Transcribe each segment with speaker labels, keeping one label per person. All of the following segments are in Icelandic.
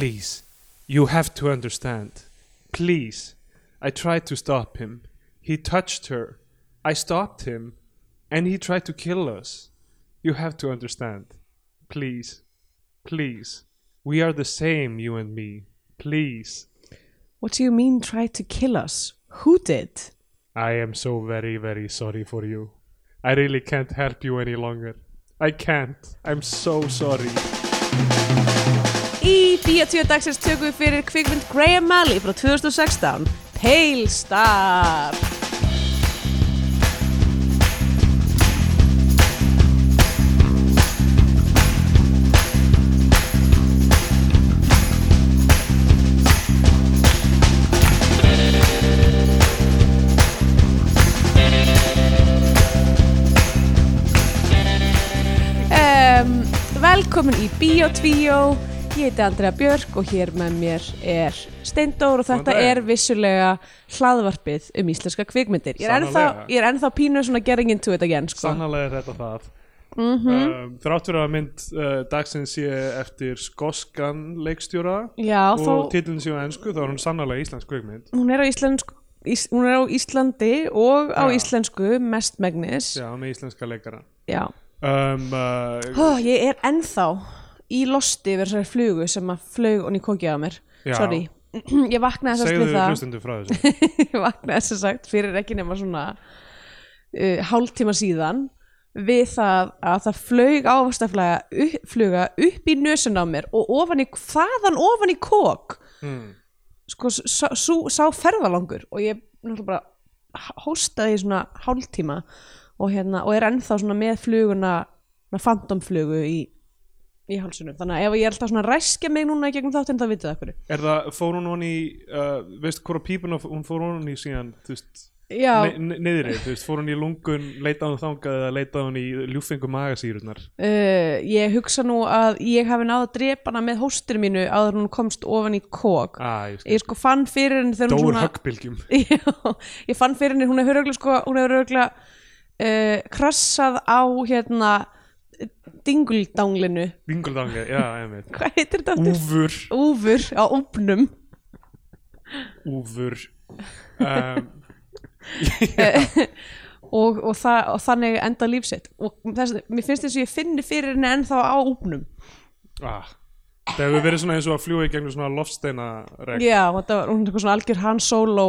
Speaker 1: Please, you have to understand. Please. I tried to stop him. He touched her. I stopped him. And he tried to kill us. You have to understand. Please. Please. We are the same, you and me. Please.
Speaker 2: What do you mean try to kill us? Who did?
Speaker 1: I am so very, very sorry for you. I really can't help you any longer. I can't. I'm so sorry.
Speaker 2: Bíatíu dagsins tökum við fyrir kvikmynd Graham Malley frá 2016 Pale Star! Um, Velkomin í Bíotvíó Ég heiti Andrea Björk og hér með mér er Steindór og þetta
Speaker 1: daginn.
Speaker 2: er vissulega hlaðvarpið um íslenska kvikmyndir Ég er ennþá,
Speaker 1: Sannarlega.
Speaker 2: ég er ennþá pínu svona getting into it again sko.
Speaker 1: Sannarlega er þetta það.
Speaker 2: mm
Speaker 1: um, Þrátt fyrir að mynd uh, dagsins sé eftir skoskan leikstjóra
Speaker 2: Já,
Speaker 1: og
Speaker 2: þó,
Speaker 1: titlinn sé á ennsku þá er hún sannarlega íslensk kvikmynd.
Speaker 2: hún er á Íslensku Ís, hún er á Íslandi og á
Speaker 1: Já.
Speaker 2: íslensku mestmegnis
Speaker 1: Já, með íslenska leikara.
Speaker 2: Já.
Speaker 1: Um, uh,
Speaker 2: Ó, ég er ennþá í losti yfir þessari flugu sem að flög og ný kokið á mér
Speaker 1: Já.
Speaker 2: sorry, ég vaknaði þess að
Speaker 1: segðu
Speaker 2: við
Speaker 1: hlustundu frá þessu.
Speaker 2: ég vaknaði þess að sagt fyrir ekki nema svona uh, hálftíma síðan við það að það flög ávastaflega upp, fluga upp í nösun á mér og ofan í, þaðan ofan í kók
Speaker 1: Hmm.
Speaker 2: sko, sá, sá, sá ferðalangur og ég náttúrulega bara hóstaði í svona hálftíma og, hérna, og er ennþá svona með fluguna fantomflugu í, í hálsunum þannig að ef ég er alltaf svona að ræskja mig núna í gegnum þáttinn þá vitið það hverju
Speaker 1: Er það, fór hún hún í, uh, veistu hvora pípuna hún fór hún í síðan, þú veist,
Speaker 2: Já,
Speaker 1: ne ne niðri, þú veist, fór hún í lungun, leitaði hún þangað eða leitaði hún í ljúfengu magasýrunar?
Speaker 2: Uh, ég hugsa nú að ég hafi náð að drepa hana með hóstir mínu áður en hún komst ofan í kók
Speaker 1: Ah, ég skil.
Speaker 2: ég sko fann fyrir henni þegar hún
Speaker 1: Dór
Speaker 2: svona
Speaker 1: höggbylgjum.
Speaker 2: Já, ég fann fyrir henni, hún hefur örgulega sko, hún hefur örgulega uh, krassað á hérna dinguldanglinu
Speaker 1: Vinguldangi, já, einmitt.
Speaker 2: hvað heitir þetta? aftur?
Speaker 1: Úfur,
Speaker 2: Úfur á úfnum
Speaker 1: úfur. Um,
Speaker 2: og, og, það, og þannig enda lífsitt og þess, mér finnst þess að ég finni fyrir henni ennþá á úfnum
Speaker 1: ah, það hefur verið svona eins og að fljúa í gegnum svona loftsteina regn.
Speaker 2: Já, þetta var eitthvað svona algjör Han Solo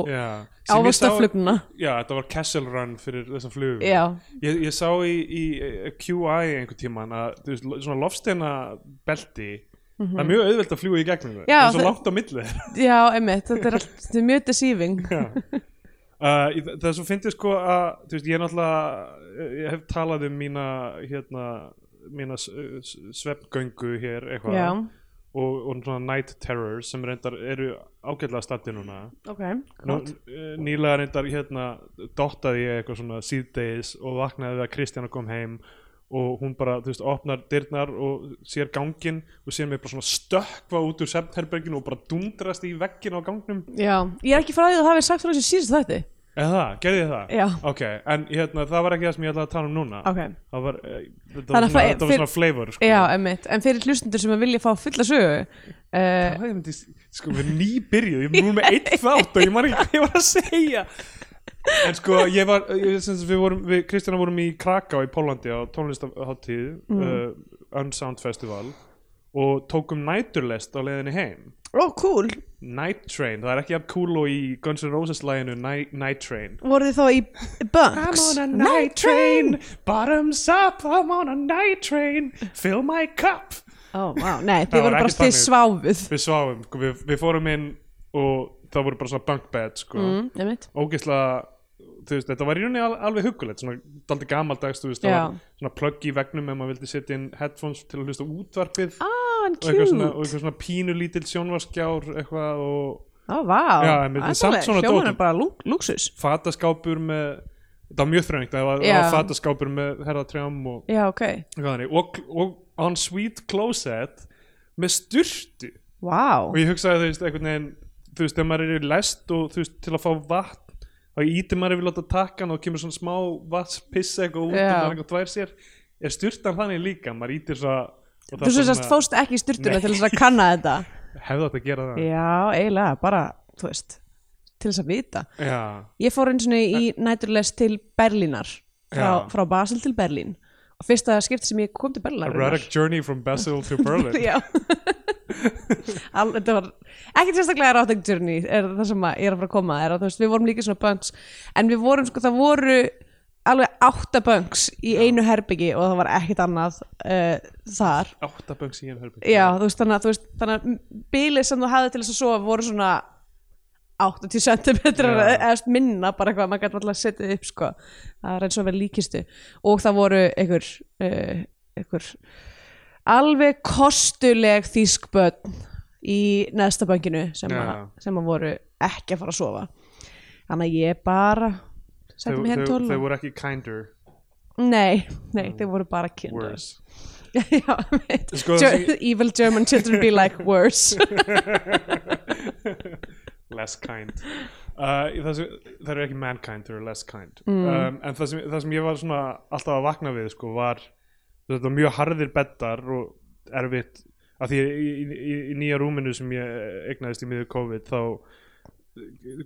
Speaker 2: ávastaflugna
Speaker 1: Já, þetta var Kessel Run fyrir þessa flugu.
Speaker 2: Já,
Speaker 1: Ég, ég sá í, í eh, QI einhvern tíman að veist, svona loftsteina belti það er mjög auðvelt að fljúa í gegnum það
Speaker 2: Mhm.
Speaker 1: Það er svo langt á milli
Speaker 2: já, einmitt, þetta er, allt, þetta er mjög deceiving.
Speaker 1: Uh, það er svo fyndið sko að veist, ég er náttúrulega ég hef talað um mína hérna mína sveppgöngu hér eitthvað.
Speaker 2: Já,
Speaker 1: og, og svona night terrors sem reyndar eru ágætlega statti núna.
Speaker 2: Ok,
Speaker 1: Nú, eh, nýlega reyndar hérna dottaði ég eitthvað svona síðdeis og vaknaði við að Kristjana kom heim og hún bara, þú veist, opnar dyrnar og sér gangin og sér mig bara svona stökkva út úr septherberginu og bara dundrast í veggin á gangnum.
Speaker 2: Já, ég er ekki því að hafi sagt frá þessi síðast þetta
Speaker 1: eða gerði ég það?
Speaker 2: Já.
Speaker 1: ok, en hérna, það var ekki það sem ég ætlaði að tala um núna
Speaker 2: Ok,
Speaker 1: það var, eh, þetta var svona, þetta var svona flavor sko.
Speaker 2: já, einmitt En fyrir hlustundur sem að vilja fá fulla sögu uh,
Speaker 1: það er myndi, sko, við nýbyrjuð ég nú með eitt þátt og ég man ekki hvað ég var að segja en sko, ég var ég, sem, við, vorum, við Kristjana vorum í Kraká í Pólandi á tónlistaháttíð
Speaker 2: Mm.
Speaker 1: uh, Unsound Festival og tókum næturlest á leiðinni heim
Speaker 2: Ó, cool.
Speaker 1: Night Train, það er ekki að cool og í Guns N' Roses læginu Night, Night Train.
Speaker 2: Voru þið þá í bunks?
Speaker 1: I'm on a night train, bottoms up, I'm on a night train, fill my cup.
Speaker 2: Ó, vá, nei,
Speaker 1: Það
Speaker 2: þið voru bara stið sváfuð.
Speaker 1: Við sváum, sko, við, við fórum inn og það voru bara svona bunk bed, sko,
Speaker 2: mm,
Speaker 1: ógeðslega, veist, þetta var í rauninni al, alveg huggulegt, svona daldi gamaldags, þú veist, það var svona plugg í vegnum ef maður vildi setja inn headphones til að hlusta útvarpið.
Speaker 2: Ah, en
Speaker 1: og, eitthvað svona, eitthvað svona pínu lítill sjónvarskjár eitthvað og
Speaker 2: Ó, vá.
Speaker 1: Já, en samt svona
Speaker 2: Hljóman
Speaker 1: dót.
Speaker 2: er bara lú- lúxus.
Speaker 1: Fataskápur með, það var mjög þröngt, það var, það var fataskápur með herðatrjám og
Speaker 2: Já, ok.
Speaker 1: Eitthvað þannig. Og, og on sweet closet með styrtu
Speaker 2: Vá.
Speaker 1: Og ég hugsaði þú veist einhvern veginn þú veist þegar maður er í lest og þú veist til að fá vatn þá íti maður yfir láta takkan og kemur svona smá vatnspissa eitthvað út
Speaker 2: Já.
Speaker 1: og maður eitthvað tvær sér. Er styrtan þannig líka? Maður ítir svo og það
Speaker 2: Þú svo sérst fóst ekki í styrtuna til þess að kanna þetta.
Speaker 1: Hefði átt að gera það.
Speaker 2: Já, eiginlega, bara, þú veist til þess að vita.
Speaker 1: Já,
Speaker 2: ég fór eins og í næturlest til Berlínar frá, frá Basel til Berlín. Og fyrsta skipti sem ég kom til Berlínar
Speaker 1: erotic journey from Basel to Berlin.
Speaker 2: Já. Þetta var ekki sérstaklega erotic journey er það sem ég er að fara að koma er veist, við vorum líka svona bunks en við vorum sko, það voru alveg átta bunks í einu herbyggi og það var ekkert annað uh, þar.
Speaker 1: Áttaböngs í einu herbyggja
Speaker 2: já, þú veist, þannig þú veist, þannig að bílið sem þú hafði til þess að sofa voru svona 80 cm eða minna bara eitthvað, maður gæti alltaf að setja upp sko, það er eins og vel líkistu. Og það voru einhver uh, einhver alveg kostuleg þýskbönn í neðsta bönginu sem, sem að voru ekki að fara að sofa. Þannig að ég bara setti mig hér
Speaker 1: Þau þau voru ekki kinder.
Speaker 2: Nei, nei, þeir voru bara kindar
Speaker 1: Worse.
Speaker 2: Já.
Speaker 1: Sko,
Speaker 2: Ger- evil German children be like worse.
Speaker 1: Less kind. Uh, það, sem, það eru ekki mankind, það eru less kind.
Speaker 2: Mm.
Speaker 1: um, en það sem, það sem ég var svona alltaf að vakna við sko var þetta var mjög harðir beddar og erfitt. Af því í, í, í, í nýja rúminu sem ég egnaðist í miður COVID þá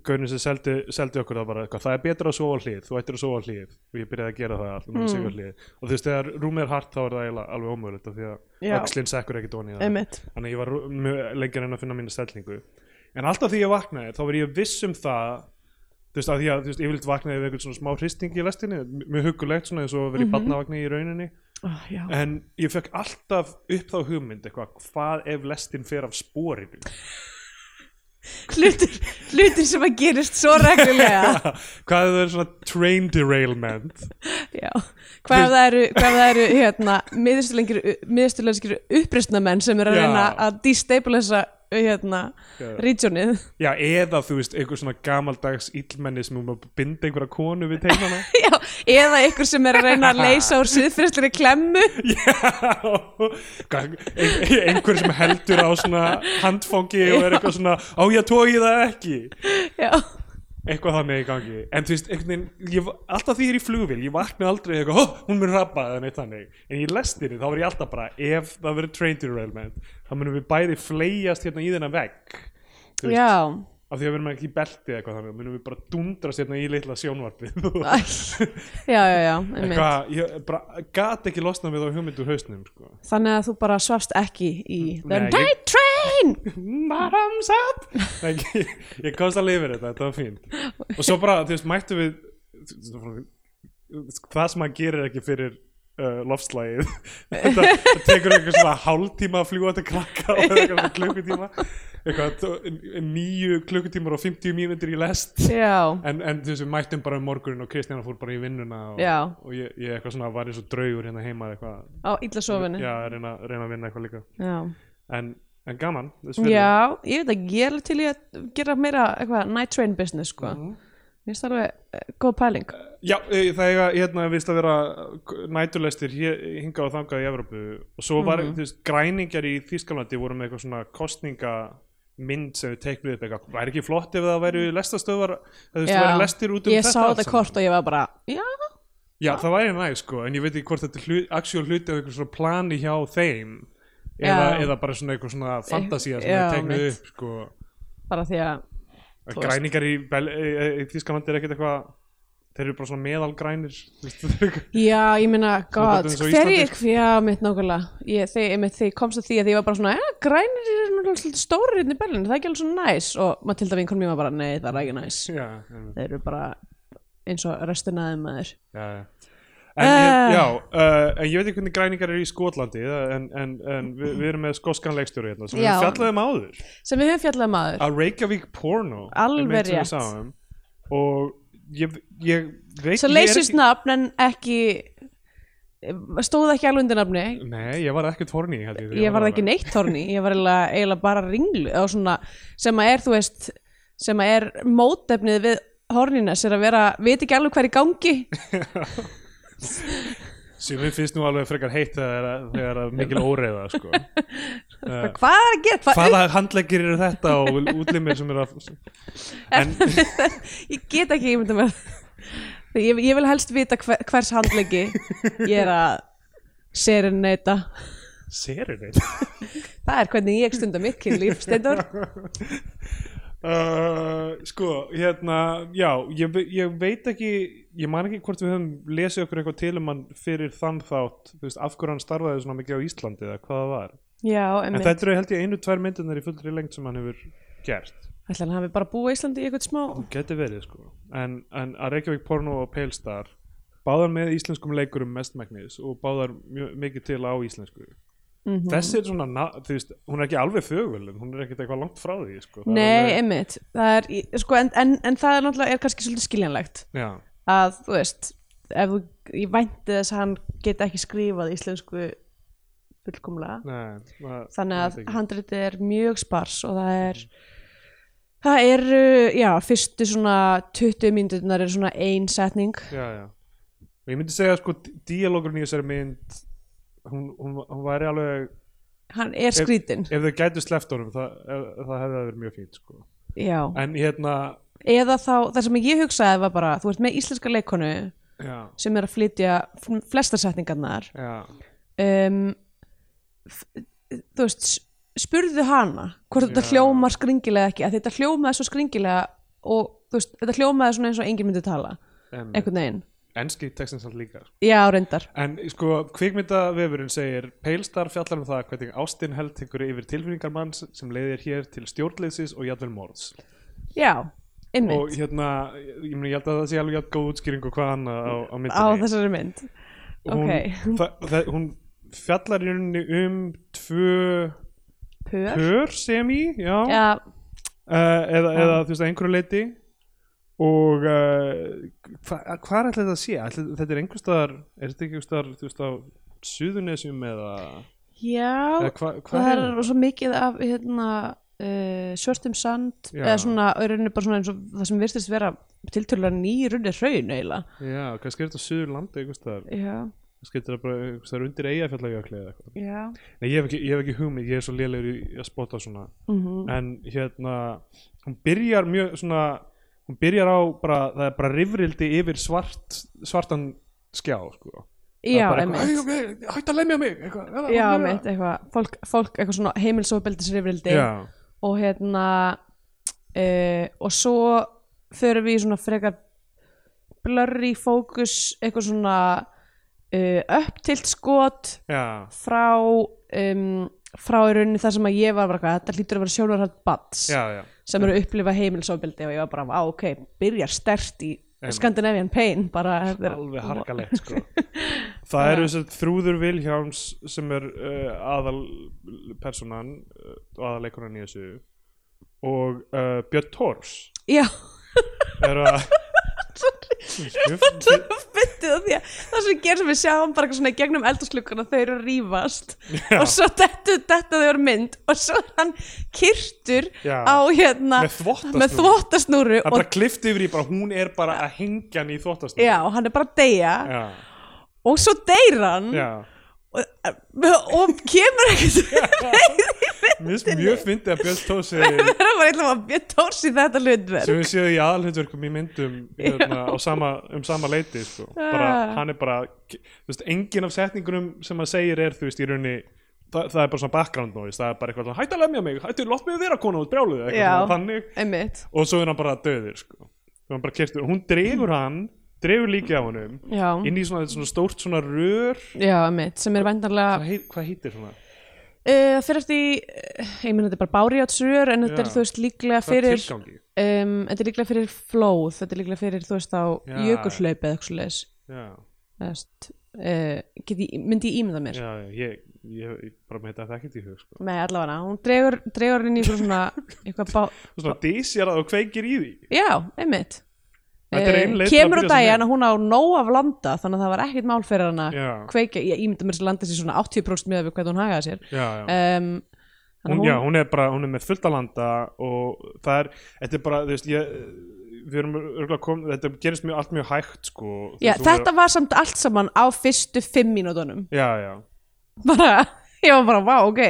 Speaker 1: gaurin sem seldi, seldi okkur það bara eitthvað, það er betra að sofa á hlið, þú ættir að sofa á hlið. Og ég byrjaði að gera það alltaf mm.
Speaker 2: Mm.
Speaker 1: og þú veist, þegar rúmið er hart þá er það alveg ómögulegt af því að
Speaker 2: Já.
Speaker 1: öxlinn sekkur ekkert onni þannig að ég var rú- mjög lengi að finna mínu stellingu. En alltaf því ég vaknaði þá var ég viss um það þú veist að því að veist, ég vildi vaknaði við einhvern svona smá hristing í lestinni, mjög huggulegt svona eins og vera í barnavagni í rauninni.
Speaker 2: Oh,
Speaker 1: en ég fekk alltaf upp þá hugmynd eitthvað, hvað ef lestin fer af spórinu
Speaker 2: hlutir, hlutir sem að gerist svo reglulega
Speaker 1: hvað ef það er svona train derailment
Speaker 2: já. hvað það eru, hvað það eru hérna, miðsturlengir uppreistnamenn sem eru að reyna að destabilisa hérna, regionið.
Speaker 1: Já, eða þú veist, einhver svona gamaldags illmenni sem um að binda einhverja konu við tegnana
Speaker 2: já, eða ykkur sem er að reyna að leysa úr síðfyrstlari klemmu.
Speaker 1: Já. Einhver sem heldur á svona handfangi og er eitthvað svona á ég tói það ekki?
Speaker 2: Já,
Speaker 1: eitthvað þannig í gangi. En þú veist, einhvern veginn, ég, alltaf því ég er í flugvél ég vakna aldrei eitthvað, oh, hún mun rappa eða neitt þannig, en í lestinni þá var ég alltaf bara ef það verður train derailment þá munum við bæði fleigjast hérna í þennan vegg Þú veist,
Speaker 2: já.
Speaker 1: Af því að við erum ekki í belti eitthvað þannig munum við bara dundrast hérna í litla sjónvarpið.
Speaker 2: Já, já, já, einmitt.
Speaker 1: ég bara gat ekki losna við á hugmynd úr hausnum sko.
Speaker 2: þannig að þú bara svafst ekki í
Speaker 1: Nei,
Speaker 2: Train
Speaker 1: Thumbs up ég, ég komst að lifa þetta, þetta var fínt og svo bara, þú veist, mættu við það sem maður gerir ekki fyrir uh, lofslægið þetta tekur eitthvað svona hálftíma að fljúa til krakka og eitthvað svona klukkutíma. Níu klukkutímar og 50 mínútur í lest.
Speaker 2: Já,
Speaker 1: en, en þú veist, við mættum bara um morgunin og Kristjana fór bara í vinnuna og, og ég, ég eitthvað svona var eins og draugur hérna heima eitthvað,
Speaker 2: á illa sofinu.
Speaker 1: Reyna, reyna að vinna eitthvað líka.
Speaker 2: Já.
Speaker 1: en, en gaman.
Speaker 2: Já, ég veit ekki, ég er til í að gera meira eitthvað night train business sko.
Speaker 1: Mhm.
Speaker 2: Mér finnst það alveg uh, góð pæling
Speaker 1: Já, e, það eiga hérna vist að vera næturlestir hér, hingað og þangað í Evrópu og svo var,
Speaker 2: Mhm.
Speaker 1: þú veist, græningjar í Þýskalandi voru með eitthvað svona kostningamynd sem við teiknuð upp eitthvað, væri ekki flott ef það væri lestastöðvar, þú veist, það væri lestir út um
Speaker 2: ég
Speaker 1: þetta
Speaker 2: sá
Speaker 1: allt
Speaker 2: þetta kort og ég var bara Já,
Speaker 1: Já, það væri næg, sko, en ég veit ekki hvort þetta er hlut, actual hluti af eitthvað svona plani hjá þeim eða, eða bara svona eitthvað svona fantasía sem teiknuð
Speaker 2: mitt.
Speaker 1: upp, sko.
Speaker 2: Bara því að
Speaker 1: græningar í, í, Þýskalandi er ekkert eitthvað þeir eru bara svona meðalgrænir þeir eru
Speaker 2: Já, ég meina,
Speaker 1: Íslandi,
Speaker 2: ég, já, mitt nákvæmlega. Ég, ég komst að því að ég var bara svona ja, grænir er svona stórir hérna í Berlín það er ekki alveg svona næs? Og Matilda vinkon mér var bara, nei, það er ekki næs.
Speaker 1: Já,
Speaker 2: þeir eru bara eins og restina þeim maður.
Speaker 1: Já, já. En,
Speaker 2: Eh.
Speaker 1: uh. já, uh, en ég veit ekki hvernig græningar eru í Skotlandi en, en, en við, við erum með skoskan leikstjóri hérna sem
Speaker 2: Já.
Speaker 1: við fjallaðum áður
Speaker 2: sem við höfum fjallað maður
Speaker 1: á Reykjavík Porno
Speaker 2: Alveg rétt.
Speaker 1: sáum. og ég, ég veit
Speaker 2: svo
Speaker 1: ég er
Speaker 2: leysist
Speaker 1: ekki-
Speaker 2: nafn en ekki stóð ekki alveg undir nafni
Speaker 1: Nei, ég var ekkert horni ég, þegar
Speaker 2: ég var
Speaker 1: þarna.
Speaker 2: ekki neitt horni ég var eiginlega, eiginlega bara ringlu svona, sem að er þú veist sem að er mótefnið við hornines er að vera, veit ekki alveg hvað er í gangi
Speaker 1: sem við finnst nú alveg frekar heitt þegar, þegar að mikil óreiða sko.
Speaker 2: hvað er að gera, hvað,
Speaker 1: hvaða handleggir eru þetta og útlimir sem eru að en
Speaker 2: ég get ekki mér ég, ég vil helst vita hver, hvers handleggi ég er að serenneita
Speaker 1: Serenade
Speaker 2: það er hvernig ég stunda mitt kynlíf Steindor
Speaker 1: uh, Sko, hérna Já, ég, ég veit ekki Ég man ekki hvort við höfum lesið okkur eitthvað til um hann fyrir þann þátt. Þú veist, af hverju hann starfaði svona mikið á Íslandi eða hvað það var.
Speaker 2: Já,
Speaker 1: En þetta eru held ég einu, tvær myndirnar í fullri lengt sem hann hefur gert.
Speaker 2: Ætla hann hafi bara búið í Íslandi í eitthvað smá?
Speaker 1: Geti verið sko. En, en að Reykjavík Porno og Palestar Báðar með íslenskum leikurum mestmæknis Og báðar mjög, mikið til á íslensku
Speaker 2: Mhm.
Speaker 1: Þessi er svona, na- þú veist, hún er ekki alveg fögul en hún er ekkert eitthvað langt frá því sko. Er
Speaker 2: nei,
Speaker 1: alveg-
Speaker 2: emmitt það er, sko, en, en, en það er náttúrulega er kannski svolítið skiljanlegt.
Speaker 1: Já,
Speaker 2: að þú veist ef þú, ég vænti þess að hann geti ekki skrifað íslensku fullkomlega. Þannig að handritið er mjög spars og það er það er, já, fyrstu svona 20 mínúturnar er svona ein setning.
Speaker 1: Já, já. Og ég myndi segja sko, díalógurinn í þessari mynd hún, hún, hún væri alveg
Speaker 2: hann er skrítin
Speaker 1: ef þau gætu sleppt honum það, ef, það hefði verið mjög fínt sko. en hérna
Speaker 2: eða þá, það sem ég hugsaði var bara þú ert með íslenska leikonu
Speaker 1: já,
Speaker 2: sem er að flytja f- flestar setningarnar. Um, þú veist spurðu hana hvort þetta hljómar skringilega ekki þetta hljómaði svo skringilega og veist, þetta hljómaði svona eins og enginn myndi tala
Speaker 1: en
Speaker 2: einhvern veginn,
Speaker 1: enski textin samt líka.
Speaker 2: Já reyndar.
Speaker 1: En sko, kvikmyndavefurinn segir Peilstar fjallar um það hvernig ástin held ykkur yfir tilfinningar manns sem leiðir hér til stjórnleysis og jafnvel morðs.
Speaker 2: Já,
Speaker 1: og
Speaker 2: einmitt
Speaker 1: hérna, ég, meni, ég held að það sé alveg góð útskýring og hvað annað á, á
Speaker 2: á
Speaker 1: myndinni
Speaker 2: þessari mynd.
Speaker 1: Hún,
Speaker 2: ok.
Speaker 1: það, það, hún fjallar í rauninni um tvö
Speaker 2: pör,
Speaker 1: pör sem í já,
Speaker 2: já,
Speaker 1: Uh, eða, eða þú veist að einhverju leiti og uh, hva, hvað er þetta að sé? Ætli, þetta er einhver staðar er þetta ekki einhver staðar þú veist á Suðunesjum eða,
Speaker 2: já
Speaker 1: eða hva, hvað
Speaker 2: það
Speaker 1: er
Speaker 2: er svo mikið af hérna uh, svörstum sand
Speaker 1: Já.
Speaker 2: eða svona, rauninni bara svona eins og það sem virtist vera tiltölulega ný runni hraun eiginlega.
Speaker 1: Já, kannski er þetta Suður landi einhver staðar.
Speaker 2: Já,
Speaker 1: er þetta bara einhver staðar undir eigafjallajökli eða eitthvað.
Speaker 2: Já.
Speaker 1: Nei, ég hef ekki, ég hef ekki hugmynd, ég er svo lélegur í að spotta svona.
Speaker 2: Mm
Speaker 1: en hérna hún byrjar mjög svona hún byrjar á bara, það er bara rifrildi yfir svart, svartan skjá sko.
Speaker 2: Já, einmitt
Speaker 1: eitthvað, "Æ, ok, hætt að lemja mig eitthvað,
Speaker 2: já,
Speaker 1: eða."
Speaker 2: einmitt, eitthvað fólk, fólk eitthvað svona heimilsofbeldisrifrildi og hérna uh, og svo förum við í svona frekar blurry fókus eitthvað svona uh, upptilt skot
Speaker 1: já,
Speaker 2: frá um, frá í rauninni það sem að ég var bara eitthvað, þetta hlýtur að vera sjónarhætt bats
Speaker 1: já, já.
Speaker 2: Sem eru að upplifa heimilsofbeldi og ég var bara, á ok, byrjar stert í
Speaker 1: Einmitt.
Speaker 2: Scandinavian Pain bara, er-
Speaker 1: alveg harkalegt sko. það eru þess að Þrúður Vilhjáms sem er uh, aðal personan uh, og aðaleikunan í þessu og uh, Björn Tors
Speaker 2: já,
Speaker 1: eru að
Speaker 2: það sem gerum sem við sjáum bara eitthvað svona í gegnum eldursklukkuna þau eru að rífast.
Speaker 1: Já.
Speaker 2: og svo þetta, þetta þau eru mynd og svo hann kyrtur
Speaker 1: Já.
Speaker 2: á hérna
Speaker 1: Með er
Speaker 2: og,
Speaker 1: bara klift yfir í bara hún er bara að hengja hann í þóttast
Speaker 2: já, hann er bara að deyja.
Speaker 1: Já,
Speaker 2: og svo deyr hann. Og, og kemur ekkert
Speaker 1: Mér finnst mjög fyndið að Björn segir
Speaker 2: það bara eitthvað að bjöð tórs í þetta hlutverk
Speaker 1: sem við séum í aðalhundverkum í myndum hérna, sama, um sama leiti sko. bara,
Speaker 2: Ah.
Speaker 1: hann er bara veist, engin af setningunum sem hann segir er þú veist í rauninni það, það er bara svona background noise það er bara eitthvað svona, hættu að lemja mig, hættu, látt mig vera kona út brjáluð
Speaker 2: Já.
Speaker 1: eitthvað svona þannig
Speaker 2: einmitt,
Speaker 1: og svo er hann bara döðir sko. Hann bara hún dregur hann dregur líkið á
Speaker 2: já,
Speaker 1: inn í svona, svona stórt svona rör
Speaker 2: já, sem er
Speaker 1: heit, hvað heitir svona
Speaker 2: Uh, fyrir eftir uh, ég meina þetta er bara bárjátsrör en þetta er þú veist líklega fyrir um, þetta er líklega fyrir flóð þetta er líklega fyrir þú veist á jökulhlaup eða eitthvað Veist, uh, ég, myndi ég ímynda mér?
Speaker 1: Já, ég, ég, ég bara með þetta ekkert í hug sko.
Speaker 2: með allavega, hún dregur, dregur inn í svona eitthvað bá,
Speaker 1: svona dísjar að og kveikir í því.
Speaker 2: Já, einmitt
Speaker 1: Að
Speaker 2: kemur
Speaker 1: sem
Speaker 2: daginn að hún á nóg af landa þannig að það var ekkert mál fyrir hana
Speaker 1: Já.
Speaker 2: kveikja, ég ímynda mér sem landa sér svona 80% með við hvað hún hagaði sér
Speaker 1: já, já.
Speaker 2: um,
Speaker 1: hún,
Speaker 2: að
Speaker 1: já, hún er bara, hún er með fullt að landa og það er, þetta er bara, þú veist, ég komið, þetta gerist mjög, allt mjög hægt, sko
Speaker 2: já, þetta var samt allt saman á fyrstu fimm mínútonum
Speaker 1: Já, já,
Speaker 2: bara, ég var bara, vá, ok.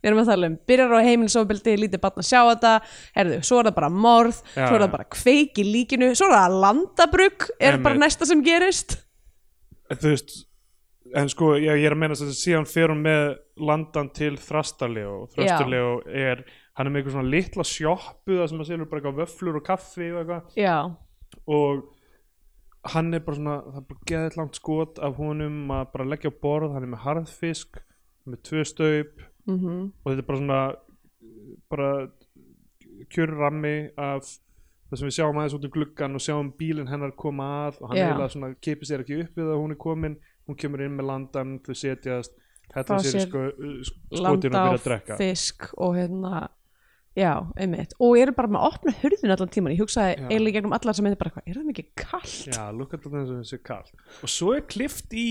Speaker 2: Við erum að tala um, byrjar á heimilisofbeldi lítið barn að sjá þetta, herðu, svo er það bara morð, svo er það bara kveik í líkinu, svo er það landabrugg er bara næsta sem gerist.
Speaker 1: Þú veist en sko, ég, ég er að meina þess að síðan fer hún með landan til Þrastarlegu og Þrastarlegu er hann er með eitthvað svona litla sjoppu það sem að selur bara eitthvað vöflur og kaffi og eitthvað.
Speaker 2: Já,
Speaker 1: og hann er bara svona það er bara geðið langt skot af honum að bara leggja á borð, hann er með harðfisk með tvö staup
Speaker 2: mhm.
Speaker 1: og þetta er bara svona bara kjörrammi af það sem við sjáum aðeins út um gluggan og sjáum bílinn hennar koma að og hann
Speaker 2: Já.
Speaker 1: eiginlega svona kipir sér ekki upp við að hún er komin. Hún kemur inn með landan, þau setjast hættar sér sko, skotinu og
Speaker 2: landa
Speaker 1: byrja að drekka.
Speaker 2: fisk og hérna já, einmitt, og eru bara með að opna hurðin allan tíman, ég hugsaði eiginlega gegnum allar sem þetta bara, er það mikið kallt
Speaker 1: Já, lukka þetta eins og þessi kall og svo er klift í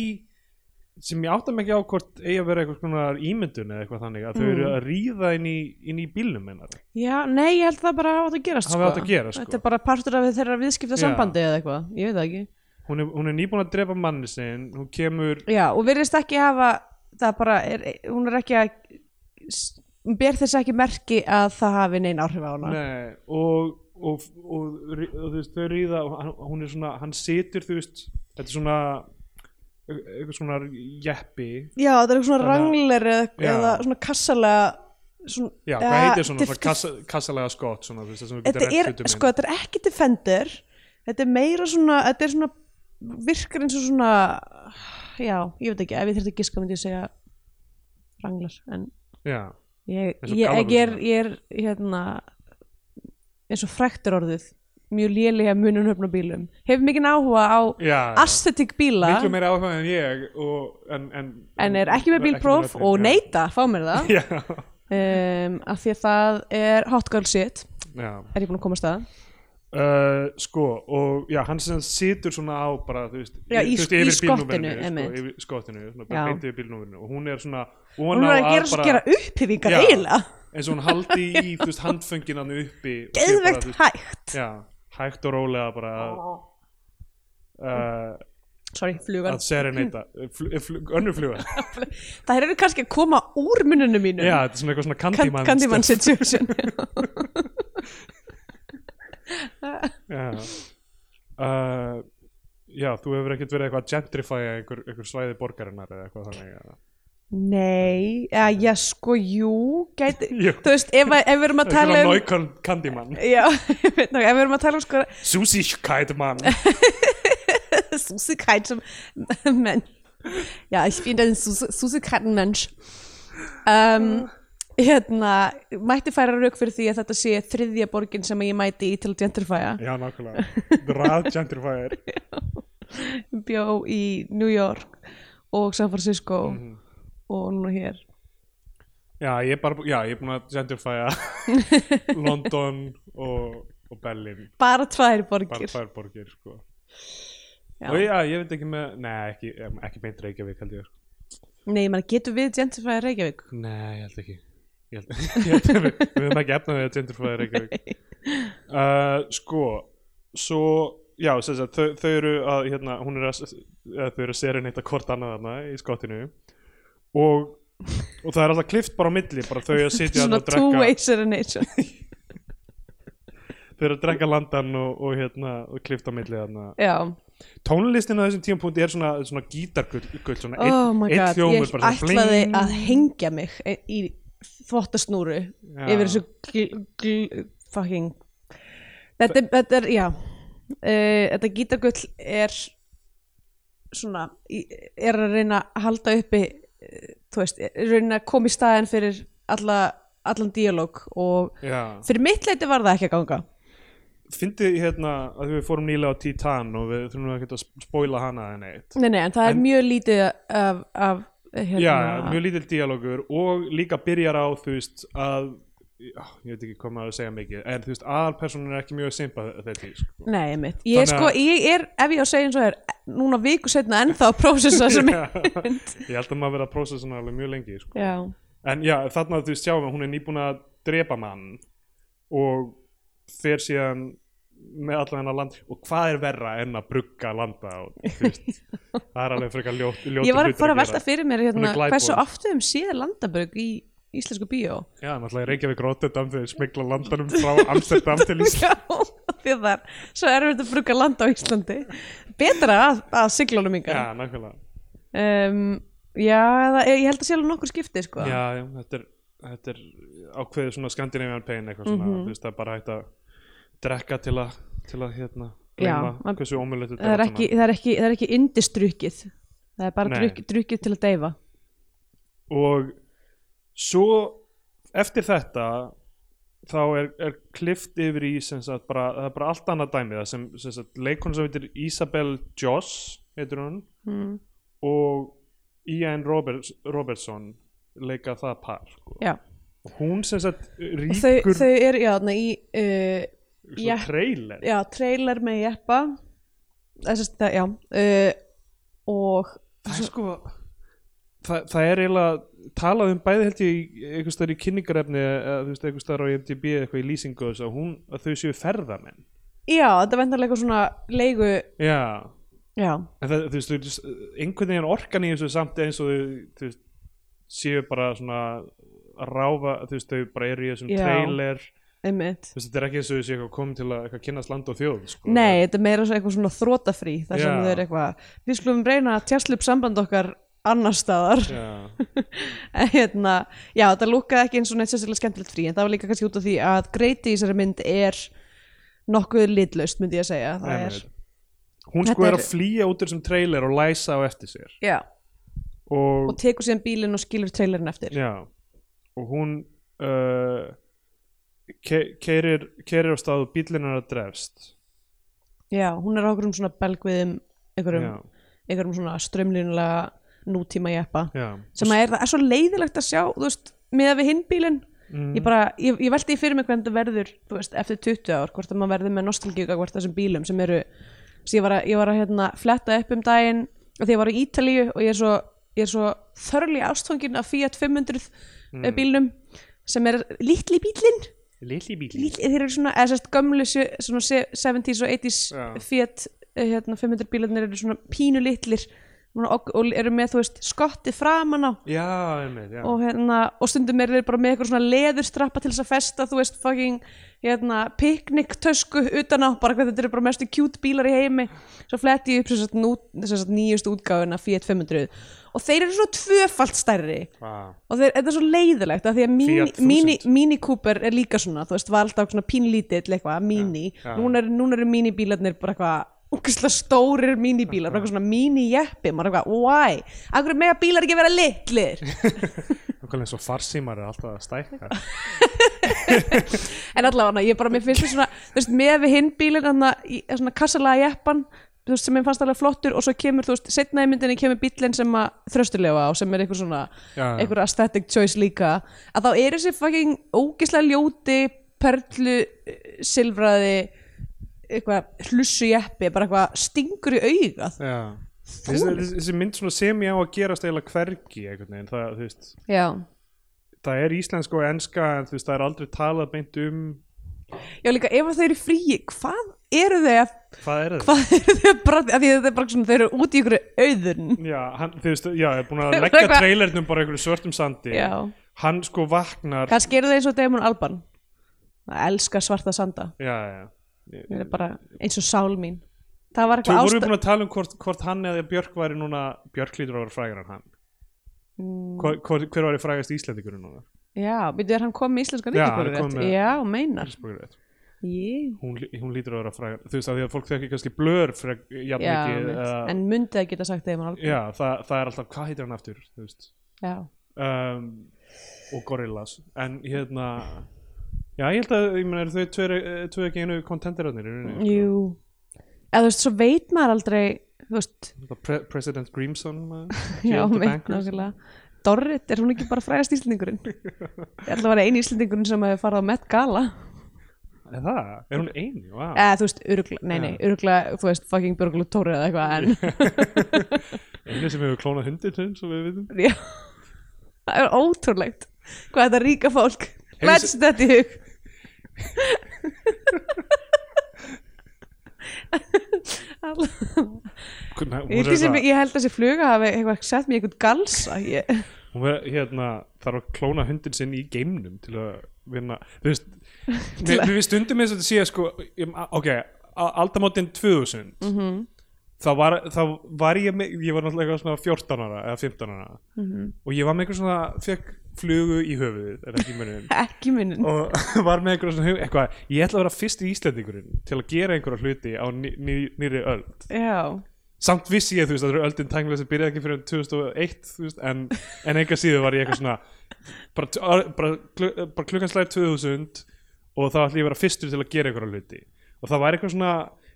Speaker 1: sem ég átta ekki á hvort eigi að vera eitthvað svona ímyndun eða eitthvað þannig að þau eru
Speaker 2: Mm.
Speaker 1: að ríða inn í, inn í bílnum hennar
Speaker 2: já, nei, ég held það bara átt að gerast
Speaker 1: Hafi
Speaker 2: sko.
Speaker 1: átt að gerast, sko.
Speaker 2: þetta er bara partur af þeirra viðskipta sambandi eða eitthvað, ég veit það ekki
Speaker 1: hún er, hún er nýbúin að drepa manni sinn hún kemur
Speaker 2: já, og virðist ekki hafa það bara, er, hún er ekki að s- hún ber þess ekki merki að það hafi neinn áhrif á hana
Speaker 1: Nei, og, og, og, og, og þú veist, þau ríða og hann, hún er svona, hann situr þú veist, þetta er svona eitthvað svona jeppi.
Speaker 2: Já, það er eitthvað svona rangler eða, eða svona kassalega svona,
Speaker 1: já, hvað heitir svona, svona kassa, kassalega skott svona,
Speaker 2: þetta er, sko, þetta er ekki defender. Þetta er meira svona þetta er svona, virkar eins og svona já, ég veit ekki ef ég þurfti að giska myndi ég segja ranglar, en
Speaker 1: já,
Speaker 2: ég, ég, ég, er, ég er hérna eins og fræktur orðið mjög lélega mununöfn á bílum hefur mikið áhuga á aesthetic bíla.
Speaker 1: Miklu meira áhuga en ég og, en, en,
Speaker 2: en er ekki með bílpróf og neita fá mér það. Um, af því að það er hot girl shit.
Speaker 1: Já.
Speaker 2: er ég búin að koma að
Speaker 1: Uh, sko, og já, hann sem situr svona á bara, þú veist,
Speaker 2: Já, í-
Speaker 1: veist,
Speaker 2: í skottinu,
Speaker 1: sko, yfir skottinu, bara beint yfir bílnúmerinu. Og hún er svona
Speaker 2: hún er að gera, bara, gera upphyfingar
Speaker 1: Já.
Speaker 2: eiginlega.
Speaker 1: Eins og hún haldi í, þú veist, handföngin hann uppi
Speaker 2: geðvegt hægt.
Speaker 1: Já, hægt og rólega bara að, uh,
Speaker 2: sorry, flugan.
Speaker 1: að serenata fl, fl, önnur fluga
Speaker 2: það eru kannski að koma úr mununum mínum.
Speaker 1: Já, þetta er svona eitthvað svona Candyman
Speaker 2: Candyman situation
Speaker 1: já. Uh, já, þú hefur ekkert verið eitthvað að gentrifæja einhver, einhver svæði borgarinnar eða eitthvað þannig ja.
Speaker 2: Nei, já, já sko, jú gæti,
Speaker 1: Jú.
Speaker 2: þú veist, ef, ef við erum að tala um
Speaker 1: Neukon Candyman.
Speaker 2: Já, ef við erum að tala um sko
Speaker 1: Süßigkeitmann
Speaker 2: Süßigkeit menn. Ja, ich bin ein Süßigkeitenmensch um, hérna mætti færa rauk fyrir því að þetta sé þriðja borgin sem ég mæti í til að gentrifæja
Speaker 1: Já, nákvæmlega. Rað gentrifier.
Speaker 2: Bjó í New York og San Francisco.
Speaker 1: Mhm.
Speaker 2: Og núna hér.
Speaker 1: Já, ég er bara, já, ég er búin að gentrifæja London og, og Berlin
Speaker 2: bara tvær
Speaker 1: bara
Speaker 2: borgir
Speaker 1: tvær borgir, sko.
Speaker 2: Já.
Speaker 1: og já, ég veit ekki með, nei, ekki, ekki beint Reykjavík held ég,
Speaker 2: nei, maður getur við gentrifæja Reykjavík?
Speaker 1: Nei, ég held ekki. Ég held, ég held að við, við höfum ekki efnaði að gentrifæja Reykjavík. Uh, sko svo, já, þau, þau eru að, hérna, hún er að eða, þau eru að serenita hvort annað þarna í skottinu og og það er alltaf klift bara á milli bara þau að sitja
Speaker 2: svona
Speaker 1: og
Speaker 2: two
Speaker 1: drekka.
Speaker 2: way serenation
Speaker 1: þau eru að drekka landan og, og hérna og klift á milli tónlistin á þessum tímapunkti er svona, svona gítargull
Speaker 2: oh my god
Speaker 1: hljómur
Speaker 2: ég ætlaði
Speaker 1: bling.
Speaker 2: að hengja mig í þvottasnúru
Speaker 1: Já.
Speaker 2: yfir þessu gl, gl, fucking þetta, er- þetta er, já. Uh, þetta gítargull er svona er að reyna að halda uppi þú veist, er að koma í staðin fyrir alla, allan díalóg og
Speaker 1: Já.
Speaker 2: fyrir mitt leiti var það ekki að ganga
Speaker 1: fyndið hérna að við fórum nýlega á Titan og við þurfum ekki að spóila hana en eitt
Speaker 2: nei, nei, en það er
Speaker 1: En-
Speaker 2: mjög lítið af, af hérna,
Speaker 1: Já, mjög lítill díalógur og líka byrjar á þú veist að já, ég veit ekki hvað maður að segja mikið en þú veist aðalpersonin er ekki mjög sympathetísk sko.
Speaker 2: Nei, einmitt. Ég er sko, ég er, ef ég á að segja eins og er, núna viku setna ennþá að prósessa sem
Speaker 1: Já. ég held að maður verið að prósessa hana alveg mjög lengi sko.
Speaker 2: Já,
Speaker 1: en já, þarna þú sjáum hún er nýbúin að drepa mann og fer síðan með allan hennar land. Og hvað er verra en að brugga landa og, veist, það er alveg frekar ljót, ljótur
Speaker 2: ég var
Speaker 1: hlutur
Speaker 2: bara að velta fyrir mér hérna,
Speaker 1: er
Speaker 2: hversu oft við höfum séð landabrug í íslensku bíó.
Speaker 1: Já, náttúrulega Reykjavík Rotterdam þegar smikla landanum frá Amsterdam til Ísland
Speaker 2: Já, því að það er svo erfitt að brugga landa á Íslandi. Betra að, að siglunum
Speaker 1: Já,
Speaker 2: yngar
Speaker 1: nákvæmlega.
Speaker 2: Um, já, eða, ég held að sé alveg nokkur skipti sko.
Speaker 1: já, já, þetta er, þetta er ákveðið svona Scandinavian pain eitthvað svona,
Speaker 2: Mhm.
Speaker 1: þú veist, það er bara hægt að drekka til að, til að hérna
Speaker 2: Já, man-
Speaker 1: hversu ómulegt þetta
Speaker 2: það, er ekki, það er ekki það er ekki indistrukkið það er bara drukkið til að deyfa.
Speaker 1: Og svo eftir þetta þá er, er klift yfir í sem sagt bara, það er bara allt annað dæmi það sem, sem sagt, leikon sem heitir Isabel Joss heitir hún
Speaker 2: mm.
Speaker 1: og Ian Roberts, Robertson leika það par sko.
Speaker 2: já,
Speaker 1: og hún sem sagt
Speaker 2: og þau,
Speaker 1: ríkur
Speaker 2: þau eru já, þarna í uh, já.
Speaker 1: trailer
Speaker 2: já, trailer með jeppa þess að, já uh, og
Speaker 1: það er sko það, það er eiginlega talað um bæði held ég einhvers staðar í kynningarefni einhvers staðar á IMDb eitthvað í lýsingu þess að hún að þau séu ferðamenn.
Speaker 2: Já, þetta vendarlega eitthvað svona leigu
Speaker 1: já.
Speaker 2: Já,
Speaker 1: það, þú veist, einhvern veginn orkan í þessu samt eins og þau veist, séu bara svona að ráfa, þú veist, þau bara eru í þessum
Speaker 2: Já.
Speaker 1: trailer,
Speaker 2: einmitt.
Speaker 1: Þú veist, þetta er ekki eins og þau eitthvað komið til að eitthvað kynast land og þjóð sko.
Speaker 2: Nei, þetta er meira svo eitthvað svona þrótafrí þar sem þau eru eitthvað við skulum reyna að tjastla upp samband okkar annar staðar. En hérna, já, þetta lúkaði ekki eins og neitt sérstaklega skemmtilegt frí, en það var líka kannski út af því að greiti í þessari mynd er nokkuð litlaust, myndi ég að segja. Það er,
Speaker 1: hún sko er að flýja út þessum trailer og læsa á eftir sér.
Speaker 2: Já,
Speaker 1: og,
Speaker 2: og tekur síðan bílinn og skilur trailerin eftir.
Speaker 1: Já, og hún uh, ke keirir, keirir á stað og bílinn er að drefst.
Speaker 2: Já, hún er á okkur um svona belgviðum einhverjum, einhverjum svona strömlínulega nútíma jeppa. Sem að er, það er svo leiðilegt að sjá þú veist, með við hinn bílinn.
Speaker 1: Mm,
Speaker 2: ég bara, ég, ég velti því fyrir mig hvernig það verður þú veist, eftir 20 ár, hvort að maður verður með nostalgíu hvort þessum bílum sem eru sem ég var að, ég var að hérna, fletta upp um daginn og því ég var í Ítalíu og ég er svo, ég er svo þörli ástfangin af Fiat 500 mm. bílnum sem er litli bílinn
Speaker 1: Lilli bílinn
Speaker 2: litli, þeir eru svona, eða sérst gömlu svona se- 70s og 80s
Speaker 1: Já.
Speaker 2: Fiat eh, hérna, 500 bílarnir eru svona pínu litlir og, og eru með, þú veist, skottið framan á.
Speaker 1: Já, einmitt, já.
Speaker 2: Og, hérna, og stundum er þeir bara með eitthvað svona leðurstrappa til þess að festa þú veist fucking hérna, pikniktösku utan á bara hvað þetta eru bara mestu cute bílar í heimi. Svo fletti ég upp sem sagt nýjust útgáfuna Fiat 500 og þeir eru svo tvöfalt stærri.
Speaker 1: Ah.
Speaker 2: og þeir, þetta er svo leiðilegt af því að Mini,
Speaker 1: Fiat 1000.
Speaker 2: mini, mini Cooper er líka svona þú veist, var alltaf svona pínlítill eitthvað, mini. Núna, er, núna eru minibílarnir bara eitthvað úkislega stórir minibílar, bara eitthvað svona mini-jeppi maður er eitthvað, why? Akkur mega bílar ekki vera litlir
Speaker 1: Nákvæmlega eins og farsímar er alltaf að stækka
Speaker 2: en allavega, ég bara, mér finnst það svona þú veist, með við hinn bílinn þarna í svona kassalega jeppan þú veist, sem ég fannst alveg flottur og svo kemur, þú veist, setna í myndinni kemur bílinn sem að þröstulega á sem er eitthvað svona
Speaker 1: Já, já.
Speaker 2: eitthvað aesthetic choice líka að þá er þessi fucking ógislega ljóti perlu eh, silfraði eitthvað hlussu jeppi bara eitthvað stingur í augað.
Speaker 1: Já. Þessi, þessi, mynd sem ég á að gerast eiginlega hvergi veginn, það, veist, það er íslenska og enska en veist, það er aldrei talað beint um
Speaker 2: já líka ef þau eru fríi hvað eru þau að
Speaker 1: hvað er
Speaker 2: eru þau að því þau er bara svona, þau eru út í ykkur auðun.
Speaker 1: Já, hann, þú veist, já, ég er búin að leggja trailernum bara einhverju svörtum sandi.
Speaker 2: Já,
Speaker 1: hann sko vaknar
Speaker 2: kannski eru þau eins og Damon Alban að elska svarta sanda.
Speaker 1: Já, já
Speaker 2: eins og sál mín það var
Speaker 1: Þú
Speaker 2: eitthvað
Speaker 1: vorum við
Speaker 2: ástæð
Speaker 1: búin að tala um hvort, hvort hann eða Björk væri núna Björk lítur að vera frægar en hann
Speaker 2: Mm.
Speaker 1: hver, hver, hver væri frægast íslendingurinn núna?
Speaker 2: já, byrjuðu er hann kom með íslenska
Speaker 1: Já, hann
Speaker 2: ríkisborgararétt?
Speaker 1: kominn með-
Speaker 2: já, meinar. Ég.
Speaker 1: hún, hún lítur að vera frægar þú veist að því að fólk þekki kannski blör fyrir
Speaker 2: Já, mitt.
Speaker 1: eða,
Speaker 2: en myndi það geta sagt Alban
Speaker 1: já, það, það er alltaf, hvað heitir hann aftur þú um, og Gorillaz en hérna já ég held að, ég meina, eru þau eh, tveir ekki einu rauninni, sko?
Speaker 2: jú. Eða þú veist, svo veit maður aldrei þú veist,
Speaker 1: Pre President Grimson
Speaker 2: já, veit nákvæmlega. Dorrit, er hún ekki bara frægast íslendingurinn? Ég ætla að vera eini íslendingurinn sem hefur farið á Met Gala.
Speaker 1: Er það, er hún eini, vá.
Speaker 2: Eða þú veist, örugla, nei nei, örugla þú veist, fucking Björgulur Tóri eða eitthvað en
Speaker 1: eini sem hefur klónað sinn, svo við vitum.
Speaker 2: Já, það er ótrúlegt hvað þetta ríka fólk þetta í hug
Speaker 1: Hvernig- hún
Speaker 2: ég,
Speaker 1: er
Speaker 2: held sem,
Speaker 1: eitthvað-
Speaker 2: ég held að þessi fluga hafi eitthvað sett mér eitthvað galsa ég,
Speaker 1: hún verður hérna þarf að klóna hundin sinn í geimnum til að vinna þú veist, mér, mér finnst stundum eins og þetta sé sko, ég- ok, a- aldamótin 2000
Speaker 2: Mhm.
Speaker 1: þá var, þá var ég með, ég var náttúrulega eitthvað svona 14 ára eða 15 ára
Speaker 2: Mhm.
Speaker 1: og ég var með eitthvað svona, fekk flugu í höfuðið er ekki munið
Speaker 2: ekki minnin
Speaker 1: og var með eitthvað svona hug- eitthvað, ég ætla að vera fyrst í Íslendingurinn til að gera einhverja hluti á ný, ný, nýri öld.
Speaker 2: Já,
Speaker 1: samt vissi ég þú veist að öldin tæknilega sem byrjaði ekki fyrir 2001 þú veist, en, en einhver síðu var ég eitthvað svona bara, bara, bara klukkan slæði 2000 og þá ætla ég að vera fyrstur til að gera einhverja hluti. Og það var eitthvað svona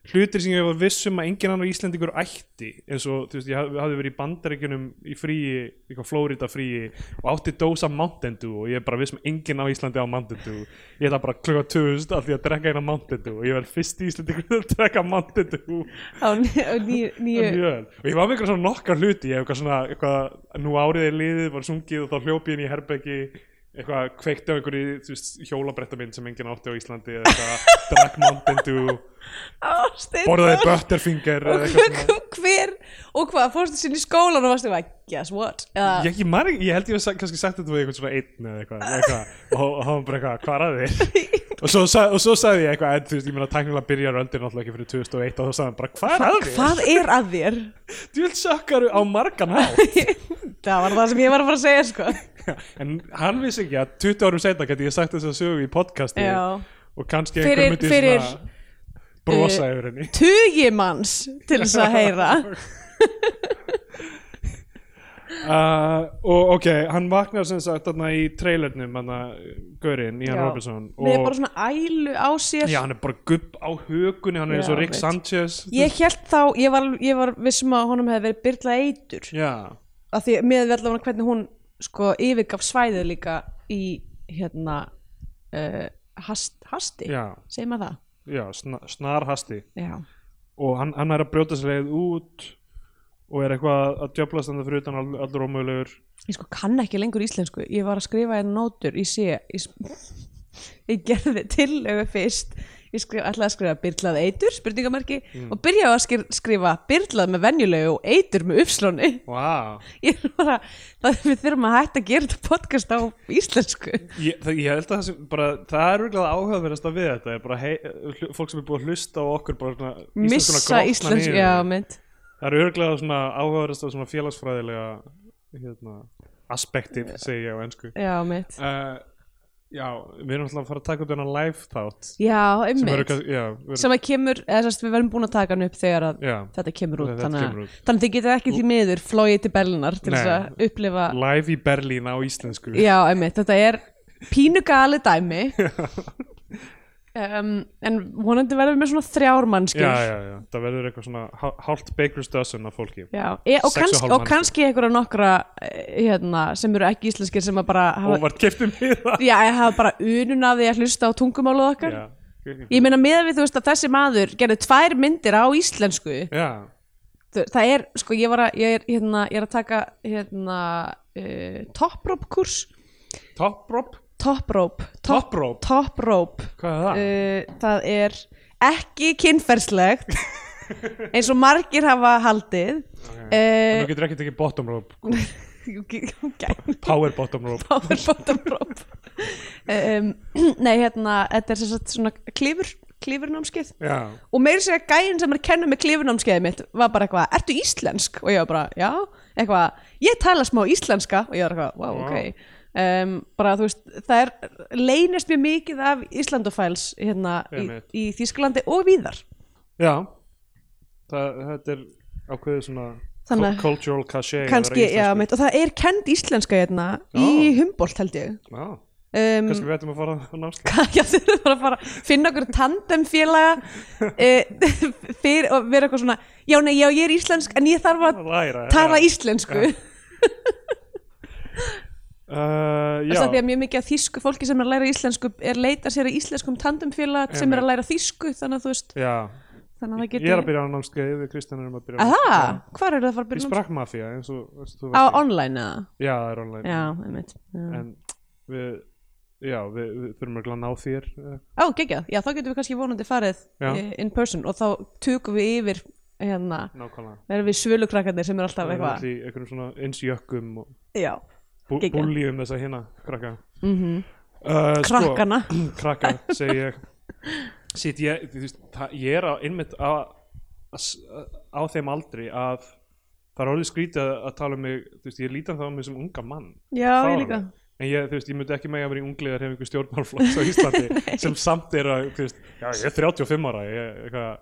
Speaker 1: hlutir sem ég var viss um að engin annar Íslendingur ætti eins og þú veist ég haf- hafði verið í bandaríkjunum í fríi, eitthvað Flórida fríi og átti dósa Mountain Dew og ég er bara viss um engin á Íslandi á Mountain Dew ég ætla bara klukkan 2000 að því að drekka eina Mountain Dew og ég verð fyrst Íslendingur til að drekka Mountain Dew
Speaker 2: á ný- á ný- nýju
Speaker 1: og ég var með eitthvað svona nokkar hluti ég hef eitthvað svona, eitthvað, nú árið er liðið var sungið og þá hljópi inn í herbeggi eitthvað kveikti á einhverju hjólabrettaminn sem enginn átti á Íslandi eða eitthvað, drakk Mountain Dew borðaði Butterfinger
Speaker 2: og hver og hvað, fórstu sinni í skólan og varstu eitthvað, guess what eða,
Speaker 1: Ég, ég, ég held ég sa- kannski sagt þetta við eitthvað svona einn eða eitthvað, eitthvað og hann bara eitthvað, hvað er að þér? og, svo, og svo sagði ég eitthvað, en þú veist, ég meina tæknilega byrjar öldin náttúrulega ekki fyrir 2001 og þá sagði hann bara, hvað er að þér?
Speaker 2: hvað er að þér?
Speaker 1: Þú vil sökkaru á margan hátt
Speaker 2: það var það sem ég var að fara að segja sko.
Speaker 1: en hann vissi ekki að 20 árum setna geti ég sagt þess að sögu í podcasti
Speaker 2: já.
Speaker 1: og kannski
Speaker 2: Fyrir-
Speaker 1: einhver myndi
Speaker 2: fyrir,
Speaker 1: svona brosa
Speaker 2: eh,
Speaker 1: yfir henni.
Speaker 2: tugi manns til þess að heyra.
Speaker 1: Uh, og ok, hann vaknar sem sagt þarna í trailernum hann Gaurinn, Ian
Speaker 2: Já.
Speaker 1: Robertson
Speaker 2: með bara svona ælu á sér.
Speaker 1: Já, hann er bara gubb á hökunni hann er eins og
Speaker 2: Já,
Speaker 1: Rick
Speaker 2: veit.
Speaker 1: Sanchez.
Speaker 2: Ég held þá, ég var, ég var vissum að honum hefði verið byrla eitur.
Speaker 1: Já,
Speaker 2: af því með allavega hvernig hún sko yfirgaf svæðið líka í hérna uh, hast, hasti,
Speaker 1: já,
Speaker 2: segir maður það?
Speaker 1: Já sna, snarhasti
Speaker 2: já,
Speaker 1: og hann, hann er að brjóta sér leið út og er eitthvað að djöflast hann fyrir utan all, allur ómögulegur.
Speaker 2: Ég sko kann ekki lengur íslensku. Ég var að skrifa einn nótur í sé ég, ég gerði tillögu fyrst ég skrif, ætlaði að skrifa byrlað eitur, spurningamarki og byrjaði að skri- skrifa byrlað með venjulegu og eitur með uppslóni
Speaker 1: wow.
Speaker 2: ég er bara, það við þurfum að hætta að gera þetta podcast á íslensku.
Speaker 1: Ég, það, ég held að það sem bara, það er virkilega áhugaverðast við þetta er bara hei, fólk sem er búið að hlusta á okkur bara
Speaker 2: missa íslensku,
Speaker 1: það eru virkilega áhugaverðast svona félagsfræðilega hérna, aspektir segi ég á ennsku
Speaker 2: já mynd,
Speaker 1: uh, já, við erum alltaf að fara að taka upp þennan live þátt.
Speaker 2: Já
Speaker 1: sem
Speaker 2: einmitt
Speaker 1: já, verður-
Speaker 2: sem að kemur, eða sérst við verðum búin að taka hann upp þegar að
Speaker 1: já,
Speaker 2: þetta kemur út.
Speaker 1: Þetta
Speaker 2: þannig,
Speaker 1: kemur út.
Speaker 2: þannig að þið getið ekki því miður flóið til Berlinar til þess að upplifa
Speaker 1: live í Berlín á íslensku.
Speaker 2: Já, einmitt, þetta er pínu gali dæmi um, en vonandi verðum við með svona þrjár mannskjur
Speaker 1: já, já, já, það verður eitthvað svona hál- hálft dozen af fólki.
Speaker 2: Já, e, og,
Speaker 1: Sex og
Speaker 2: og kannski einhverja nokkra eh, hérna, sem eru ekki íslenskir sem að bara
Speaker 1: óvart keftum við það
Speaker 2: já, hafa bara unun af því að hlusta á tungumáluð okkar.
Speaker 1: Já,
Speaker 2: ég meina með við þú veist að þessi maður gerði tvær myndir á íslensku.
Speaker 1: Já,
Speaker 2: það er, sko, ég var að ég er, hérna, ég er að taka hérna, uh, top rope kurs.
Speaker 1: Top rope
Speaker 2: top rope
Speaker 1: Top rope?
Speaker 2: top rope
Speaker 1: hvað er það?
Speaker 2: uh, það er ekki kynferðslegt eins og margir hafa haldið
Speaker 1: Okay.
Speaker 2: uh,
Speaker 1: Nú getur ekki tekið bottom rope
Speaker 2: okay.
Speaker 1: Power bottom rope
Speaker 2: power bottom rope um, nei hérna þetta er svona klífur klífurnámskeið og meiri segja gæinn sem er að kenna með klífurnámskeiðið mitt var bara eitthvað, ertu íslensk? og ég var bara, já, eitthvað ég tala smá íslenska og ég var eitthvað, wow,
Speaker 1: Vá.
Speaker 2: ok um, bara þú veist, það er leynist mjög mikið af Íslandofæls hérna í, í Þýskalandi og víðar.
Speaker 1: Já. Það, Þetta er ákveðið svona
Speaker 2: Þannig-
Speaker 1: cul- Cultural cachet
Speaker 2: kannski, já,
Speaker 1: íslenskur.
Speaker 2: mitt, og það er kend íslenska hérna í
Speaker 1: Já.
Speaker 2: Humboldt held ég.
Speaker 1: Já,
Speaker 2: um,
Speaker 1: kannski við ættum að fara á námslega
Speaker 2: finna okkur tandemfélaga e, og vera eitthvað svona já, nei, já, ég er íslensk en ég þarf að tala íslensku.
Speaker 1: Uh,
Speaker 2: þess að því að mjög mikið af þýsku fólki sem er að læra íslensku er leita sér að íslenskum tandemfélag sem er að læra þýsku þannig að þú veist
Speaker 1: já
Speaker 2: þannig að það
Speaker 1: Ég
Speaker 2: getur
Speaker 1: er að byrja á námskeið við Kristján erum að byrja á námskeið.
Speaker 2: hvar eru það að fara að
Speaker 1: Í
Speaker 2: byrja námskeið?
Speaker 1: Sprakkmafía eins og eins og þú
Speaker 2: á
Speaker 1: í.
Speaker 2: online eða?
Speaker 1: Já, það er online
Speaker 2: já, einmitt já.
Speaker 1: En við Já, við, við þurfum að ná þér eh,
Speaker 2: á, geggjað, já, þá getum við kannski vonandi farið
Speaker 1: Já.
Speaker 2: eh, in person og þá tökum við yfir hérna,
Speaker 1: Nákvæmlega
Speaker 2: verðum við svölukrakkarnir sem er alltaf
Speaker 1: Það er
Speaker 2: eitthvað
Speaker 1: allir í einhverjum svona eins jökkum og
Speaker 2: já,
Speaker 1: bú,
Speaker 2: Geggjað.
Speaker 1: búljum þess að hérna krakka.
Speaker 2: Mm
Speaker 1: uh,
Speaker 2: krakkana.
Speaker 1: sko, krakka, segi ég. Sitt ég, veist, það, ég er á, einmitt að s- á þeim aldri að það er orðið skrítið að, að tala um mig veist, ég lítan það á mig sem unga mann.
Speaker 2: Já, ég
Speaker 1: Fáránlegt.
Speaker 2: líka.
Speaker 1: En ég, veist, ég myndi ekki mega verið í ungliðar hef einhver stjórnmálflokks á Íslandi sem samt er að, já, ég er 35 ára ég, eitthvað,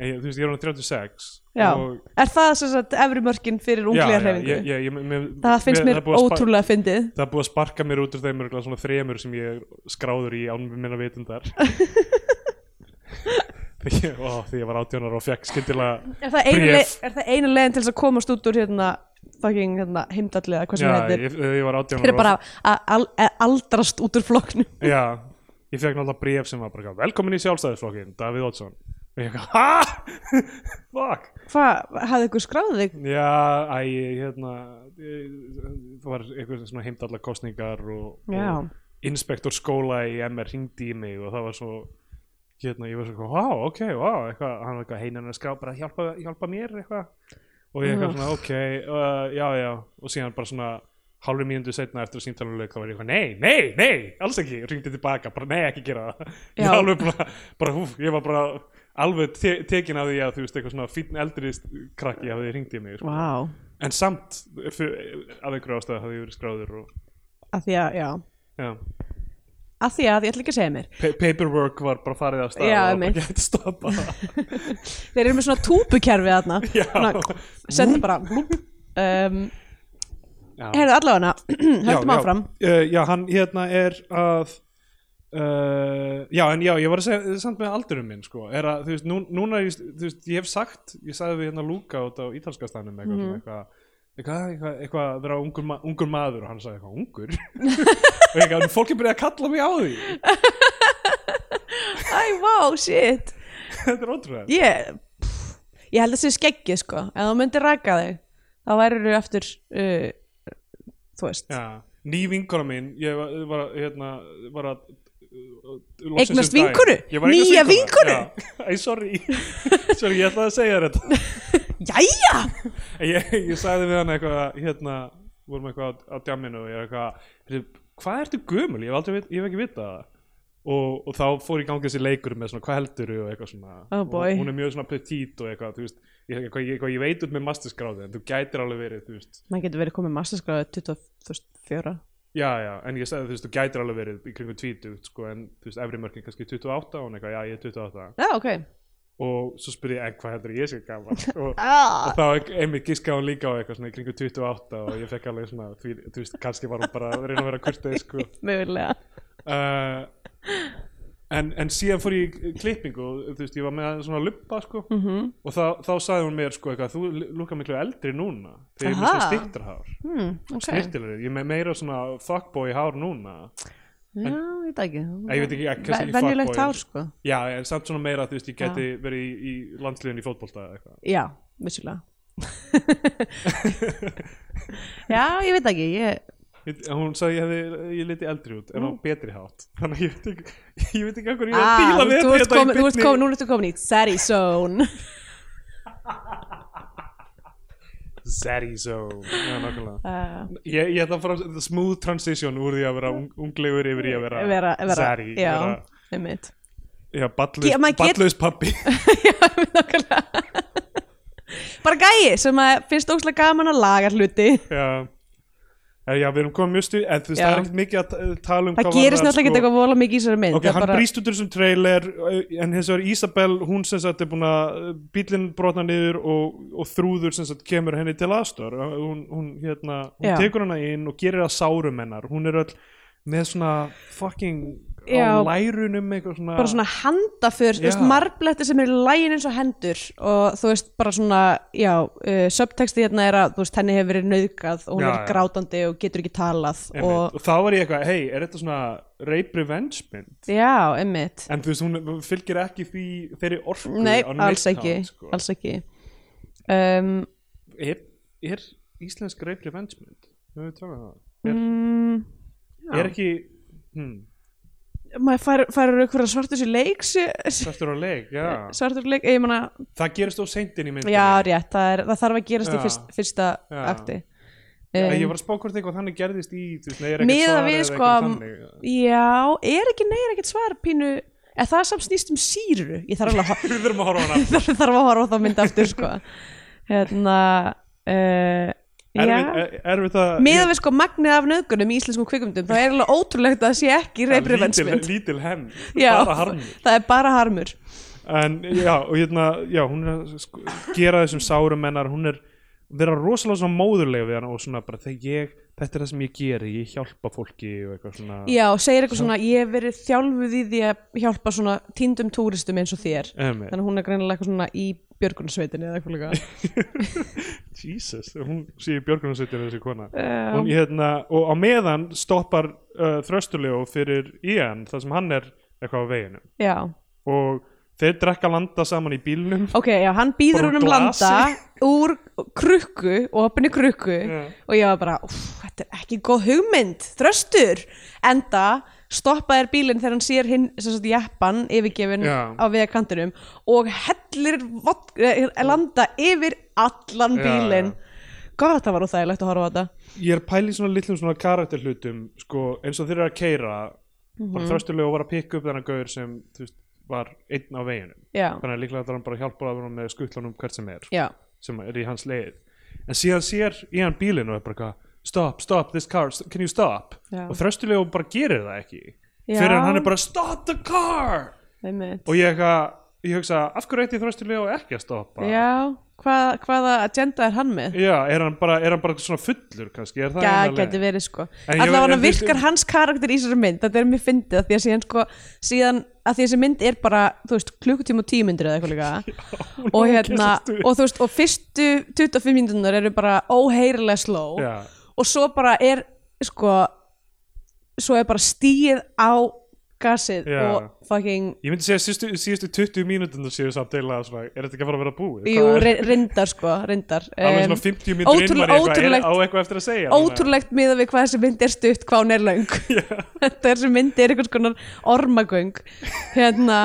Speaker 1: ég, þú veist, ég er hann 36
Speaker 2: Já.
Speaker 1: og,
Speaker 2: er það sem sagt efri mörkin fyrir ungliðar
Speaker 1: mér,
Speaker 2: það finnst mér
Speaker 1: er búið að
Speaker 2: ótrúlega fyndið.
Speaker 1: Það er búið að sparka mér út úr þeim örugglega svona þremur sem ég er skráður í án minna vitundar. Því, ég- ó, því ég var átjónar og fekk skyndilega
Speaker 2: er það einu, er leiðin til þess að komast út úr hérna fucking hérna, heimdalli eða hvað sem það heitir?
Speaker 1: ég, ég var átjónar
Speaker 2: þeir eru bara að að aldrast út úr flokknum.
Speaker 1: Já, ég fekk náttúrulega bréf sem var bara velkomin í sjálfstæðisflokkin, Davíð Oddsson og ég eitthvað, ha? Fuck.
Speaker 2: Hvað, hafði ykkur skráðið þig?
Speaker 1: Já, æ, hérna ég- það var eitthvað svona heimdallar kostningar og,
Speaker 2: Já.
Speaker 1: og inspektor skóla í MR hringdi í mig og það var svo hérna, ég var svo, wow, ok, wow eitthvað, hann var eitthvað heinan að skrá, bara hjálpa, hjálpa mér eitthvað. Og ég eitthvað svona, ok, uh, já, já. Og síðan bara svona hálfur mínútu setna eftir að síntaluleik þá var ég eitthvað, nei, nei, nei, alls ekki. Ringdi tilbaka, bara nei, ekki gera það. Ég
Speaker 2: Já.
Speaker 1: alveg bara, bara húf, ég var bara alveg te tekin af því að þú veist, eitthvað svona fínn eldri krakki hafði hringt í mig sko.
Speaker 2: wow.
Speaker 1: en samt af einhverju ástæðu hafði ég verið skráður og,
Speaker 2: að því að, já.
Speaker 1: Já,
Speaker 2: að því að, ég ætla ekki að segja mér.
Speaker 1: Pa paperwork var bara farið af stað
Speaker 2: Já,
Speaker 1: og bara gett stoppa
Speaker 2: þeir eru með svona
Speaker 1: Já.
Speaker 2: Svona, senda bara um,
Speaker 1: já.
Speaker 2: heyrðu allavega höldum
Speaker 1: já,
Speaker 2: áfram.
Speaker 1: Uh, já, hann hérna er að uh, já, en já, ég var að segja samt með aldurum minn, sko, er að þú veist, nú, núna, ég, þú veist, ég hef sagt ég sagði við hérna Lúka út á ítalska stannum eitthvað, svona eitthvað eitthvað, eitthvað, eitthvað að vera ungur, ma ungur maður og hann sagði eitthvað, ungur? Og eitthvað, fólk er byrjað að kalla mig á því.
Speaker 2: Æ, wow, shit.
Speaker 1: Þetta er ótrúlega
Speaker 2: pff, ég held að það sé skeggið sko. Ef þú myndir raka þig þá værir þú eftir uh, þú veist.
Speaker 1: Já, ný vinkona mín ég var, var, hérna, var að
Speaker 2: Eignast
Speaker 1: um eignast
Speaker 2: Nýja vinkonu?
Speaker 1: Já. Æ, sorry. Sorry, ég ætlaði að segja þér þetta.
Speaker 2: Jæja!
Speaker 1: Ég, ég sagði við hann eitthvað hérna, vorum eitthvað á, djamminu og ég er eitthvað, "Heyrðu, hvað ertu gömul? Ég hef aldrei, ég hef ekki vitað það. Og, og þá fór í gangi þessi leikur með svona, hvað heldur og eitthvað svona.
Speaker 2: Oh boy.
Speaker 1: og hún er mjög svona petit og eitthvað, þú veist ég, eitthvað, ég, eitthvað, ég veit út með masterskráði en þú gætir alveg verið,
Speaker 2: maður getur verið komið masterskráði 24
Speaker 1: Já, já, en ég sagði þú veist, þú gætir alveg verið í kringum 20, sko, en þú veist, efri mörkin kannski 28 og hún eitthvað, já, ég er 28
Speaker 2: já, ok.
Speaker 1: Og svo spurði ég, en hvað heldur ég sé gaman og,
Speaker 2: ah.
Speaker 1: og þá einmitt giskaði hún líka á eitthvað svona í kringum 28 og ég fekk alveg svona, því, þú veist, kannski var hún bara að reyna að vera kurtið, sko.
Speaker 2: Mögulega.
Speaker 1: Uh, en, en síðan fór ég í klippingu og þú veist, ég var með svona luppa, sko.
Speaker 2: Mm -hmm.
Speaker 1: og þá, þá sagði hún mér, sko, eitthvað, þú lúkar miklu eldri núna þegar ég er með svona stittarhár
Speaker 2: hmm, ok.
Speaker 1: Snirtilegri, ég er með meira svona fuckboy hár núna.
Speaker 2: Já, ég veit ekki.
Speaker 1: Ég veit ekki, ekki
Speaker 2: venjulegt hár sko.
Speaker 1: Já, en samt svona meira, þú veist, ég geti verið í, í landsliðin í fótbolta eða eitthvað.
Speaker 2: Já, vissulega. Já, ég veit ekki Ég-
Speaker 1: Hún sagði ég hefði, ég liti eldri út en á
Speaker 2: Mm.
Speaker 1: betri hátt. Þannig ég veit ekki, ég veit ekki hvað ég er að
Speaker 2: ah,
Speaker 1: díla við
Speaker 2: þú ert komin, þú ert komin, núna ertu komin í Sadie Zone.
Speaker 1: Zaddy zone Já, nákvæmlega.
Speaker 2: Uh,
Speaker 1: Ég, ég ætla að fara smooth transition úr því að vera ung, unglegur yfir í að vera,
Speaker 2: vera, vera
Speaker 1: Zaddy
Speaker 2: já,
Speaker 1: vera,
Speaker 2: einmitt.
Speaker 1: Já, ballaus, pappi
Speaker 2: já, nákvæmlega. Bara gæi sem finnst óslega gaman að laga hluti.
Speaker 1: Já Já, við erum komið mjög stuð En þú veist, það er ekkert mikið að ta- tala um
Speaker 2: það
Speaker 1: hvað
Speaker 2: gerist
Speaker 1: varðar,
Speaker 2: náttúrulega ekki eitthvað vola mikið í þessari mynd
Speaker 1: Ok,
Speaker 2: það
Speaker 1: hann
Speaker 2: bara,
Speaker 1: brýst út úr þessum trailer uh, en hins vegar Isabel, hún sem sagt er búin að bílinn brotna niður og, og þrúður sem sagt kemur henni til aðstor hún, hún, hérna, hún tekur hana inn og gerir það sárum hennar. Hún er öll með svona fucking. Á lærunum eitthvað svona,
Speaker 2: bara svona handaför marbletti sem er í lægin eins og hendur og þú veist bara svona já, uh, subtexti hérna er að þú veist henni hefur verið nauðgað og hún
Speaker 1: Já,
Speaker 2: er grátandi og getur ekki talað og
Speaker 1: og þá var ég eitthvað, hei, er þetta svona rape revenge mynd
Speaker 2: já, emmitt
Speaker 1: en þú veist, hún fylgir ekki því þeirri orku
Speaker 2: nei, alls ekki,
Speaker 1: sko.
Speaker 2: alls ekki. Um,
Speaker 1: er, er íslensk rape revenge mynd? Höfum við talað um það? Er,
Speaker 2: mm,
Speaker 1: er ekki hmm,
Speaker 2: maður fær, fær eitthvað svartur sér leik
Speaker 1: svartur á leik, já
Speaker 2: svartur leik, ég meina
Speaker 1: það gerist of seint inn í myndinni
Speaker 2: já, rétt, það, er, það þarf að gerast í
Speaker 1: Já.
Speaker 2: fyrst, fyrsta
Speaker 1: Já.
Speaker 2: akti um,
Speaker 1: ég var að spá hvort eitthvað þannig gerðist í er svar
Speaker 2: við, sko,
Speaker 1: þannig
Speaker 2: Já, er ekki, nei, er ekkert svar pínu eða það samt snýst um síru ég þarf alveg að
Speaker 1: að horfa á
Speaker 2: á það mynd aftur sko. hérna uh,
Speaker 1: erfitt, að
Speaker 2: miðað við sko magnið af nöðgunum í íslenskum kvikmyndum þá er alveg ótrúlegt að það sé ekki
Speaker 1: lítil,
Speaker 2: reybrifensmynd
Speaker 1: lítil henn bara harmur.
Speaker 2: það er bara harmur.
Speaker 1: En já, og hérna, já, hún er að sko, gera þessum sárum mennar hún er vera rosalega svona móðurlega við hann og svona bara þegar ég, þetta er það sem ég geri ég hjálpa fólki og eitthvað svona.
Speaker 2: Já, og segir eitthvað svona, ég hef verið þjálfuð í því að hjálpa svona týndum túristum eins og þér.
Speaker 1: Emi,
Speaker 2: þannig hún er greinilega eitthvað svona í björgunarsveitinni eða eitthvað líka.
Speaker 1: Jesus, hún sé í björgunarsveitir þessi kona.
Speaker 2: Já.
Speaker 1: hún, hérna, og á meðan stoppar uh, þröstuljó fyrir Ian þar sem hann er eitthvað á veginu
Speaker 2: já,
Speaker 1: og þeir drekka landa saman í bílnum.
Speaker 2: Ok, já, hann býður hún um landa úr krukku, opinni krukku.
Speaker 1: Já.
Speaker 2: og ég var bara, þetta er ekki góð hugmynd, þröstur. Enda stoppaðir bílinn þegar hann sér hinn, sem sagt, jeppan yfirgefin á vegakantinum og hellir eh, landa yfir allan bílinn. gott, það var úþægilegt að horfa á þetta.
Speaker 1: Ég er pæli svona litlum svona karakterhlutum sko, eins og þeir eru að keira
Speaker 2: Mhm.
Speaker 1: bara þröstulega var að pikka upp þennan gaur sem veist, var einn á veginum.
Speaker 2: Já,
Speaker 1: þannig að líklega það hann bara að hjálpa að hann með skutlanum hvert sem er
Speaker 2: já,
Speaker 1: sem er í hans leið. En síðan sér í hann bílinn og er bara eitthvað stop, stop, this car, can you stop?
Speaker 2: Já.
Speaker 1: og þröstulega bara gerir það ekki. Fyrir hann er bara stop the car! Og ég, eitthvað, ég hugsa af hverju ætti þröstulega og ekki að stoppa?
Speaker 2: Já, hvað, hvaða agenda er hann með?
Speaker 1: Já, er hann bara, er hann bara svona fullur kannski,
Speaker 2: Já,
Speaker 1: leiðin?
Speaker 2: verið sko.
Speaker 1: Ég-
Speaker 2: Allavega virkar
Speaker 1: fyrst-
Speaker 2: hans karakter í þessari mynd. Þetta er mér fyndið að því að síðan sko síðan að því að þessi mynd er bara þú veist, klukkutíma og tímyndir eða eitthvað líka.
Speaker 1: Hún
Speaker 2: og hérna, og þú veist og fyrstu 25 mínútunar eru bara óheyrilega sló.
Speaker 1: Já,
Speaker 2: og svo bara er sko svo er bara stíð á gasið
Speaker 1: Já.
Speaker 2: og fucking
Speaker 1: ég myndi segja síðustu, síðustu 20 mínútur séu samt deila svona, er þetta ekki að fara að vera búið?
Speaker 2: jú, reyndar sko, reyndar
Speaker 1: Alveg svona 50 mínútur inn var ég á eitthvað eftir að segja
Speaker 2: ótrúlegt miða við hvað þessi mynd er stutt hvað hún er þetta er þessi mynd er einhvers konar ormagöng hérna,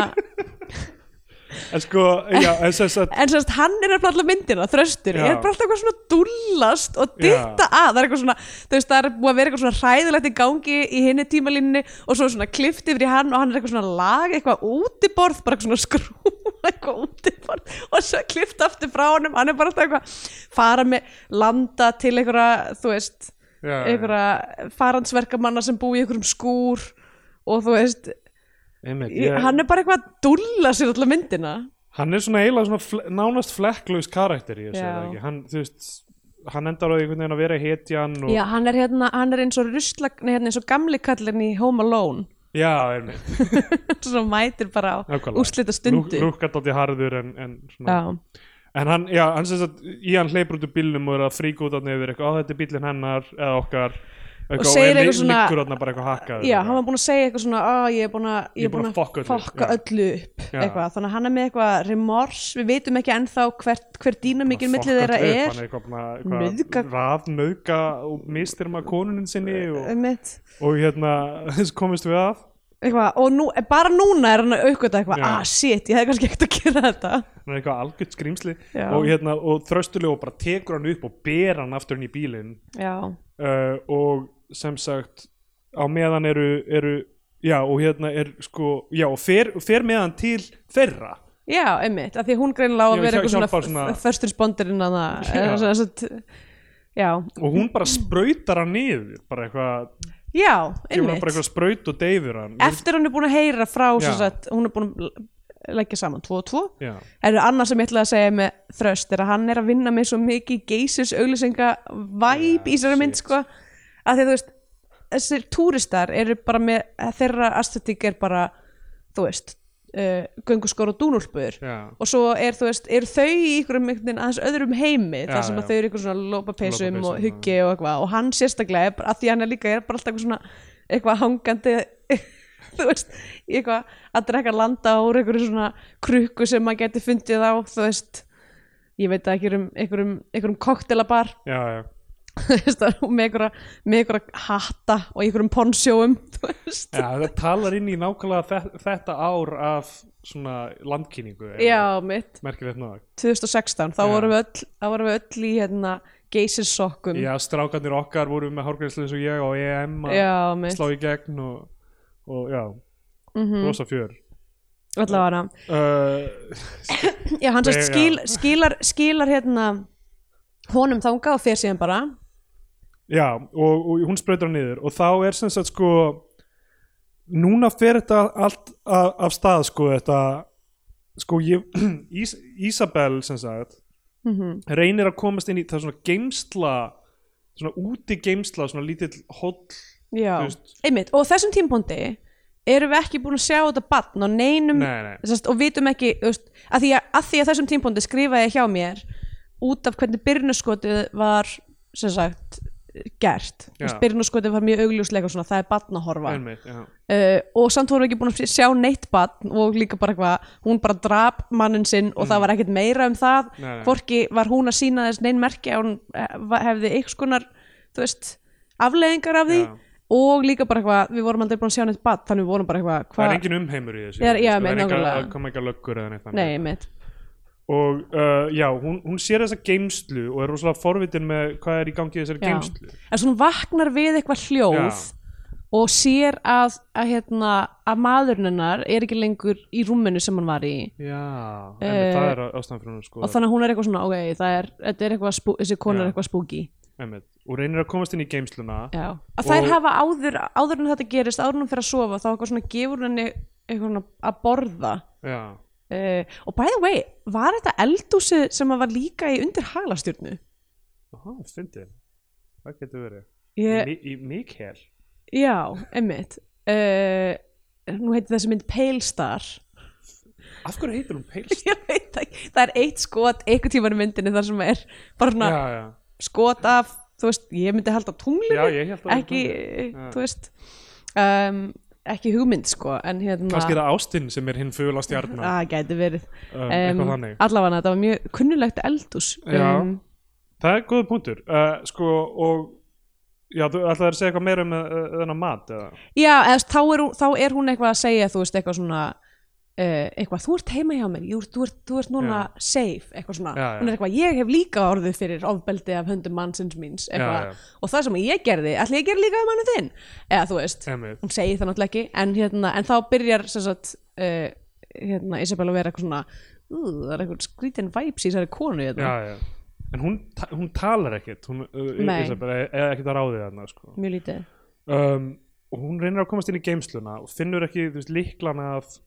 Speaker 1: En sko, já, en sem sagt
Speaker 2: en sérst hann er að alla myndina, þröstur,
Speaker 1: Já.
Speaker 2: er bara alltaf eitthvað svona dúllast og dytta að. Það er eitthvað svona, þú veist, það er búið að vera eitthvað svona hræðilegt í gangi í hinni tímalínni og svo svona klift yfir í hann og hann er eitthvað svona lag, eitthvað útiborð bara eitthvað svona skrúa eitthvað útiborð og svo klift aftur frá honum. Hann er bara alltaf eitthvað fara með landa til einhverja, þú veist
Speaker 1: já,
Speaker 2: einhverja farandsverkamanna sem búi í einhverjum skúr og þú veist,
Speaker 1: einmitt,
Speaker 2: ég, hann er bara eitthvað að dúlla sér alla myndina.
Speaker 1: Hann er svona eiginlega svona fle, nánast flekklaus karakter í þessu,
Speaker 2: Já.
Speaker 1: eða ekki? Hann, þú veist, hann endar á einhvern veginn að vera hetjan og,
Speaker 2: Já, hann er hérna, hann er eins og rusla, nei, hérna eins og gamli kallin í Home Alone.
Speaker 1: Já einmitt.
Speaker 2: Svo mætir bara á úrslita stundu.
Speaker 1: Lúkkar dálítið harður en, en svona
Speaker 2: Já,
Speaker 1: En hann, já, hann sem sagt, í hann hleypur út úr bílnum og er að fríka út af nefnir eitthvað, á þetta er bílinn hennar eða okkar eitthvað,
Speaker 2: segir eitthvað svona- já, hann var búinn að segja eitthvað svona að ég er búinn að, ég er búinn að
Speaker 1: fokka
Speaker 2: fokka öllu upp eitthvað, þannig að hann er með eitthvað remors, við veitum ekki ennþá hver dýnamikil millið þeirra
Speaker 1: hann
Speaker 2: er.
Speaker 1: er eitthvað, bara
Speaker 2: Nauðga-
Speaker 1: eitthvað raf, nauðga og mistir maður konunin sinni og,
Speaker 2: einmitt,
Speaker 1: og hérna, þess komist við að.
Speaker 2: Eitthvað, og nú, bara núna er hann að aukvita eitthvað,
Speaker 1: Já.
Speaker 2: ah shit, ég hefði kannski ekkert að gera þetta.
Speaker 1: Hann er eitthvað algjört skrýmsli og, hérna, og þröstulega og bara tekur hann upp og ber hann aftur inn í bílinn. Uh, og sem sagt á meðan eru, eru já og hérna er sko já og fer, fer með hann til þeirra.
Speaker 2: Já, einmitt, af því hún greinilega á að vera eitthvað svona, first responderinn að það,
Speaker 1: Já. og hún bara sprautar hann niður bara eitthvað,
Speaker 2: já, einmitt
Speaker 1: bara eitthvað spraut og deyfur hann.
Speaker 2: Eftir hann er búin að heyra frá sagt, hún er búin að leggja saman 2 og 2
Speaker 1: já,
Speaker 2: er annað sem ég ætlaði að segja með þröst er að hann er að vinna með svo mikið geisis auglýsinga væp í þessari mynd sko að því þú veist þessir túristar eru bara með þeirra aesthetic er bara þú veist uh, gönguskor og dúnúlpur.
Speaker 1: Já,
Speaker 2: og svo er þú veist, eru þau í einhverjum einhvern veginn aðeins öðrum heimi
Speaker 1: Já,
Speaker 2: þar sem
Speaker 1: já.
Speaker 2: að þau eru einhver svona lópapeysum og
Speaker 1: Lópapeysum,
Speaker 2: huggi og eitthvað. Og hann sérstaklega, er bara- að því hann er líka er bara alltaf eitthvað svona eitthvað hangandi þú veist, í eitthvað að drekka landa úr einhverju svona krukku sem maður geti fundið á þú veist, ég veit ekki um einhverjum, einhverjum koktelabar
Speaker 1: já, já.
Speaker 2: og með einhverja einhverja hatta og einhverjum ponsjóum
Speaker 1: já það talar inn í nákvæmlega þe- þetta ár af svona landkynningu
Speaker 2: já mitt.
Speaker 1: merkilegt náða
Speaker 2: 2016, þá
Speaker 1: Já.
Speaker 2: vorum við öll, þá vorum við öll í hérna geysissokkum
Speaker 1: já, strákarnir okkar voru með hárgræslu eins og ég á EM að slá í gegn og, og já,
Speaker 2: mm
Speaker 1: rosa fjör.
Speaker 2: Allavega.
Speaker 1: Uh,
Speaker 2: já, hann skil, skilar, skilar hérna honum þangað og fer síðan bara
Speaker 1: Já, og, og hún sprautar hann niður og þá er sem sagt sko núna fer þetta allt af, af stað sko þetta sko ég, Ís, Ísabel sem sagt
Speaker 2: mm
Speaker 1: reynir að komast inn í það svona geimsla svona úti geimsla, svona lítill veist.
Speaker 2: einmitt. Og þessum tímpúndi erum við ekki búin að sjá þetta batn á neinum
Speaker 1: nei, nei,
Speaker 2: Sest, og vitum ekki veist, að, því að, að því að þessum tímpúndi skrifaði ég hjá mér út af hvernig byrnuskotið var sem sagt gert.
Speaker 1: Já.
Speaker 2: byrnuskotið var mjög augljóslega svona, það er batn að horfa
Speaker 1: einmitt,
Speaker 2: uh, og samt vorum við ekki búin að sjá neitt batn og líka bara eitthvað, hún bara drap mannin sinn og það var ekkert meira um það.
Speaker 1: Mm.
Speaker 2: Hvorki var hún að sína þess neinn merki að hún eh, hefði einhvers konar þú veist, afleðingar af því.
Speaker 1: Já.
Speaker 2: og líka bara eitthvað, við vorum aldrei búin að sjá neitt batn þannig við vorum bara eitthvað,
Speaker 1: það er engin umheimur í þessu.
Speaker 2: Já, já,
Speaker 1: sko, það er
Speaker 2: nákvæmlega.
Speaker 1: það koma ekki að löggur eða neitt
Speaker 2: nei,
Speaker 1: og uh, já, hún, hún sér þessa geimslu og er rosalega forvitin með hvað er í gangi þessari
Speaker 2: Já.
Speaker 1: geimslu
Speaker 2: en svo hún vaknar við eitthvað hljóð
Speaker 1: Já.
Speaker 2: og sér að, að, hérna, að maðurinn hennar er ekki lengur í rúminu sem hann var í.
Speaker 1: Já,
Speaker 2: Eh,
Speaker 1: einmitt, það er ástæðan fyrir hún að
Speaker 2: og
Speaker 1: skoða
Speaker 2: þannig að hún er eitthvað svona, ok, það er, er eitthvað spú, þessi kona
Speaker 1: Já.
Speaker 2: er eitthvað spooky.
Speaker 1: Einmitt, og reynir að komast inn í geimsluna
Speaker 2: að þær
Speaker 1: Og-
Speaker 2: hafa áður, áður en þetta gerist, áður en hún fyrir að sofa þá eitthvað svona gefur henni eitthvað að borða.
Speaker 1: Já,
Speaker 2: uh, og by the way, var þetta eldúsið sem var líka í undir halastjörnu?
Speaker 1: Aha, fyndið. Það getur verið?
Speaker 2: Ég,
Speaker 1: í Mikael?
Speaker 2: Já, emmitt uh, nú heitir þessi mynd Pale Star.
Speaker 1: Af hverju heitir hún Pale
Speaker 2: ég veit ekki, það er eitt skot einhvern tímann í myndinni þar sem er bara svona
Speaker 1: já, já,
Speaker 2: skot af þú veist, ég myndi tunglinu
Speaker 1: held að
Speaker 2: ekki,
Speaker 1: Já.
Speaker 2: þú veist. Um, ekki hugmynd sko en hérna
Speaker 1: kannski er það Ástin sem er hinn fugla stjarnar
Speaker 2: það gæti verið.
Speaker 1: Um, þannig.
Speaker 2: allavega þetta var mjög kunnulegt eldús
Speaker 1: Já.
Speaker 2: um,
Speaker 1: það er góð punktur. Uh, sko, og já, þú ætlaði að segja eitthvað meira um uh, þennan mat eða?
Speaker 2: já eða, þá, er, þá er hún eitthvað að segja þú veist eitthvað svona Uh, eitthvað, þú ert heima hjá mér, Jú, þú, ert, þú ert núna safe, eitthvað svona
Speaker 1: Já, já.
Speaker 2: hún er eitthvað, ég hef líka orðið fyrir ofbeldi af höndum mannsins míns,
Speaker 1: Já, já.
Speaker 2: og það sem ég gerði, ætli ég gerði líka um mannu þinn eða þú veist,
Speaker 1: Einmitt.
Speaker 2: hún segir það náttúrulega ekki en, hérna, en þá byrjar sagt, uh, hérna, Isabel að vera eitthvað svona uh, það er eitthvað skrítin vibes í þessari konu hérna.
Speaker 1: já, já. en hún, ta hún talar ekkert hún uh,
Speaker 2: Nei.
Speaker 1: Isabel, er, er ekkert að ráði þarna sko.
Speaker 2: mjög lítið
Speaker 1: um, og hún reynir að komast inn í geimsluna og finnur ekki veist, líklana að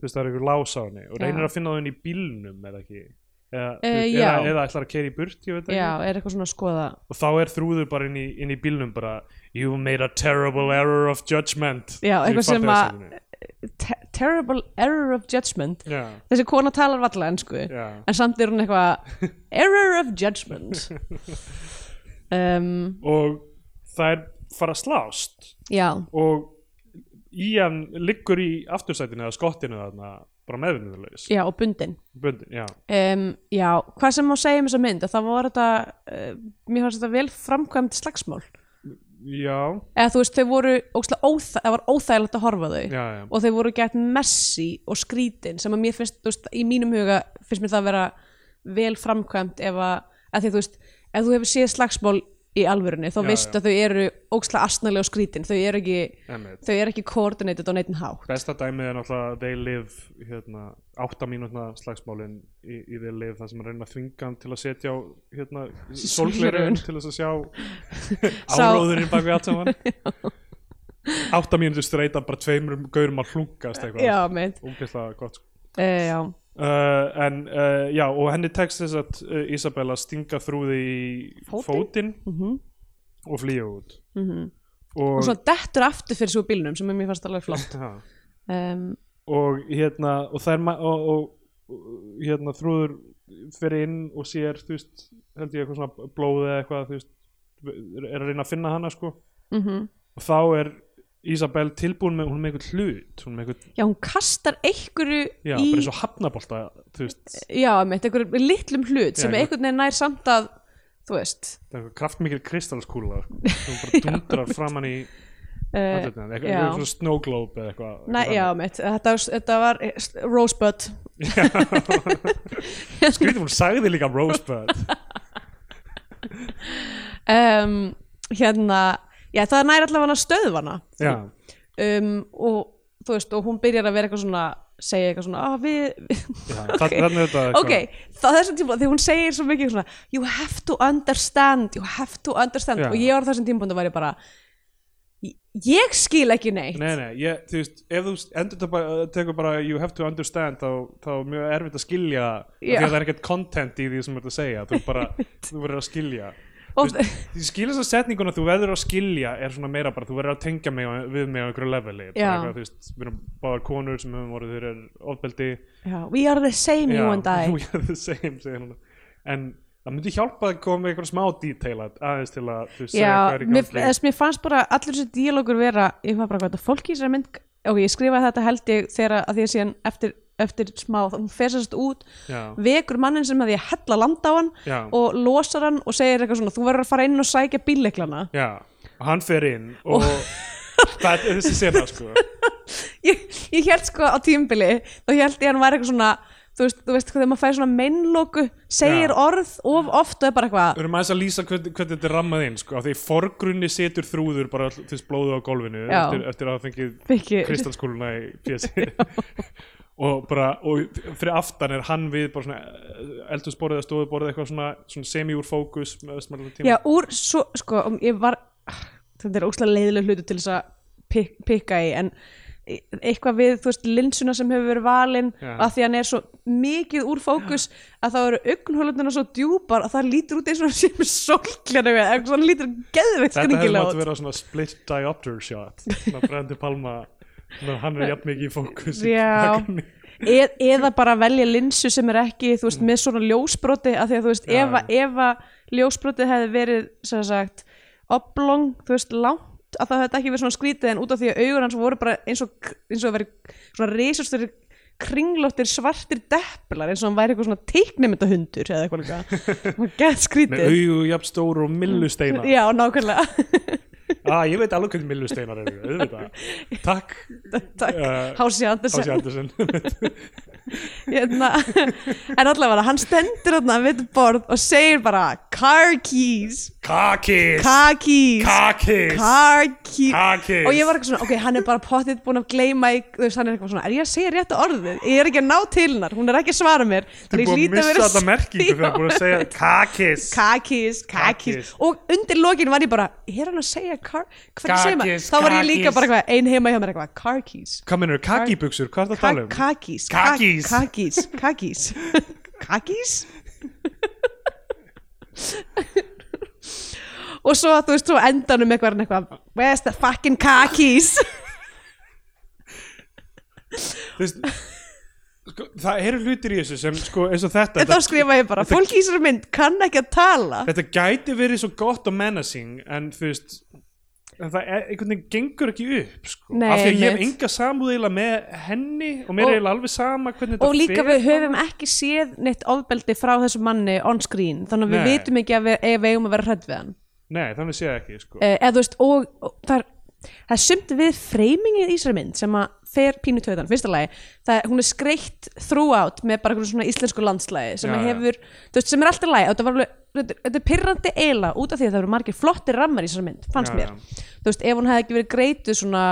Speaker 1: þú veist, það er einhver lás á henni og reynir að finna það inn í bílnum eða ekki? Eða,
Speaker 2: já.
Speaker 1: eða, eða ætlar að keira í burt
Speaker 2: já, er eitthvað svona að skoða.
Speaker 1: Og þá er þrúður bara inn í, inn í bílnum bara you made a terrible error of judgment.
Speaker 2: Já, eitthvað sem að- te terrible error of judgment.
Speaker 1: Já,
Speaker 2: þessi kona talar valla ennsku en samt er hún eitthvað error of judgment. Um,
Speaker 1: og það er fara að slást.
Speaker 2: Já,
Speaker 1: og Ían liggur í aftursætinu eða skottinu þarna bara meðvinnulegis
Speaker 2: já og bundin
Speaker 1: bundin, já,
Speaker 2: um, já, hvað sem má segja um þessa mynd það var þetta uh, mér fannst þetta vel framkvæmt slagsmál.
Speaker 1: Já,
Speaker 2: eða þú veist, þau voru óþæ það var óþægilegt að horfa þau.
Speaker 1: Já, já.
Speaker 2: og þau voru gett messi og skrítin sem að mér finnst, þú veist, í mínum huga finnst mér það að vera vel framkvæmt ef að, að því þú veist ef þú hefur séð slagsmál í alvörunni þá
Speaker 1: Já,
Speaker 2: veistu
Speaker 1: já.
Speaker 2: að þau eru ókslega astnalega og skrítin þau eru ekki,
Speaker 1: Einmitt.
Speaker 2: þau eru ekki coordinated á neitt hátt
Speaker 1: besta dæmið er náttúrulega They Live hérna, átta mínútna slagsmálin í, í They Live það sem að reyna að þvinga hann til að setja á hérna,
Speaker 2: Sólgleraugun.
Speaker 1: til þess að sjá áróðurinn bak við allt saman átta mínútur streyta bara tveimur gaurum að hlunkast eitthvað ógeðslega gott sko.
Speaker 2: uh, já
Speaker 1: Uh, en uh, já, og henni tekst þess að uh, Isabella stinga þrúði í
Speaker 2: Fótinn?
Speaker 1: fótinn
Speaker 2: Mhm.
Speaker 1: og flýja út
Speaker 2: Mhm.
Speaker 1: og,
Speaker 2: og svona dettur aftur fyrir svo bílnum sem er mér fannst alveg flott um,
Speaker 1: og hérna og og, og, hérna þrúður fyrir inn og sér þú veist, held ég eitthvað svona blóð eða eitthvað, þú veist er að reyna að finna hana sko
Speaker 2: mm
Speaker 1: og þá er Isabel tilbúin með, hún með einhvern hlut hún með einhvern,
Speaker 2: já, hún kastar einhverju
Speaker 1: já,
Speaker 2: í
Speaker 1: bara eins og veist,
Speaker 2: já, með einhverjum litlum hlut
Speaker 1: Já,
Speaker 2: sem
Speaker 1: einhver-
Speaker 2: einhvern veginn nær samt að þú veist.
Speaker 1: Kraftmikil kristalskúla hún bara dundrar framann í
Speaker 2: uh,
Speaker 1: eitthvað,
Speaker 2: já.
Speaker 1: eitthvað svona snow globe eða eitthvað, eitthvað
Speaker 2: já, mitt, þetta, þetta var eh, Rosebud.
Speaker 1: Skrítið hún sagði líka Rosebud.
Speaker 2: Um, hérna já, það nær allavega stöðvana
Speaker 1: já,
Speaker 2: um, og þú veist, og hún byrjar að vera eitthvað svona segja eitthvað svona, ah, við,
Speaker 1: Já, okay. þannig er þetta eitthvað-
Speaker 2: ok, það þessum tíma þegar hún segir svo mikið svona you have to understand, you have to understand
Speaker 1: Já.
Speaker 2: og ég var þessum tíma var ég bara ég- skil ekki neitt
Speaker 1: Nei, nei, ég, þú veist, ef þú endur þetta bara, tekur bara you have to understand þá, þá er mjög erfitt að skilja því
Speaker 2: Já.
Speaker 1: að það er ekkert content í því sem þú ert að segja þú bara, þú verður að skilja Þú skilja þess að setninguna þú verður að skilja er svona meira bara, þú verður að tengja mig við mig á einhverju leveli. Bara við erum báðar konur sem höfum voruð þeir er ofbeldi
Speaker 2: we are the same you and I.
Speaker 1: we are the same segir hún. En það myndi hjálpa að koma með eitthvað smá detail aðeins til að þú segja hvað er í gangi.
Speaker 2: mér fannst bara allir þessi díalógur vera ég var bara hvað þetta fólki sem mynd ok, ég skrifaði þetta held ég þegar að því að síðan eftir, eftir smá, hún fer sérst út
Speaker 1: Já.
Speaker 2: vekur mannin sem að því að hella landa á hann
Speaker 1: Já.
Speaker 2: og losar hann og segir eitthvað svona þú verður að fara inn og sækja bílleiklana
Speaker 1: Já, og hann fer inn og það er þessi sena sko
Speaker 2: ég, ég held sko á tímbili þá held ég að hann var eitthvað svona þú veist, þú veist hvað þegar maður fær svona meinlóku segir
Speaker 1: Já.
Speaker 2: orð of oft og er bara eitthvað
Speaker 1: Við erum aðeins að lýsa hvernig, hvernig þetta er rammað inn sko, af því forgrunni setur þrúður bara veist, blóðu á gólfinu
Speaker 2: Já.
Speaker 1: eftir, eftir að hafa fengið
Speaker 2: Fengi-
Speaker 1: kristalskúluna í fjösi og bara, og fyrir aftan er hann við bara svona eldhúsborðið eða stofuborðið eitthvað svona, svona semi úr fókus með östmælulega tíma.
Speaker 2: Já, úr, svo, sko, um, ég var þetta er óslega leiðileg hlutu til þess að pik, pikka í, en e- eitthvað við, þú veist, linsuna sem hefur verið valin
Speaker 1: Já.
Speaker 2: að því hann er svo mikið úr fókus að þá eru augnhólundina svo djúpar að það lítur út eins og sé með sólklæri við, eitthvað svona lítur geðveikt
Speaker 1: Þetta hefði
Speaker 2: skringilega
Speaker 1: mátt
Speaker 2: út.
Speaker 1: vera svona split diopter shot svona brendi palma hann er jafn mikið í fókus
Speaker 2: e eða bara velja linsu sem er ekki, þú veist, með svona ljósbroti að því að þú veist,
Speaker 1: Já,
Speaker 2: ef, að- ef að ljósbrotið hefði verið, sem sagt oblong, þú veist, langt að það hefði ekki verið svona skrítið en út af því að augur hans voru bara eins og, eins og að veri svona reisastur kringlóttir svartir deplar eins og hann væri eitthvað svona teiknimyndahundur eða eitthvað líka. Og gett
Speaker 1: með
Speaker 2: skrítið
Speaker 1: augu jafn stór og millusteina
Speaker 2: Já, nákvæmlega
Speaker 1: ah, ég veit alveg hvernig millusteinar eru auðvitað. Takk.
Speaker 2: Takk,
Speaker 1: Eh,
Speaker 2: Hási Andersen hérna, en allavega hann stendur þarna við þetta borð og segir bara car keys.
Speaker 1: Kakis
Speaker 2: car keys.
Speaker 1: Kakis
Speaker 2: car keys.
Speaker 1: Kakis.
Speaker 2: og ég var eitthvað svona, ok, hann er bara pottitt búin að gleyma í, þú veist, hann er eitthvað svona, er ég að segja réttu orðið? Ég er ekki að ná til hennar, hún er ekki að svara mér.
Speaker 1: Þú er búin að missa alla merkingu fyrir að búin að segja kakis
Speaker 2: kakis, kakis
Speaker 1: Kakis.
Speaker 2: og undir lokin var ég bara, er hann að segja car, hvernig segir maður, þá var ég líka bara ein heima hjá mér eitthvað, car keys.
Speaker 1: Hvað minnur, kakibuxur, hvað er það að tala um?
Speaker 2: Kakís.
Speaker 1: Kakís.
Speaker 2: kakís. Kakís? Og svo þú veist, svo endanum eitthvað hann eitthvað, where's the fucking kakís?
Speaker 1: Þú veist, sko, það eru hlutir í þessu sem sko, eins og þetta
Speaker 2: þá skrifa ég bara, fólk í þessari mynd kann ekki að tala.
Speaker 1: Þetta gæti verið svo gott og menacing en þú veist en það er, einhvern veginn gengur ekki upp sko.
Speaker 2: Nei,
Speaker 1: af því að ég hef enga samúð eiginlega með henni og mér
Speaker 2: Og-
Speaker 1: er alveg sama
Speaker 2: og líka við höfum ekki séð neitt ofbeldi frá þessu manni on screen þannig að við
Speaker 1: Nei.
Speaker 2: vitum ekki að við, við eigum að vera hrædd við hann
Speaker 1: nei, þannig sé ég ekki sko.
Speaker 2: uh, eða veist, og, og það er er sumt við freymingið í þessari mynd sem að fer pínu töðan, fyrsta lagi það, hún er skreitt throughout með bara svona íslensku landslægi sem
Speaker 1: Já,
Speaker 2: hefur, þú veist, sem er alltaf lagi þetta, var alveg, þetta, er pyrrandi eila út af því að það eru margir flottir rammar í þessari mynd fannst mér, þú veist, ef hún hefði ekki verið greituð svona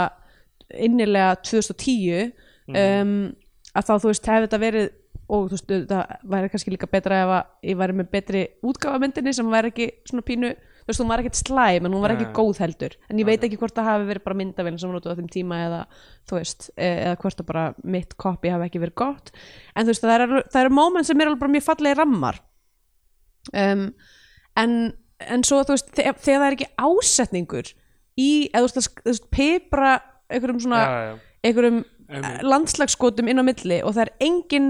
Speaker 2: innilega 2010
Speaker 1: Mhm.
Speaker 2: um, að þá þú veist, hefði þetta verið og þú veist, það væri kannski líka betra ef að ég væri með betri útgáfa myndinni sem væri ekki svona pínu þú veist, hún var ekkert slæm en hún var ekki góð heldur. En ég veit ekki hvort það hafi verið bara myndavélin sem hún notuð á þeim tíma eða þú veist, e- eða hvort það bara mitt copy hafi ekki verið gott. En þú veist, það eru, eru moment sem er alveg bara mjög fallegi rammar um, en, en svo þú veist, þegar, þegar það er ekki ásetningur í, eða þú veist, pipra einhverjum svona
Speaker 1: já, já.
Speaker 2: einhverjum
Speaker 1: Einmitt.
Speaker 2: landslagsskotum inn á milli og það er engin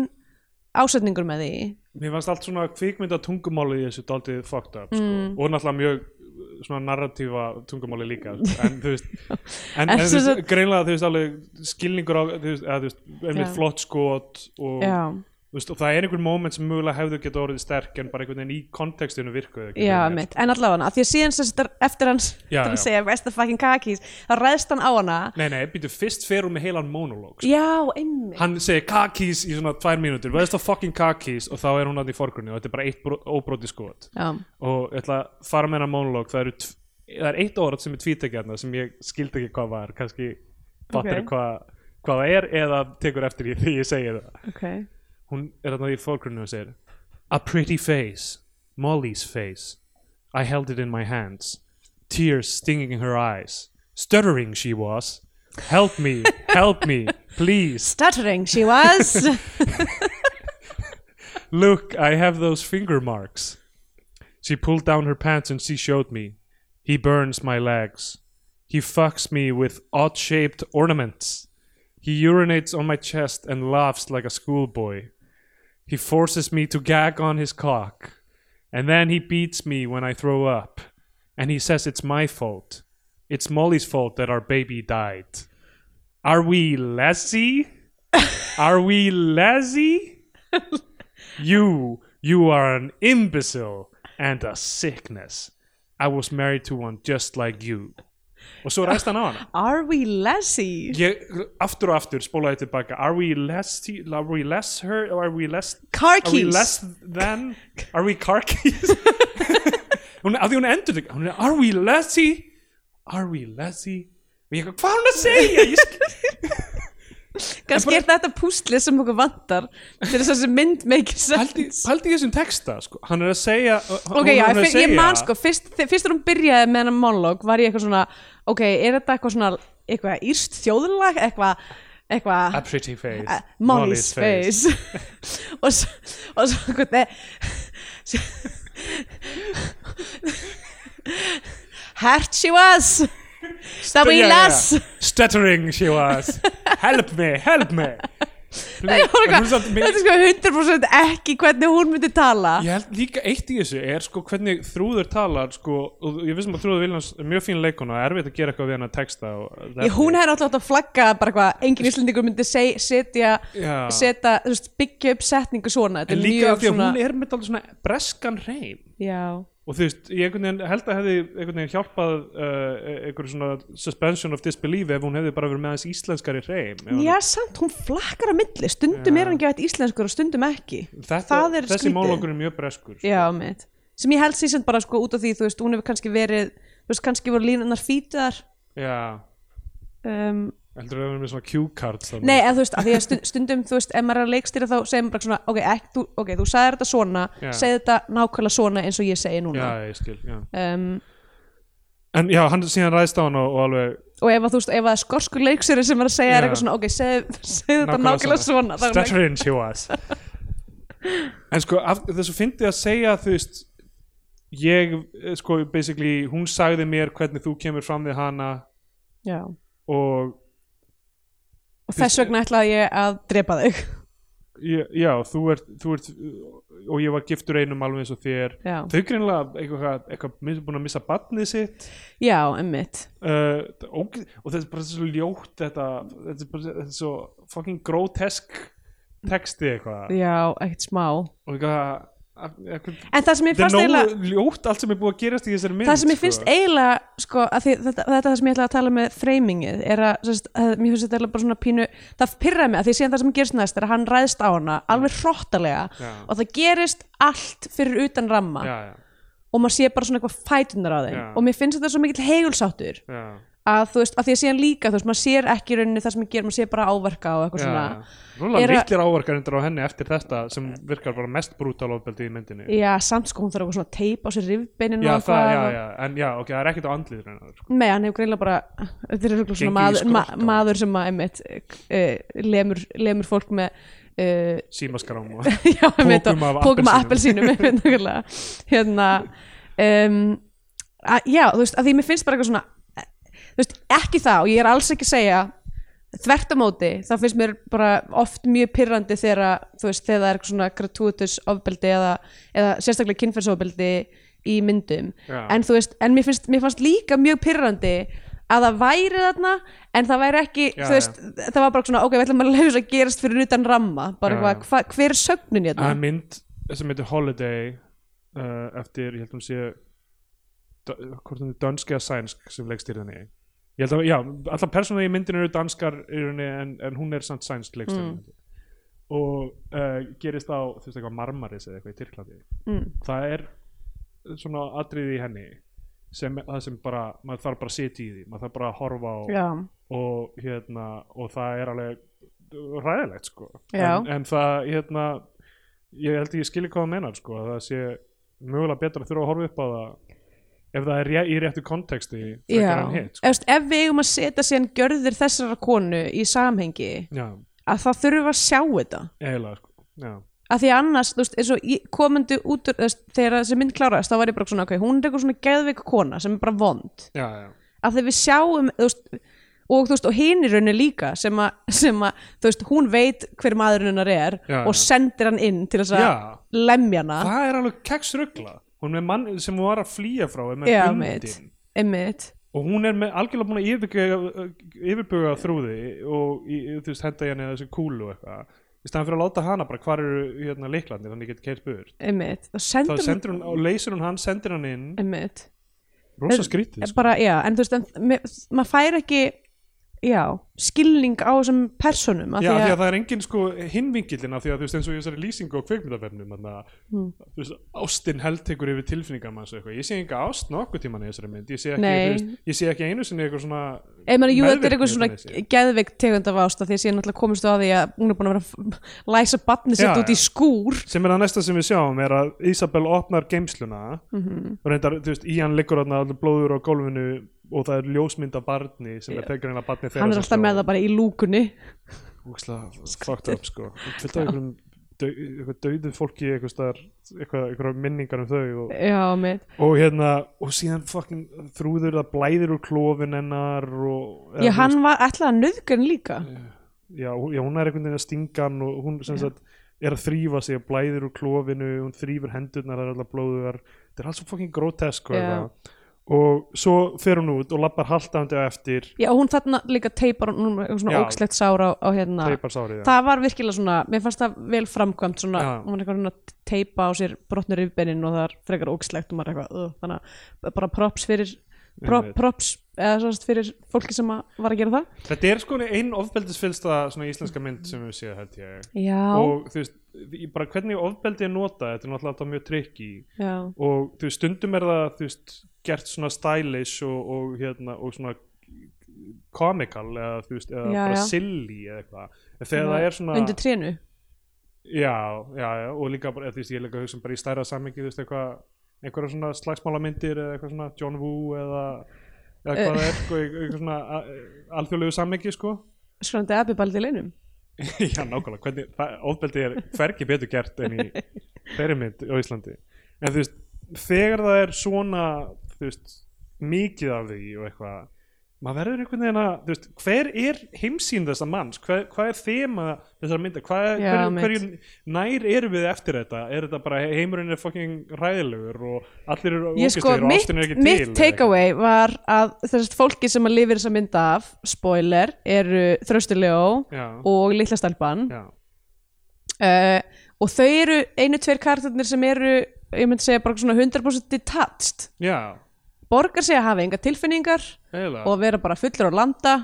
Speaker 2: ásetningur með því
Speaker 1: mér fannst allt svona kvikmynda tungumáli í þessu daldið fucked up sko.
Speaker 2: Mm.
Speaker 1: og náttúrulega mjög uh, svona narratífa tungumáli líka en þú veist en,
Speaker 2: En
Speaker 1: þú veist, greinlega þú veist alveg skilningur á þú veist, eða, þú veist, einmitt flott skot og,
Speaker 2: já,
Speaker 1: veist, og það er einhver moment sem mögulega hefðu geta orðið sterk en bara einhvern veginn í kontekstinu virkuðu ekki
Speaker 2: já, mitt, en allavega því að síðan þetta eftir hans
Speaker 1: Já, já.
Speaker 2: segja where's the fucking kakis þá ræðst hann á hana.
Speaker 1: Nei, nei, býtu, fyrst fer hún með heilan monolog sko.
Speaker 2: já, einmitt.
Speaker 1: Hann segir kakís í svona tvær mínútur. Veðist það fucking kakís og þá er hún að í forgrunni og þetta er bara eitt bró- óbrotið skot.
Speaker 2: Já,
Speaker 1: og ég ætla að fara með hennar monolog. Það, það er eitt orð sem er tvítekjarna sem ég skildi ekki hvað var. Kannski fattar
Speaker 2: Ok.
Speaker 1: hvað hvað það er eða tekur eftir því ég segi það.
Speaker 2: Ok
Speaker 1: hún er þarna í og segir A pretty face, Molly's face. I held it in my hands. Tears stinging in her eyes. Stuttering she was. Help me, help me, please.
Speaker 2: Stuttering she was.
Speaker 1: Look, I have those finger marks. She pulled down her pants and she showed me. He burns my legs. He fucks me with odd-shaped ornaments. He urinates on my chest and laughs like a schoolboy He forces me to gag on his cock. And then he beats me when I throw up. And he says it's my fault. It's Molly's fault that our baby died. Are we lazy? Are we lazy? you, you are an imbecile and a sickness. I was married to one just like you. Og svo ræst hann á hana.
Speaker 2: are we lazy
Speaker 1: Ég, aftur og aftur spólaði tilbaka. Are we less, are we less her Are we less
Speaker 2: car
Speaker 1: Are we
Speaker 2: keys.
Speaker 1: less than Are we car keys? Hún, Af því hún endur þetta Are we lazy Are we lazy Og ég, hvað er hún að segja? Ég
Speaker 2: kannski er þetta púsli sem okkur vantar til þess að þessi mynd make sense.
Speaker 1: Pældi í þessum texta sko. Hann er að segja hún
Speaker 2: ok, já, ég, ég man sko fyrst, þe- fyrst þegar hún byrjaði með hennar monolog var ég eitthvað svona ok, er þetta eitthvað svona eitthvað írst þjóðlag eitthvað
Speaker 1: A
Speaker 2: eitthvað
Speaker 1: pretty face.
Speaker 2: uh, Molly's face. og svo, og svo hvernig hurt she was we
Speaker 1: Yeah, yeah. Stuttering she was. Help me, help me.
Speaker 2: Nei,
Speaker 1: samt-
Speaker 2: þetta er sko 100% ekki hvernig hún myndi tala.
Speaker 1: Ég held líka eitt í þessu er sko hvernig Þrúður talar sko og ég vissum að Þrúður Viljans er mjög fín leikona og erfitt að gera eitthvað við hennar texta
Speaker 2: Ég, hún hefði náttúrulega átt að flagga bara hvað engin íslendingur myndi seg, setja, setja þú veist, byggja upp setningu svona.
Speaker 1: En líka því að
Speaker 2: svona,
Speaker 1: hún er með alveg svona breskan reym
Speaker 2: Já,
Speaker 1: og þú veist, ég held að hefði einhvern veginn hjálpað uh, einhverju svona suspension of disbelief ef hún hefði bara verið með aðeins íslenskari reym Ef hún-
Speaker 2: Já samt, hún flakkar á milli. Stundum
Speaker 1: Já.
Speaker 2: er hann ekki að íslenskur og stundum ekki.
Speaker 1: Þetta, þessi málokkur er mjög breskur sko.
Speaker 2: Já, mitt. Sem ég held síðan bara sko út af því þú veist, hún hefur kannski verið þú veist, kannski voru línunar fítar
Speaker 1: Já,
Speaker 2: um,
Speaker 1: heldur að vera með svona cue cards þarna.
Speaker 2: Nei, en þú veist, af því að stund, stundum þú veist, ef maður er að leikstýra þá segir maður bara svona ok, ekki, þú, ok, þú sagðir þetta svona
Speaker 1: Já.
Speaker 2: segð þetta nákvæmlega svona eins og ég segi núna
Speaker 1: Já, ég skil, já
Speaker 2: um,
Speaker 1: En já, hann síðan ræðst á hann og, og alveg
Speaker 2: og ef að þú veist, ef að það er skorskur leikstýri sem er að segja
Speaker 1: Já.
Speaker 2: er eitthvað svona, ok, segð, segð þetta nákvæmlega svona, er
Speaker 1: Stuttering she was En sko, þessu fyndi að segja þú veist ég, eh, sko, basically hún sagði mér hvernig þú kemur fram við hana og
Speaker 2: og þess vegna ætlaði ég að drepa þig.
Speaker 1: Ég, já, þú ert, þú ert og ég var giftur einum alveg eins og þér.
Speaker 2: Já,
Speaker 1: þau greinlega eitthvað, eitthvað búin að missa barnið sitt.
Speaker 2: Já emmitt
Speaker 1: uh, og, og þetta er bara svo ljótt þetta, þetta er bara þetta er svo fucking grotesk texti eitthvað.
Speaker 2: Já, ekkert smá.
Speaker 1: Og eitthvað-
Speaker 2: en það sem ég fannst eiginlega
Speaker 1: allt sem er búið að gerast í þessari mynd
Speaker 2: það sem ég
Speaker 1: sko.
Speaker 2: finnst eiginlega sko, þetta, þetta er það sem ég ætla að tala með freymingið er að, sérst, að mér finnst þetta eiginlega bara svona pínu það pyrraði mig að því síðan það sem gerist næst er að hann ræðst á hana alveg hróttalega og það gerist allt fyrir utan ramma.
Speaker 1: Já, já,
Speaker 2: og maður sé bara svona eitthvað fætunar á þeim.
Speaker 1: Já.
Speaker 2: og mér finnst þetta svo mikill heigulsáttur
Speaker 1: já,
Speaker 2: að þú veist, að því að síðan líka þú veist, maður sér ekki í rauninni það sem ég ger, maður sér bara áverka og eitthvað svona
Speaker 1: Róla
Speaker 2: Er að-
Speaker 1: litlir áverkar endur á henni eftir þetta sem virkar bara mest brútal ofbeldi í myndinni
Speaker 2: já, samt sko, hún þarf eitthvað svona teip á sér rifbeinin
Speaker 1: Já,
Speaker 2: og
Speaker 1: það,
Speaker 2: eitthvað
Speaker 1: já,
Speaker 2: og-
Speaker 1: já, en já, ok, það er ekkert á andlið sko.
Speaker 2: Nei, hann hefur greinlega bara þetta er svona
Speaker 1: Gengið í
Speaker 2: maður, ma
Speaker 1: skrokkinn.
Speaker 2: maður sem að einmitt, uh, lemur, lemur fólk með uh,
Speaker 1: símaskrám og
Speaker 2: já, einmitt,
Speaker 1: Pókum af
Speaker 2: pókum af
Speaker 1: appelsínum.
Speaker 2: einmitt, nákvæmlega. hérna um, að, já, þú veist, að því mér finnst bara eitthvað svona veist, ekki það og ég er alls ekki að segja þvert á móti, það finnst mér bara oft mjög pyrrandi þegar þú veist, þegar það er svona gratuitous ofbeldi eða, eða sérstaklega kynferðsofbeldi í myndum.
Speaker 1: Já.
Speaker 2: en þú veist, en mér, finnst, mér fannst líka mjög pyrrandi að það væri þarna en það væri ekki,
Speaker 1: Já,
Speaker 2: þú veist það var bara svona, ok, við ætlum að leiða þess að gerast fyrir utan ramma, bara
Speaker 1: Já.
Speaker 2: hva, hver er sögnin í
Speaker 1: Það mynd sem heitir Holiday uh, eftir, ég held að hún sé hvort hún er danski eða sænsk sem leikstýrðinni ég held að, já, allar persónu í myndinu eru danskar en, en hún er samt sænsk leikstýrðinni og uh, gerist á, þú veist eitthvað Marmaris eða eitthvað í Tyrklandi.
Speaker 2: Mm.
Speaker 1: það er svona atriði í henni sem, það sem bara, maður þarf bara að sitja í því. Maður þarf bara að horfa á
Speaker 2: Já,
Speaker 1: og hérna og það er alveg ræðilegt sko. En, en það hérna ég held ég skilji hvað það menar sko að það sé mögulega betra að þurfa að horfa upp á það ef það er í réttu konteksti hitt sko.
Speaker 2: ef, ef við eigum að setja síðan gjörðir þessara konu í samhengi
Speaker 1: já,
Speaker 2: að þá þurfum að sjá þetta.
Speaker 1: Eiginlega sko
Speaker 2: að því annars, þú veist, eins og komandi út þegar þessi mynd kláraðist þá var ég bara svona, ok, hún er eitthvað svona geðveik kona sem er bara vond,
Speaker 1: já, já,
Speaker 2: að því við sjáum þú veist, og og hinn í rauninni líka sem að, sem að, þú veist, hún veit hver maðurinn hennar er og sendir hann inn til þess að lemja hana.
Speaker 1: Það er alveg keksrugla hún er mann sem hún var að flýja frá er með
Speaker 2: Já,
Speaker 1: bundin
Speaker 2: mitt. einmitt,
Speaker 1: og hún er með algjörlega búin að yfirbuga, yfirbuga þrúði og í, þú veist henda henni þessi kúlu og eitthvað. Í staðan fyrir að láta hana bara hvar eru hérna leiklandi þannig get keirt burt?
Speaker 2: Einmitt.
Speaker 1: Þá
Speaker 2: sendir hann,
Speaker 1: sendir hún og leysir hún hann, sendir hann inn.
Speaker 2: Einmitt.
Speaker 1: Rosa skrítið sko.
Speaker 2: bara, já, en þú veist, en, me- maður fær ekki já, skilning á þessum personum
Speaker 1: Já,
Speaker 2: því að,
Speaker 1: að það er engin sko hinvingillin af því að þú veist eins og í þessari lýsingu á kveikmyndafernum þannig að
Speaker 2: Hmm.
Speaker 1: þú veist, ástin held tekur yfir tilfinningar manns eitthvað, ég sé enga ást nokkuð tíman í þessari mynd, ég sé ekki, veist, ég sé ekki einu sinni eitthvað svona
Speaker 2: Ég meina, jú, þetta er
Speaker 1: meðvirkni
Speaker 2: eitthvað svona
Speaker 1: utan í þessu.
Speaker 2: geðveik tegund af ást af því að síðan náttúrulega komist á því að hún er búin að vera að læsa batni sitt út í skúr
Speaker 1: sem er það næsta sem við sjáum er að Isabel opnar geimsluna
Speaker 2: Mhm.
Speaker 1: og reyndar, og það er ljósmynd af barni sem er tekur hennar barni þeirra
Speaker 2: hann er alltaf með það bara í lúkunni.
Speaker 1: Úkslega fucked up sko. Fyllt af einhverjum dauðu fólki eitthvað, eitthvað, minningar um þau og,
Speaker 2: Já,
Speaker 1: og hérna og síðan fucking þrúður það blæðir úr klófin hennar og,
Speaker 2: Já, hann var ætlaði að nöðgan líka.
Speaker 1: Já, hún- já, hún er einhvern veginn að stinga hann og hún sem sagt er að þrýfa sig og blæðir úr klófinu hún þrýfur hendurnar, það er alltaf blóðugar. Þetta er alls svo fucking grotesk og, eitthvað. Og svo fer hún út og lappar haltandi á eftir
Speaker 2: Já, og hún þarna líka teipar hún er svona ógslegt sár á, á hérna
Speaker 1: já.
Speaker 2: Það var virkilega svona, mér fannst það vel framkvæmt svona,
Speaker 1: Já.
Speaker 2: hún var eitthvað svona að teipa á sér brotnur yfirbeinin og það er frekar ógslegt og maður er eitthvað, uh, þannig að bara props fyrir pro, props, eða svo fyrir fólki sem að var að gera það.
Speaker 1: Þetta er sko einn ofbeldisfylsta svona íslenska mynd sem við séð held ég.
Speaker 2: Já,
Speaker 1: og þú veist, bara hvernig ofbeldi er notað, þetta er náttúrulega alltaf mjög trikki og þú veist, stundum er það þú veist, gert svona stylish og, og hérna, og svona comical eða þú veist, eða
Speaker 2: Já,
Speaker 1: bara
Speaker 2: já.
Speaker 1: silly eða eitthvað, en þegar það er svona
Speaker 2: undir trénu.
Speaker 1: Já, já, já, og líka bara, þú veist, ég er líka að hugsa bara í stærra sammingi, þú veist, eitthvað einhverja svona slagsmálamyndir eða eitthvað svona John Woo eða eða hvað það er, sko, eitthvað svona alþjóðlegu sammingi, sko?
Speaker 2: Skrandi abibaldi leinum
Speaker 1: Já, nákvæmlega, hvernig, ofbeldi er hvergi betur gert en í þeirri mynd á Íslandi. En þú veist, þegar það er svona þú veist, mikið af því og eitthvað maður verður einhvern veginn að, þú veist, hver er heimsýn þessa manns, hvað, hvað er þema þessar mynda, hvað,
Speaker 2: Já, mitt.
Speaker 1: hverju nær erum við eftir þetta? Er þetta bara heimurinn er fucking ræðilegur og allir eru
Speaker 2: sko,
Speaker 1: ógeðslegir og
Speaker 2: mitt,
Speaker 1: ástin er ekki
Speaker 2: mitt
Speaker 1: til
Speaker 2: takeaway var að þessast fólki sem að lifir þessa mynd af spoiler, eru Þröstuljó
Speaker 1: já,
Speaker 2: og
Speaker 1: já,
Speaker 2: uh, og þau eru einu tveir kartarnir sem eru ég myndi segja bara svona 100% detached.
Speaker 1: Já,
Speaker 2: borgar sig að hafa enga tilfinningar
Speaker 1: eiginlega.
Speaker 2: og vera bara fullur á landa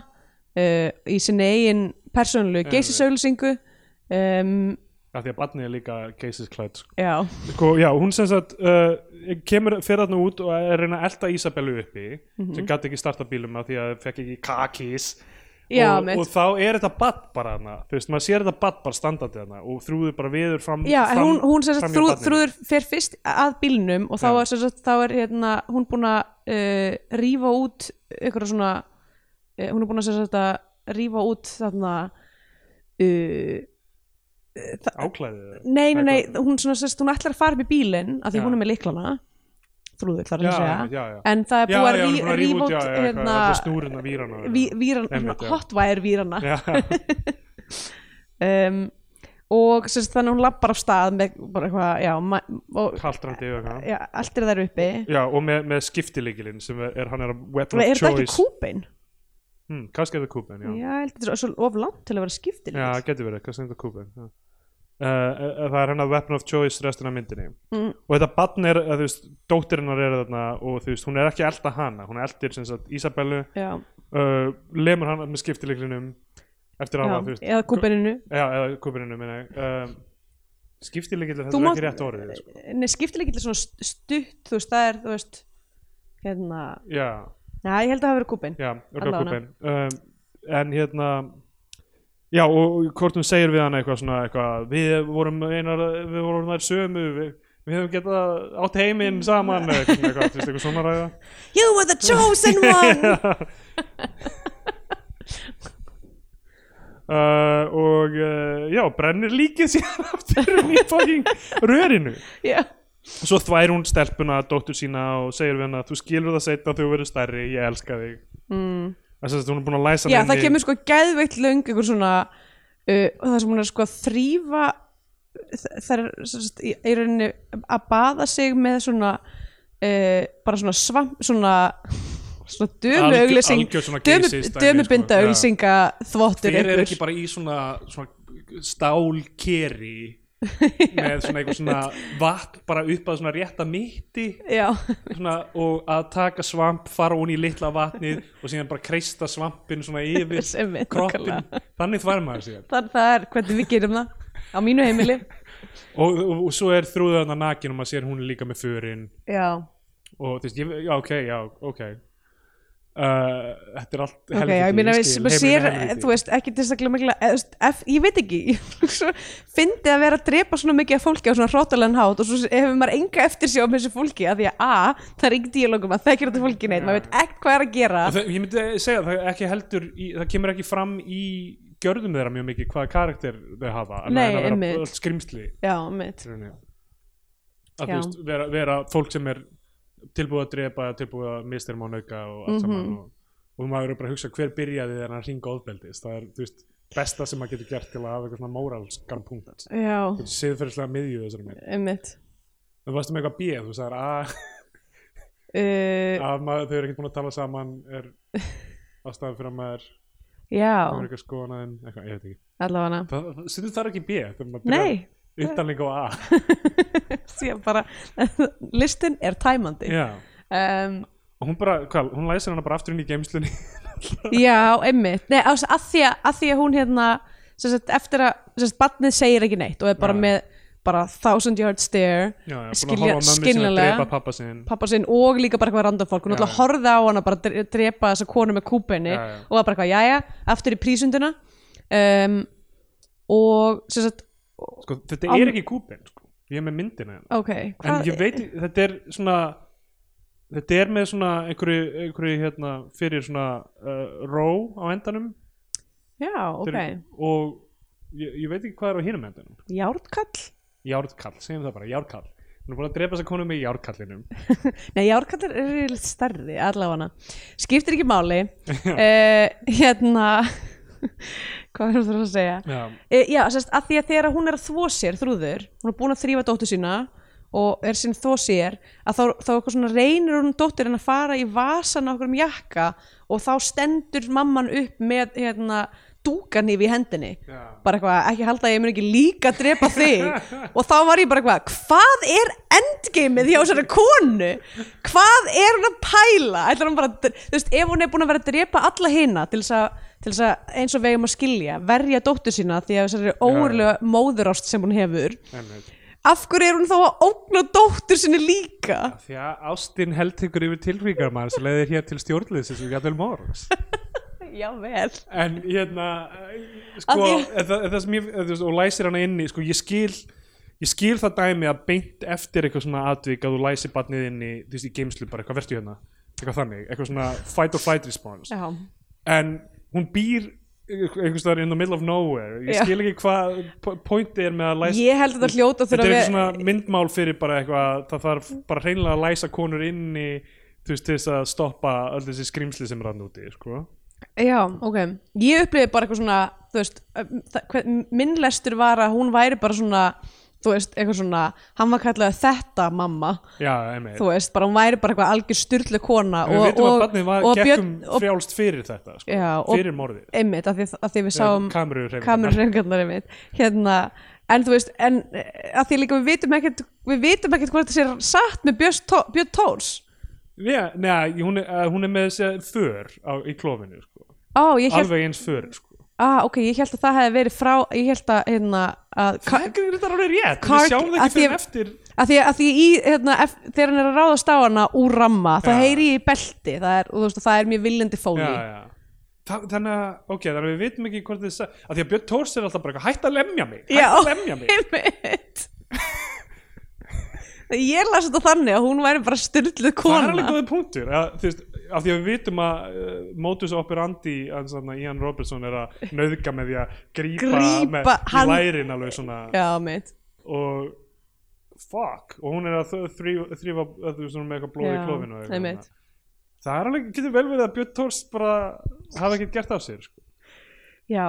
Speaker 2: uh, í sinni eigin persónulegu
Speaker 1: Einmitt.
Speaker 2: geysisauðlýsingu um,
Speaker 1: af því að barnið er líka geysisklætt sko.
Speaker 2: já,
Speaker 1: sko, já, hún sem sagt uh, kemur fyrir þarna út og er reyna að elta Isabellu uppi sem gæti ekki starta bílum af því að fekk ekki kakís
Speaker 2: Já,
Speaker 1: og, og þá er þetta badd bara hana þú veist, maður sér þetta badd bara standandi hana og þrúður bara viður fram
Speaker 2: já
Speaker 1: fram,
Speaker 2: hún, hún sagt,
Speaker 1: fram
Speaker 2: þrú, þrúður fer fyrst að bílnum og þá
Speaker 1: Já.
Speaker 2: er, sagt, þá er hérna, hún búin að uh, rífa út ykkur svona uh, hún er búin að, sagt, að rífa út þarna uh,
Speaker 1: áklæðið
Speaker 2: nei, nei, nei,
Speaker 1: Eitthvað.
Speaker 2: hún, svona, hún ætlar að fara upp í bílinn af því hún er með liklana þrúður, þar
Speaker 1: já,
Speaker 2: að segja
Speaker 1: já, já.
Speaker 2: en það er
Speaker 1: Já,
Speaker 2: búið að
Speaker 1: já, hún er
Speaker 2: rí-
Speaker 1: búin að rífa
Speaker 2: rífa
Speaker 1: út, já, já,
Speaker 2: hérna,
Speaker 1: þetta snúrinn að víran
Speaker 2: ví, víran,
Speaker 1: Einmitt, já.
Speaker 2: hotwire vírana.
Speaker 1: Já,
Speaker 2: um, og þannig að hún lappar af stað með bara eitthvað, já,
Speaker 1: haldrandi og eitthvað.
Speaker 2: Já allt er þær uppi.
Speaker 1: Já, og með, með skiptileikilinn sem er, er hann er að weapon
Speaker 2: er
Speaker 1: of
Speaker 2: þetta ekki
Speaker 1: choice.
Speaker 2: kúbein?
Speaker 1: hmm, kannski er það kúpen,
Speaker 2: Já,
Speaker 1: já
Speaker 2: þetta er svo of langt til að vera skiptil
Speaker 1: Já, getur verið, kannski er þetta kúpen uh, uh, Það er hennar weapon of choice restin af myndinni.
Speaker 2: Mm.
Speaker 1: og þetta barn er, þú veist, dóttirinnar er þarna og þú veist, hún er ekki elda hana. Hún er eldir sem sagt Isabellu. Uh, lemur hana með skiptileiklinum eftir hafa, þú veist
Speaker 2: eða kúbeininu
Speaker 1: Já, eða kúpeninu, minna um, skiptileiklinum,
Speaker 2: Þú
Speaker 1: þetta er ekki rétt orðið sko.
Speaker 2: Nei, skiptilegill er svona st- stutt þú veist, það er, þú veist hérna,
Speaker 1: Já,
Speaker 2: næ, ég held að það verið kúbein
Speaker 1: já,
Speaker 2: Allavega.
Speaker 1: örgulega kúpen um, en hérna já og hvort hún segir við hann eitthvað svona eitthvað við vorum einar við vorum þær sömu við, við hefum getað átt heiminn saman eitthvað, eitthvað, veist, eitthvað svona ræða.
Speaker 2: You were the chosen one.
Speaker 1: Uh, og uh, já, brennir líkið síðan aftur í fucking rörinu.
Speaker 2: Já,
Speaker 1: svo þvær hún stelpuna, dóttur sína og segir við hana, þú skilur það setna þegar þú verður stærri ég elska þig.
Speaker 2: Mm.
Speaker 1: Þess að hún er búin að læsa
Speaker 2: Já það kemur sko geðveikt löng einhver svona uh, það sem hún er sko að þrýfa það er sem sagt, í, í rauninni að baða sig með svona uh, bara svona svamp svona svona dömu
Speaker 1: Algjör-
Speaker 2: auglýsing
Speaker 1: algjör svona
Speaker 2: dömu,
Speaker 1: geysist dæmi,
Speaker 2: dömubinda
Speaker 1: sko,
Speaker 2: þvottur
Speaker 1: þeir eru ekki bara í svona, svona stálkeri með svona eitthvað svona vatn bara upp að svona rétta mitti. Svona, og að taka svamp fara hún í litla vatnið og síðan bara kreista svampin svona yfir kroppin
Speaker 2: nákvæmlega.
Speaker 1: þannig þvær maður síðan.
Speaker 2: Það, það er hvernig við gerum það. Á mínu heimili.
Speaker 1: Og, og, og svo er þrúðan að nakin og maður sér hún líka með förin.
Speaker 2: Já,
Speaker 1: og þú veist, já ok, já ok uh, þetta er allt
Speaker 2: ok, já, ég meina sér,
Speaker 1: er helvíti.
Speaker 2: þú veist, ekki til þess að veist, ef, ég veit ekki fyndi að vera að drepa svona mikið af fólki á svona hróttalega hátt og svo hefur maður enga eftir sig á þessu fólki að því að a, það er ekki díalógum að þekkir þetta fólki neitt, maður veit ekkert hvað er að gera.
Speaker 1: Það, ég myndi segja að það er ekki heldur í, það kemur ekki fram í gjörðum þeirra mjög mikið hvaða karakter þau hafa annað
Speaker 2: Nei,
Speaker 1: en að vera skrimsli.
Speaker 2: Já, mitt,
Speaker 1: að þú veist, vera, vera fólk sem er tilbúið að drepa, tilbúið að mistyrma og nauka og allt saman
Speaker 2: Mhm.
Speaker 1: og, og maður er bara að hugsa hver byrjaði þegar hann ringa ofbeldist það er, þú veist, besta sem maður getur gert til að hafa eitthvað svona móralskan punkt siðferðislega miðju þessari mynd.
Speaker 2: Mitt
Speaker 1: þú varst með eitthvað B, þú sagðir að, að maður, þau eru ekki búin að tala saman er ástæðan fyrir að maður
Speaker 2: já,
Speaker 1: eitthvað skoðanaðin eitthvað, ég veit ekki.
Speaker 2: Allavega.
Speaker 1: Það, stundum það er ekki B? Þegar maður
Speaker 2: nei,
Speaker 1: upptalning á A
Speaker 2: síðan bara listin er tæmandi
Speaker 1: já.
Speaker 2: um,
Speaker 1: og hún bara, hvað, hún læsir hana bara aftur inn í geimslunni
Speaker 2: Já, einmitt Nei, að, því að, að því að hún hérna sagt, eftir að, sagt, barnið segir ekki neitt og er bara
Speaker 1: Já.
Speaker 2: með bara thousand yard stare
Speaker 1: já, já,
Speaker 2: Skilja- skiljanlega.
Speaker 1: pappa sinn
Speaker 2: pappa sinn og líka bara eitthvað random fólk hún
Speaker 1: Já,
Speaker 2: ætla að horfa á hana bara dre- drepa þessa konu með kúpenni
Speaker 1: Já, já.
Speaker 2: og var bara eitthvað, jæja, aftur í prísunduna um, og sem sagt,
Speaker 1: sko, þetta
Speaker 2: Án-
Speaker 1: er ekki kúpin sko. ég er með myndina hérna.
Speaker 2: Ok
Speaker 1: en ég veit, þetta er svona þetta er með svona einhverju, einhverju hérna, fyrir svona uh, ró á endanum.
Speaker 2: Já, ok,
Speaker 1: er- og ég, ég veit ekki hvað er á hinum endanum.
Speaker 2: Járkall
Speaker 1: járkall, segjum það bara, járkall hún er búin að drepa þessa konu með járkallinum
Speaker 2: Nei, járkallar er eiginlega stærri allavega. Skiptir ekki máli. Uh, hérna hvað er það að segja?
Speaker 1: Já,
Speaker 2: e, já, sérst, að því að þegar hún er að þvó sér þrúður, hún er búin að þrýfa dóttur sína og er sín þvó sér að þá, þá eitthvað svona reynir hún dóttirinn að fara í vasan á okkur um jakka og þá stendur mamman upp með hérna dúkanýf í hendinni.
Speaker 1: Já.
Speaker 2: bara eitthvað, ekki halda að ég mun ekki líka drepa þig. Og þá var ég bara eitthvað hvað er endgameið hjá þessari konu? Hvað er hún að pæla? Ætlar hún bara, þú veist, ef hún er búin að vera að drepa alla hina til þess að til þess að eins og vegum að skilja, verja dóttur sína því að þessari óurlega móðurást sem hún hefur.
Speaker 1: Einmitt.
Speaker 2: af hverju er hún þá að ógna dóttur sinni líka?
Speaker 1: Því að Ástin held ykkur yfir tilvíkar maður sem leiðir hér til stjórnliðsins og gætul morgs.
Speaker 2: Já vel.
Speaker 1: En hérna eh, sko, sem ég, veist, og læsir hana inni sko, ég skil ég skil það dæmi að beint eftir eitthvað svona atvik að þú læsir barnið þú veist, í geimslu bara, eitthvað verstu hérna? Eitthvað þannig, eitthvað svona fight or flight response.
Speaker 2: Já,
Speaker 1: en hún býr einhvers staðar in the middle of nowhere. Ég skil ekki hvað po- pointið er með að læsa
Speaker 2: ég held að þetta hljóta
Speaker 1: þetta er
Speaker 2: að
Speaker 1: eitthvað svona myndmál fyrir bara eitthvað það þarf bara hreinlega að læsa konur inni þú veist, til þess að stoppa öll þessi skrimsli sem rann úti, sko.
Speaker 2: Já, ok. Ég upplifði bara eitthvað svona, þú veist, um, það- hver- minn lestur var að hún væri bara svona, þú veist, eitthvað svona, hann var kallað þetta mamma,
Speaker 1: já,
Speaker 2: þú veist, bara hún væri bara eitthvað algjör styrlu kona
Speaker 1: við veitum að barnið var gekkum frjálst fyrir þetta sko,
Speaker 2: Já,
Speaker 1: fyrir morðið
Speaker 2: einmitt, að því, að því við sáum
Speaker 1: kameru
Speaker 2: kamerunrefingarnar einmitt, hérna, en þú veist, en eh, að því líka við vitum ekkert, við vitum ekkert hvort þetta sé satt með Björn Tó- Björn Tórs.
Speaker 1: Já, neða, hún er, hún með þessi för á, í klófinu sko.
Speaker 2: Ó,
Speaker 1: alveg eins sko.
Speaker 2: Ah, ok, ég held að það hefði verið frá, ég held að, hérna, að,
Speaker 1: það er þetta alveg rétt við sjáum það
Speaker 2: að
Speaker 1: ekki fyrir eftir
Speaker 2: að því, að því í, hérna, ef, þegar hann er að ráðast á hana úr ramma, þá
Speaker 1: Já.
Speaker 2: heyri ég í belti það er, og þú veist, það er mjög viljandi fóli
Speaker 1: já, já. Þa, þannig að, ok, þannig að við vitum ekki hvort þið sagði, að því að Björn Tórs er alltaf bara eitthvað, hætt að lemja mig, hætt að lemja mig
Speaker 2: Einmitt. ég las þetta þannig að hún væri bara styrluð
Speaker 1: það er
Speaker 2: kona
Speaker 1: alveg góðið punktur að, þú veist, af því að við vitum að uh, modus operandi hans, þarna, Ian Robertson er að nauðga með því að grípa,
Speaker 2: Grípa, hann-
Speaker 1: í lærin alveg svona.
Speaker 2: Já,
Speaker 1: og fuck, og hún er að þ- þrífa þrífa, að þú veist, svona með eitthvað blóð í klófinu eitthvað það er alveg, getur vel verið að Björn Tórs bara hafa ekkert gert af sér sko.
Speaker 2: já,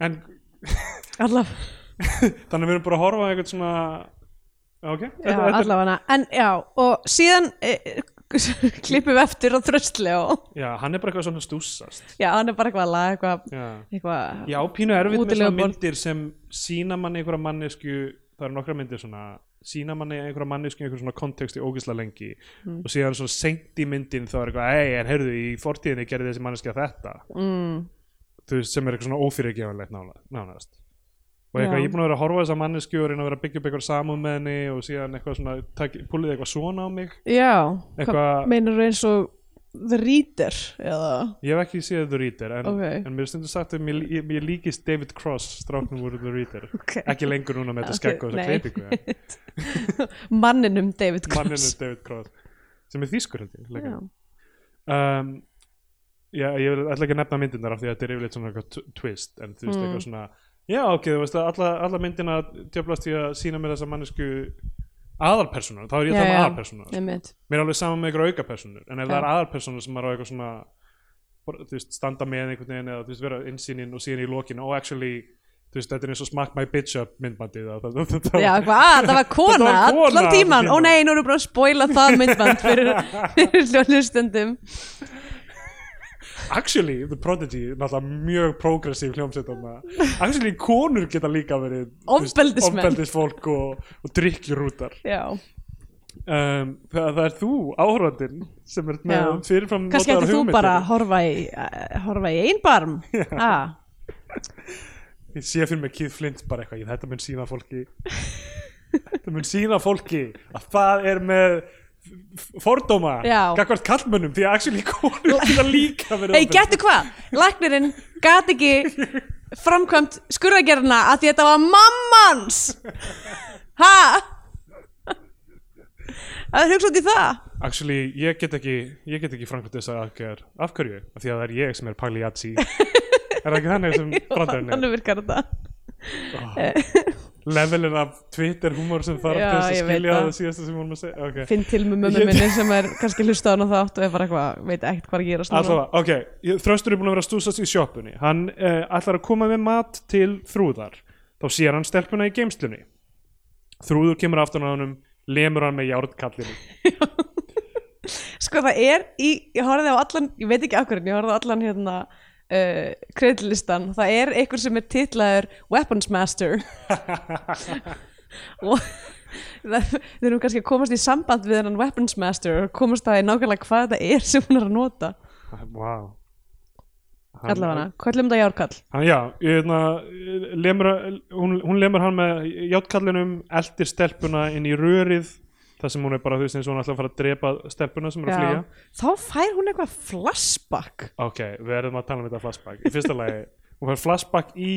Speaker 1: en þannig að við erum bara að horfa eitthvað svona ok,
Speaker 2: já,
Speaker 1: þetta, þetta,
Speaker 2: allavega. En já, og síðan e, klippum eftir á þröstli og
Speaker 1: já, hann er bara eitthvað svona stúsast
Speaker 2: já, hann er bara eitthvað að laga eitthvað eitthvað,
Speaker 1: Já, pínu erfitt með svona myndir sem sína manni einhverja mannesku það eru nokkra myndir svona sína manni einhverja mannesku í einhverjum svona konteksti ógislega lengi.
Speaker 2: Mm.
Speaker 1: og síðan svona seint í myndin þá er eitthvað, ei, en heyrðu, í fortíðinni gerði þessi manneski þetta.
Speaker 2: Mm,
Speaker 1: þú veist, sem er eitthvað svona ófyrirgefanlegt nánast og eitthvað, ég er búin að vera að horfa á þessa mannesku og reyna að vera að byggja upp eitthvað samúð með henni og síðan eitthvað svona, púlið eitthvað svona á mig
Speaker 2: já,
Speaker 1: Eitthvað-
Speaker 2: hvað meinar eins og The Reader eða
Speaker 1: ég hef ekki séð The Reader en,
Speaker 2: Ok.
Speaker 1: en mér er stundur sagt að mér, ég, ég líkist David Cross stráknum úr The Reader
Speaker 2: Ok.
Speaker 1: ekki lengur núna með þetta skegg og
Speaker 2: Nei.
Speaker 1: þessa klippingu
Speaker 2: manninum David Cross
Speaker 1: David Cross sem er þýskur held ég
Speaker 2: já,
Speaker 1: um, já, ég ætla ekki að nefna myndindar af því að þetta er yfirleitt svona twist en þú veist
Speaker 2: Mm.
Speaker 1: eitthvað svona já ok, þú veist að alla, alla myndina djöflast því að sína mér þessa mannesku aðalpersonu, þá er ég það með
Speaker 2: já.
Speaker 1: aðalpersonu
Speaker 2: einmitt.
Speaker 1: Mér er alveg saman með ykkur aukapersonur en ef það er aðalpersonu sem er á eitthvað svona þú veist, standa með einhvern veginn eða þú veist, vera insýnin og síðan í lokinu og actually, þú veist, þetta er eins og smack my bitch up myndbandið það, það, það, það,
Speaker 2: Já, hvað, að, það var kona,
Speaker 1: kona
Speaker 2: allan tíman Ó nei, nú erum við bara að spoila það myndband fyrir, fyrir hlustendum
Speaker 1: actually, The Prodigy náttúrulega mjög progressiv hljómsveit þarna. actually, konur geta líka verið ofbeldisfólk og, og drikkjurútar
Speaker 2: Já,
Speaker 1: um, það, það er þú, áhörðin sem er með fyrirfram
Speaker 2: kannski ættir þú bara að horfa í, horfa í einbarm ah,
Speaker 1: ég sé fyrir mig Keith Flint bara eitthvað, þetta mun sína fólki. Þetta mun sína fólki að það er með fordóma
Speaker 2: Já.
Speaker 1: gagvart kallmönnum því að actually konur geta líka verið
Speaker 2: Ei,
Speaker 1: ofbeldis-
Speaker 2: getur hvað, læknirinn gat ekki framkvæmt skurðagerðina að því þetta var mammans Ha? Það er hugsa út í það
Speaker 1: Actually, ég get ekki, ég get ekki framkvæmt þess að aðgerð. Af því að það er ég sem er Pagliazzi. er það ekki þannig sem brandarinn er?
Speaker 2: Þannig virkar þetta
Speaker 1: Levelin af Twitter humor sem þarf til þess að skilja
Speaker 2: það.
Speaker 1: síðasta sem vorum að segja. Okay.
Speaker 2: Finn til með mömmu minni sem er kannski hlusta á þátt og er bara eitthvað, veit ekkert hvað að gera
Speaker 1: Allavega, ok, Þröstur er búin að vera stúsast í sjoppunni. Hann uh, ætlar að koma með mat til þrúðar. Þá sér hann stelpuna í geimslunni. Þrúður kemur aftan á honum, lemur hann með járnkallinu.
Speaker 2: Sko það er í, ég horfði á allan, ég veit ekki akkur en ég horfði á allan hérna uh, kreditlistan, það er einhver sem er titlaður Weapons Master og það, þeir eru kannski að komast í samband við hennan Weapons Master og komast það í nákvæmlega hvað þetta er sem hún er að nota
Speaker 1: Wow.
Speaker 2: allavega, hvað ætlum þetta járkall?
Speaker 1: Hann, já, ég, hérna, lemur, hún, hún lemur hann með játkallinum, eldir stelpuna inn í rörið þar sem hún er bara, þú veist, eins og hún ætla að fara að drepa stelpuna sem er að flýja.
Speaker 2: þá fær hún eitthvað flashback
Speaker 1: Ok, við erum að tala um þetta flashback. Í fyrsta lagi, hún fær flashback í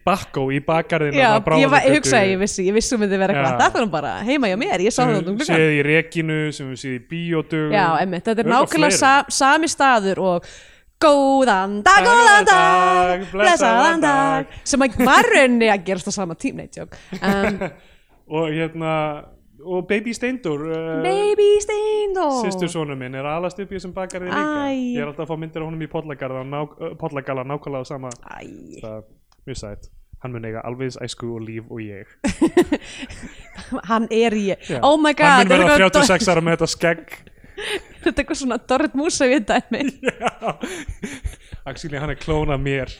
Speaker 1: Bakko, í bakgarðinu.
Speaker 2: Já, ég, ég hugsaði, ég vissi, ég vissi um þetta vera eitthvað
Speaker 1: Já.
Speaker 2: þetta er nú bara heima hjá mér, ég sá
Speaker 1: Sem
Speaker 2: þetta um
Speaker 1: við
Speaker 2: gluggann
Speaker 1: séð í Rekinu, sem við séð í Bíódugum.
Speaker 2: Já, emmitt, þetta er nákvæmlega sa sami staður og góðan dag, góðan dag, blessaðan dag sem að var rauninni að gerast á sama tím, neitt jók um,
Speaker 1: Og hérna, og Baby Steindor, uh,
Speaker 2: Baby Steindor
Speaker 1: sýstursónu minn, er alast upp í þessum bakgarði líka. Ég er alltaf að fá myndir á honum í Pollagarða, ná, uh, Pollagala, nákvæmlega á sama það mjög sætt. Hann mun eiga alveg eins æsku og líf og ég.
Speaker 2: Hann er ég.
Speaker 1: Já.
Speaker 2: Oh my god,
Speaker 1: hann mun
Speaker 2: er
Speaker 1: vera
Speaker 2: eitthvað
Speaker 1: 36 ára með þetta skegg.
Speaker 2: Þetta er eitthvað svona Dorrit Músa við dæmi.
Speaker 1: Actually hann er klóna mér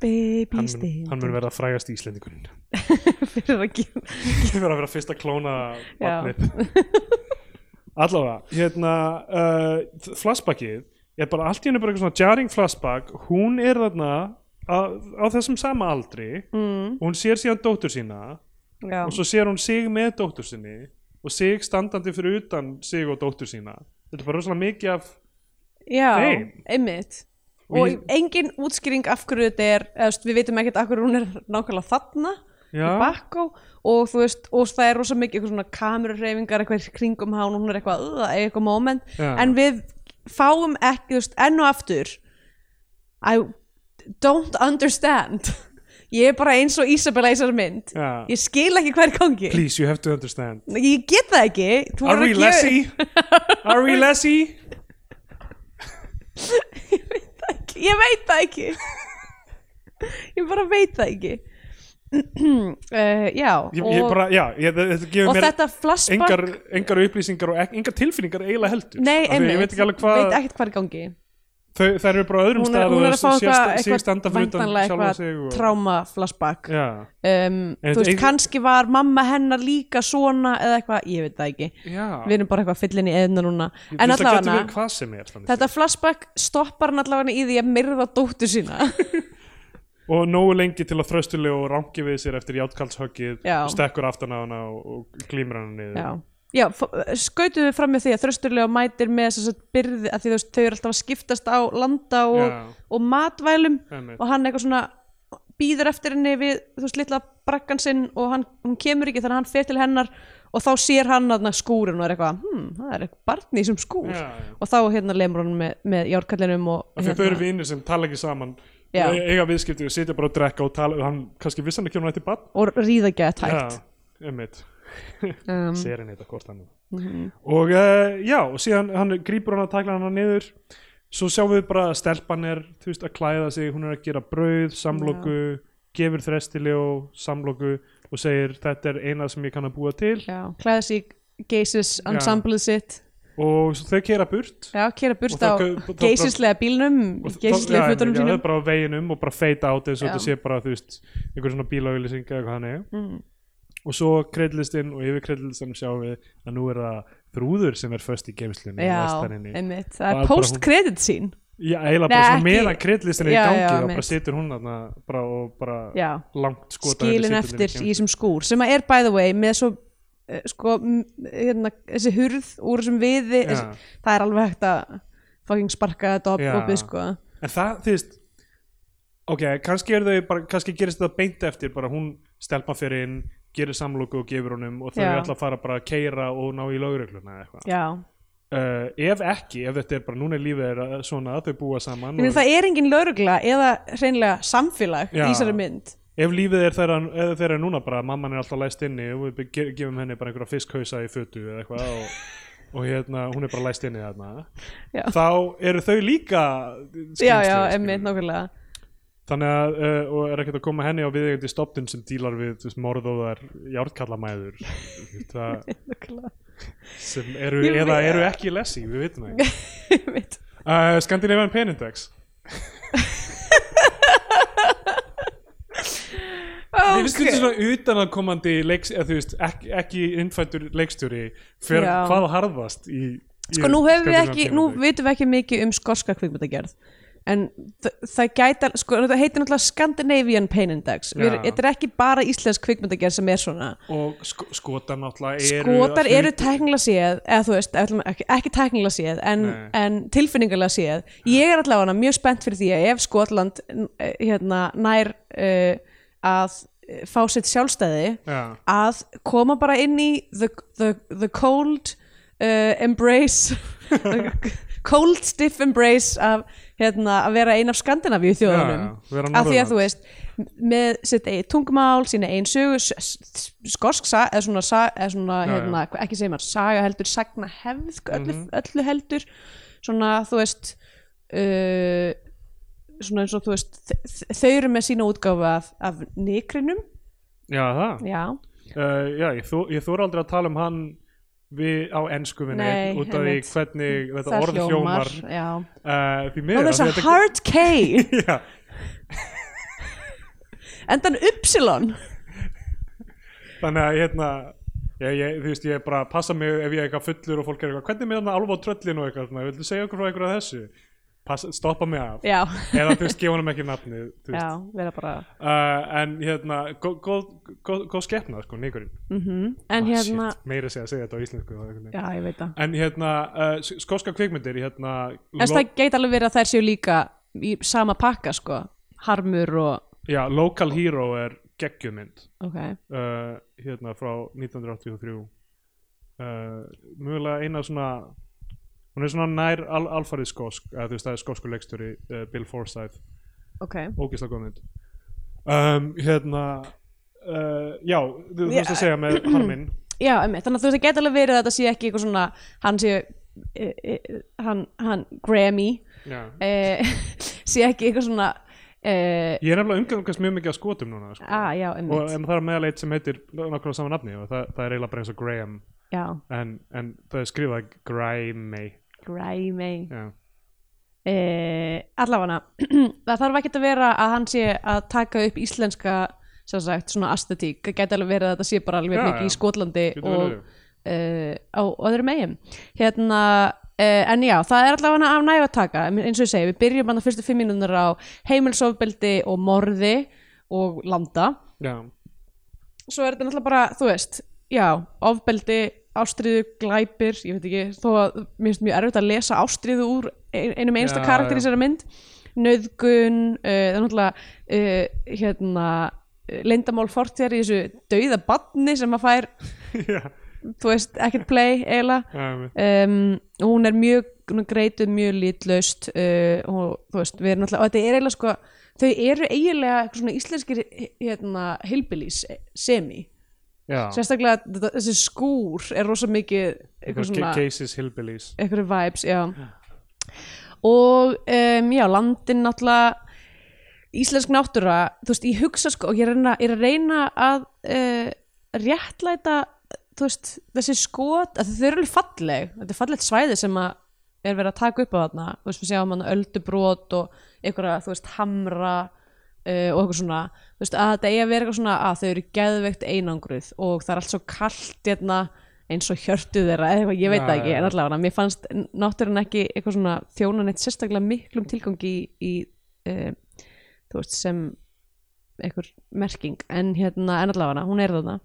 Speaker 2: Baby
Speaker 1: hann
Speaker 2: Steindor
Speaker 1: hann mun vera frægast íslendingurinn.
Speaker 2: Fyrir að gera
Speaker 1: hann mun vera fyrsta klóna allavega hérna uh, flashbackið er bara allt í henni bara eitthvað svona jarring flashback. Hún er þarna á, á þessum sama aldri.
Speaker 2: Mm,
Speaker 1: og hún sér síðan dóttur sína
Speaker 2: já.
Speaker 1: og svo sér hún sig með dóttur sinni og sig standandi fyrir utan sig og dóttur sína. Þetta er bara rosalega mikið af
Speaker 2: já,
Speaker 1: þeim.
Speaker 2: einmitt
Speaker 1: Og ég-
Speaker 2: engin útskýring af hverju þetta er eða, þú veist, við veitum ekkert af hverju hún er nákvæmlega þarna í
Speaker 1: Já.
Speaker 2: bakkó og þú veist, og það er rosa mikið eitthvað svona kamerurreifingar eitthvað í kringum hán og hún er eitthvað, eitthvað moment
Speaker 1: Já.
Speaker 2: en við fáum ekki, þú veist, enn og aftur I don't understand ég er bara eins og Isabella í þessari mynd
Speaker 1: Já.
Speaker 2: ég skil ekki hver gangi
Speaker 1: Please, you have to understand.
Speaker 2: ég get það ekki
Speaker 1: Are we
Speaker 2: að gefa-
Speaker 1: lessy? Are we lessy?
Speaker 2: ég veit það ekki. Ég bara veit það ekki. Uh, já
Speaker 1: Ég,
Speaker 2: og,
Speaker 1: ég bara, já, ég, þetta gefur
Speaker 2: og
Speaker 1: mér
Speaker 2: þetta flashback
Speaker 1: engar, engar upplýsingar og ek, engar tilfinningar eiginlega heldur.
Speaker 2: nei,
Speaker 1: Af því
Speaker 2: einmitt,
Speaker 1: Ég veit ekki alveg hvað,
Speaker 2: veit ekkert hvað er í gangi
Speaker 1: þau, þær eru bara öðrum
Speaker 2: hún er,
Speaker 1: stað
Speaker 2: hún er að fá eitthvað,
Speaker 1: sjálfa
Speaker 2: eitthvað tráma flashback. Um, þú veist, kannski var mamma hennar líka svona eða eitthvað, ég veit það ekki.
Speaker 1: Já.
Speaker 2: við erum bara eitthvað fyllin í eðna núna.
Speaker 1: Þú
Speaker 2: en
Speaker 1: það
Speaker 2: allavega þetta flashback stoppar hann allavega í því að myrða dóttur sína.
Speaker 1: Og nógu lengi til að þröstulega og rangi við sér eftir játkallshöggið
Speaker 2: Já.
Speaker 1: og stekkur aftan á hana og, glýmur hana niður.
Speaker 2: Já, já skautum við fram með því að þrösturlega mætir með þess að byrði að því þú veist, þau eru alltaf að skiptast á landa og, og matvælum
Speaker 1: Einmitt.
Speaker 2: og hann eitthvað svona býður eftir henni við, þú veist, litla brakkan sinn og hann, hún kemur ekki þannig að hann fer til hennar og þá sér hann að skúrin og er eitthvað, hm, það er eitthvað barni þessum skúr.
Speaker 1: Já, já.
Speaker 2: og þá hérna lemur hann með, með járkallinum og
Speaker 1: því að þau eru vinir sem tala ekki saman. Eiga viðskipti og sitja bara og drekka og tala hann kannski vissi hann ekki hún ætti bann
Speaker 2: og ríða hægt
Speaker 1: já, einmitt,
Speaker 2: um,
Speaker 1: þetta hvort hann
Speaker 2: mhm.
Speaker 1: og uh, já, og síðan hann grípur hann að takla hann niður. Svo sjáum við bara að stelpan er þú veist, að klæða sig, hún er að gera brauð samloku, gefur þrestili og samloku og segir þetta er eina sem ég kann að búa til.
Speaker 2: Já, klæða sig geisis ensemblið sitt.
Speaker 1: Og þau kera burt.
Speaker 2: Já, kera burt á geisislega bílnum
Speaker 1: já,
Speaker 2: fötunum
Speaker 1: já, það
Speaker 2: sínum.
Speaker 1: er bara á veginum og bara feita át eins og
Speaker 2: Já.
Speaker 1: þetta sé bara þú veist einhver svona bílauglising eða hvað hann er.
Speaker 2: Mm.
Speaker 1: Og svo kreddlistinn og yfir kreddlistinum sjáum við að nú er það þrúður sem er föst í geimslunni
Speaker 2: já, það
Speaker 1: er
Speaker 2: post-credit sín.
Speaker 1: já, eiginlega bara svona meðan kreddlistin er í gangi
Speaker 2: já,
Speaker 1: og bara situr hún bara og bara
Speaker 2: já,
Speaker 1: langt skota
Speaker 2: skilin eftir í þessum skúr sem er by the way með svo uh, sko, hérna, þessi hurð úr þessum viði þessi, það er alveg hægt að fucking sparka þetta
Speaker 1: Já.
Speaker 2: opið sko.
Speaker 1: En það, þú veist ok, kannski er þau bara, kannski gerist þetta beint eftir bara hún stelpa fyrir inn gerir samlóku og gefur honum og þau
Speaker 2: Já.
Speaker 1: ætla að fara bara að keira og ná í lögregluna eða eitthvað uh, ef ekki, ef þetta er bara núna er lífið er svona að þau búa saman og
Speaker 2: það er engin laurugla eða hreinlega samfélag
Speaker 1: Já.
Speaker 2: í þessari mynd
Speaker 1: ef lífið er þeirra, þeirra núna bara mamman er alltaf læst inni og við ge- gefum henni bara einhverja fiskhausa í fötu eða eitthvað og, og hérna, hún er bara læst inni þarna
Speaker 2: Já.
Speaker 1: þá eru þau líka
Speaker 2: já, já, emmitt nákvæmlega
Speaker 1: þannig að, uh, og er ekkert að koma henni á viðeigandi stopnum sem dílar við morðóðar járkallamæður sem eru,
Speaker 2: Ég
Speaker 1: eða eru ekki lesi, við vitum það uh, Scandinavian Pen Index. Mér finnst þetta svona utanakomandi ekki, ekki innfættur leikstjóri fyrir hvað harðast í,
Speaker 2: sko nú við ekki, nú vitum við ekki mikið um skorska kvikmyndagerð en þ- það gæta, sko þetta heitir náttúrulega Scandinavian Pain Index við, þetta er ekki bara íslensk kvikmyndagerð sem er svona
Speaker 1: og sk skotar náttúrulega eru
Speaker 2: skotar eru tæknilega séð eða þú veist, ætlum- ekki, ekki tæknilega séð en,
Speaker 1: Nei.
Speaker 2: en tilfinningarlega séð ég er allavega mjög spennt fyrir því að ef Skotland eh, hérna, nær uh, að eh, fá sitt sjálfstæði
Speaker 1: Já.
Speaker 2: að koma bara inn í the, the, the cold uh, embrace cold stiff embrace af hérna, að vera ein af Skandinavíu þjóðunum.
Speaker 1: vera
Speaker 2: af því að þú veist með sitt eigin tungumál, sína eigin sögu skorsk eða svona, eða svona
Speaker 1: já.
Speaker 2: hérna, hvað- ekki segir maður saga heldur, sagna hefð öllu,
Speaker 1: Mhm.
Speaker 2: öllu heldur. Svona þú veist uh, svona eins og þú veist þau eru með sína útgáfu af, af nikrinum
Speaker 1: Já, það.
Speaker 2: Já,
Speaker 1: uh, Já, ég, þó, ég þóra aldrei að tala um hann við á ensku minni
Speaker 2: Nei,
Speaker 1: út af því hvernig þetta orð hljómar uh, því
Speaker 2: að
Speaker 1: því þetta-
Speaker 2: hard K. Endan Upsilon
Speaker 1: þannig að hérna ég, ég, þú veist, ég bara passa mig ef ég er eitthvað fullur og fólk er eitthvað, hvernig er með hann alveg á tröllin og eitthvað, viltu segja okkur frá eitthvað af þessu pass, stoppa mig af.
Speaker 2: Já,
Speaker 1: eða þú veist, gefa honum ekki nafni
Speaker 2: já, vera bara
Speaker 1: uh, en hérna, góð gó, gó, gó skepna sko, nýgurinn
Speaker 2: mm en hérna,
Speaker 1: meira segja að segja þetta á íslensku
Speaker 2: já, ég veit það.
Speaker 1: En hérna, uh, skóska kvikmyndir hérna,
Speaker 2: en það geit alveg verið að þær séu líka í sama pakka sko. Harmur og
Speaker 1: já, Local Hero er geggjumynd.
Speaker 2: Ok,
Speaker 1: uh, hérna frá 1983 uh, mögulega eina svona hún er svona nær al alfarið skósk eða þú veist það er skósku leikstjóri uh, Bill Forsyth,
Speaker 2: ok.
Speaker 1: Ógislega góð mynd. Um, hérna uh, já, þú veist að segja með harminn
Speaker 2: já, emmi, þannig að þú veist að geta alveg verið að þetta sé ekki eitthvað svona hann sé e, e, hann, hann Grammy. E, sé ekki eitthvað svona e,
Speaker 1: ég er nefnilega umgangast mjög mikið að skotum núna sko.
Speaker 2: að, já,
Speaker 1: og það er meðal eitt sem heitir á sama nafni og það, það er eiginlega bara eins og Graham.
Speaker 2: Já,
Speaker 1: en, en það er skrifað Grimey
Speaker 2: Grammy
Speaker 1: já,
Speaker 2: e, allavega það þarf ekki að vera að hann sé að taka upp íslenska sagt, svona aesthetík, það gæti alveg verið að þetta sé bara alveg
Speaker 1: Já,
Speaker 2: mikið í Skotlandi og uh, á öðrum eigum hérna, uh, en já, það er allavega af næg að taka, eins og ég segi, við byrjum hann að fyrstu fimm mínútur á heimilsofbeldi og morði og landa.
Speaker 1: Já,
Speaker 2: svo er þetta náttúrulega bara, þú veist já, ofbeldi, ástriðu, glæpir ég veit ekki, þó að mér finnst mjög erfitt að lesa ástriðu úr ein- einum einsta
Speaker 1: Já,
Speaker 2: karakter í þessari mynd. Nöðgun, uh, það er náttúrulega uh, hérna leyndamál fortjar í þessu dauða badni sem að fær, þú veist, ekkert play eiginlega. Um, hún er mjög greituð mjög litlaust uh, og þú veist, við erum náttúrulega og þetta er eiginlega sko, þau eru eiginlega íslenskir hérna, hillbillies semi,
Speaker 1: já.
Speaker 2: sérstaklega þetta- þessi skúr er rosa mikið eitthvað svona,
Speaker 1: Cases Hillbillies.
Speaker 2: eitthvað vibes, já. Og um, já, landin náttúrulega íslensk náttúra, þú veist, ég hugsa sko og ég er að reyna, að, reyna að uh, réttlæta þú veist, þessi skot að þau eru alveg falleg, þetta er fallegt svæði sem að er verið að taka upp á þarna. Þú veist, við sjáum hann öldubrót og einhverja, þú veist, hamra uh, og eitthvað svona, veist, að þetta eigi að vera eitthvað svona að þau eru geðveikt einangruð og það er allt svo kallt hérna eins og hjörtu þeirra, eða eitthvað, ég veit það ekki en allavega, mér fannst náttúrulega ekki eitthvað svona þjónan eitt sérstaklega miklum tilgangi í, í uh, þú veist, sem einhver merking, en hérna en allavega, hún er þarna.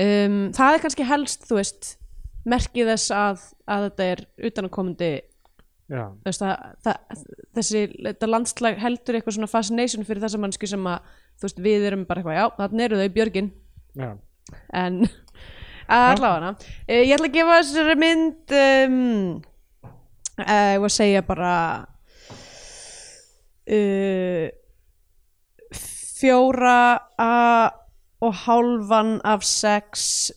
Speaker 2: Um, það er kannski helst, þú veist merkið þess að, að þetta er utanakomandi veist, að, það, þessi landslag heldur eitthvað svona fascination fyrir þessa mannsku sem að þú veist, við erum bara eitthvað, já, þarna eru þau Björgin.
Speaker 1: Já,
Speaker 2: en allavega uh, ég ætla að gefa þessari mynd um, uh, ég var að segja bara uh, fjóra og hálfan af sex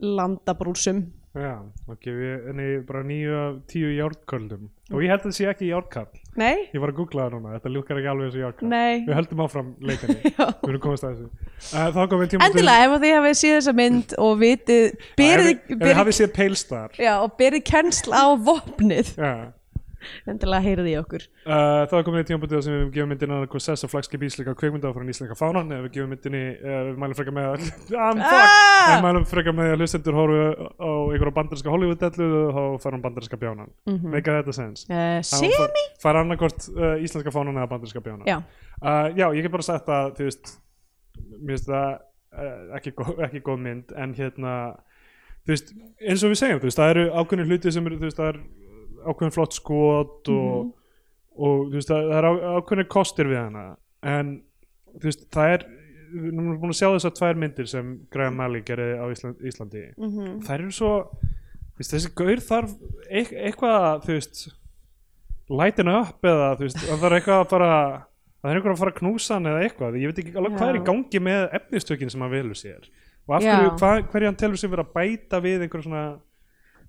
Speaker 2: landabrúsum
Speaker 1: já og gefi henni bara nýju af tíu járnköldum. Og ég held að það sé ekki járnkall
Speaker 2: nei,
Speaker 1: ég var að googla það núna, þetta lúkar ekki alveg eins og járnkall
Speaker 2: nei.
Speaker 1: Við höldum áfram leikinni.
Speaker 2: Já.
Speaker 1: við erum komast að þessu. Uh, þá komum við tíma
Speaker 2: endilega ef að þið hafið séð þessa mynd og vitið berið,
Speaker 1: ef við
Speaker 2: berið,
Speaker 1: hafið séð Palestar
Speaker 2: já, og berið kennsl á vopnið.
Speaker 1: Já
Speaker 2: endilega heyrið í okkur.
Speaker 1: Uh, þá er komin í tímabútið sem við gefum myndinni annað sess og flagskip íslika kveikmynda frá íslenska fánan. Eða við gefum myndinni, uh, við mælum frekar með að fuck,
Speaker 2: Ah!
Speaker 1: við mælum frekar með að hlustendur horfu á einhverja bandarinska Hollywood-dellu og hann bandarinska bjánan. Mm. -hmm. make þetta sens
Speaker 2: uh,
Speaker 1: Þá
Speaker 2: sí,
Speaker 1: fær, fær annarkort uh, íslenska fánan eða bandarinska bjánan.
Speaker 2: Já,
Speaker 1: uh, já, ég get bara sagt að þú veist, mér finnst það uh, ekki, ekki góð mynd en hérna þú veist, eins og við segjum, þú veist, það eru ákveðin hluti sem eru, þú veist, það er ákveðin flott skot og, og þú veist, það, það er á, ákveðin kostir við hana. En þú veist, það er við erum búin að sjá þessar tvær myndir sem Graham Malley gerði á Ísland, Íslandi.
Speaker 2: Mhm.
Speaker 1: Þær eru svo veist, þessi gaur þarf eit, eitthvað, þú veist lighten up eða þú veist, það þarf eitthvað að fara það er einhver að fara að knúsa hann eða eitthvað. Ég veit ekki alveg hvað er í gangi með efnistökin sem hann velur sér. Og af hverju, hvað, hverju hann telur sér vera að bæta við einhver svona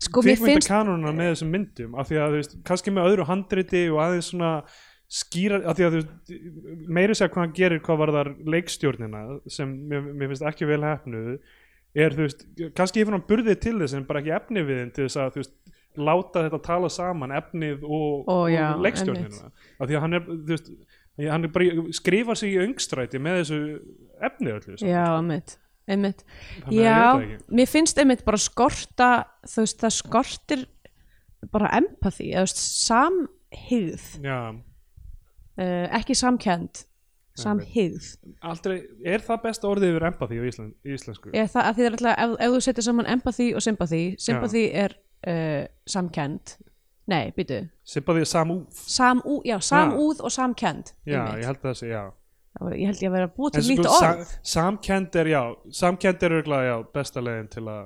Speaker 2: sko
Speaker 1: kvikmyndakanonuna með þessum myndum af því að þú veist, kannski með öðru handriti og aðeins svona skýra, af því að þú veist meiri segja hvað hann gerir hvað var þar leikstjórnina sem mér, mér finnst ekki vel hefnuð er þú veist, kannski finn hann burðið til þess en bara ekki efni við þeim til þess að þú veist láta þetta tala saman efnið og,
Speaker 2: Ó, já,
Speaker 1: og leikstjórnina af því að hann er, þú veist hann er bara skrifar sig í öngstræti með þessu efni öllu saman.
Speaker 2: já, einmitt, einmitt.
Speaker 1: Að
Speaker 2: já,
Speaker 1: það
Speaker 2: mér finnst einmitt bara skorta þú veist, það skortir bara empathy eða
Speaker 1: já,
Speaker 2: uh, ekki samkend samhygð.
Speaker 1: Aldrei, er það besta orðið yfir empathy á íslen, í íslensku?
Speaker 2: Ég, það, að það er alltaf, ef, ef þú setur saman empathy og sympathy, sympathy er uh, samkend nei, býtu,
Speaker 1: Sympathy er samúð.
Speaker 2: Samú, já, samúð og samkend
Speaker 1: já, ég held það að sé, já
Speaker 2: ég held ég að vera
Speaker 1: En
Speaker 2: til nýtt
Speaker 1: sko,
Speaker 2: orð
Speaker 1: sa, samkend er, já, samkend er örgulega, já, besta leiðin til að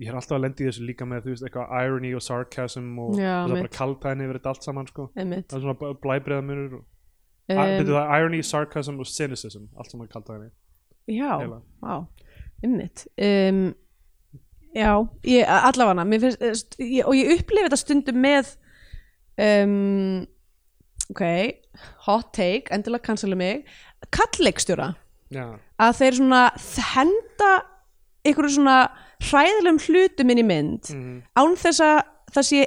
Speaker 1: ég er alltaf að lendi þessu líka með, þú veist, eitthvað irony og sarcasm og
Speaker 2: Já,
Speaker 1: það er bara kaltæðin yfir þetta allt saman, sko.
Speaker 2: Einmitt.
Speaker 1: Það er svona blæbreiða munur og, um, irony, sarcasm og cynicism allt saman kaltæðinni
Speaker 2: já, já, einmitt. Um, já, ég, allavega mér finnst, eh, ég, og ég upplifi þetta stundum með um, ok hot take, endilega cancela mig kallleikstjóra að þeir svona henda einhverju svona hræðilegum hlutum inn í mynd
Speaker 1: mm,
Speaker 2: án þess að það sé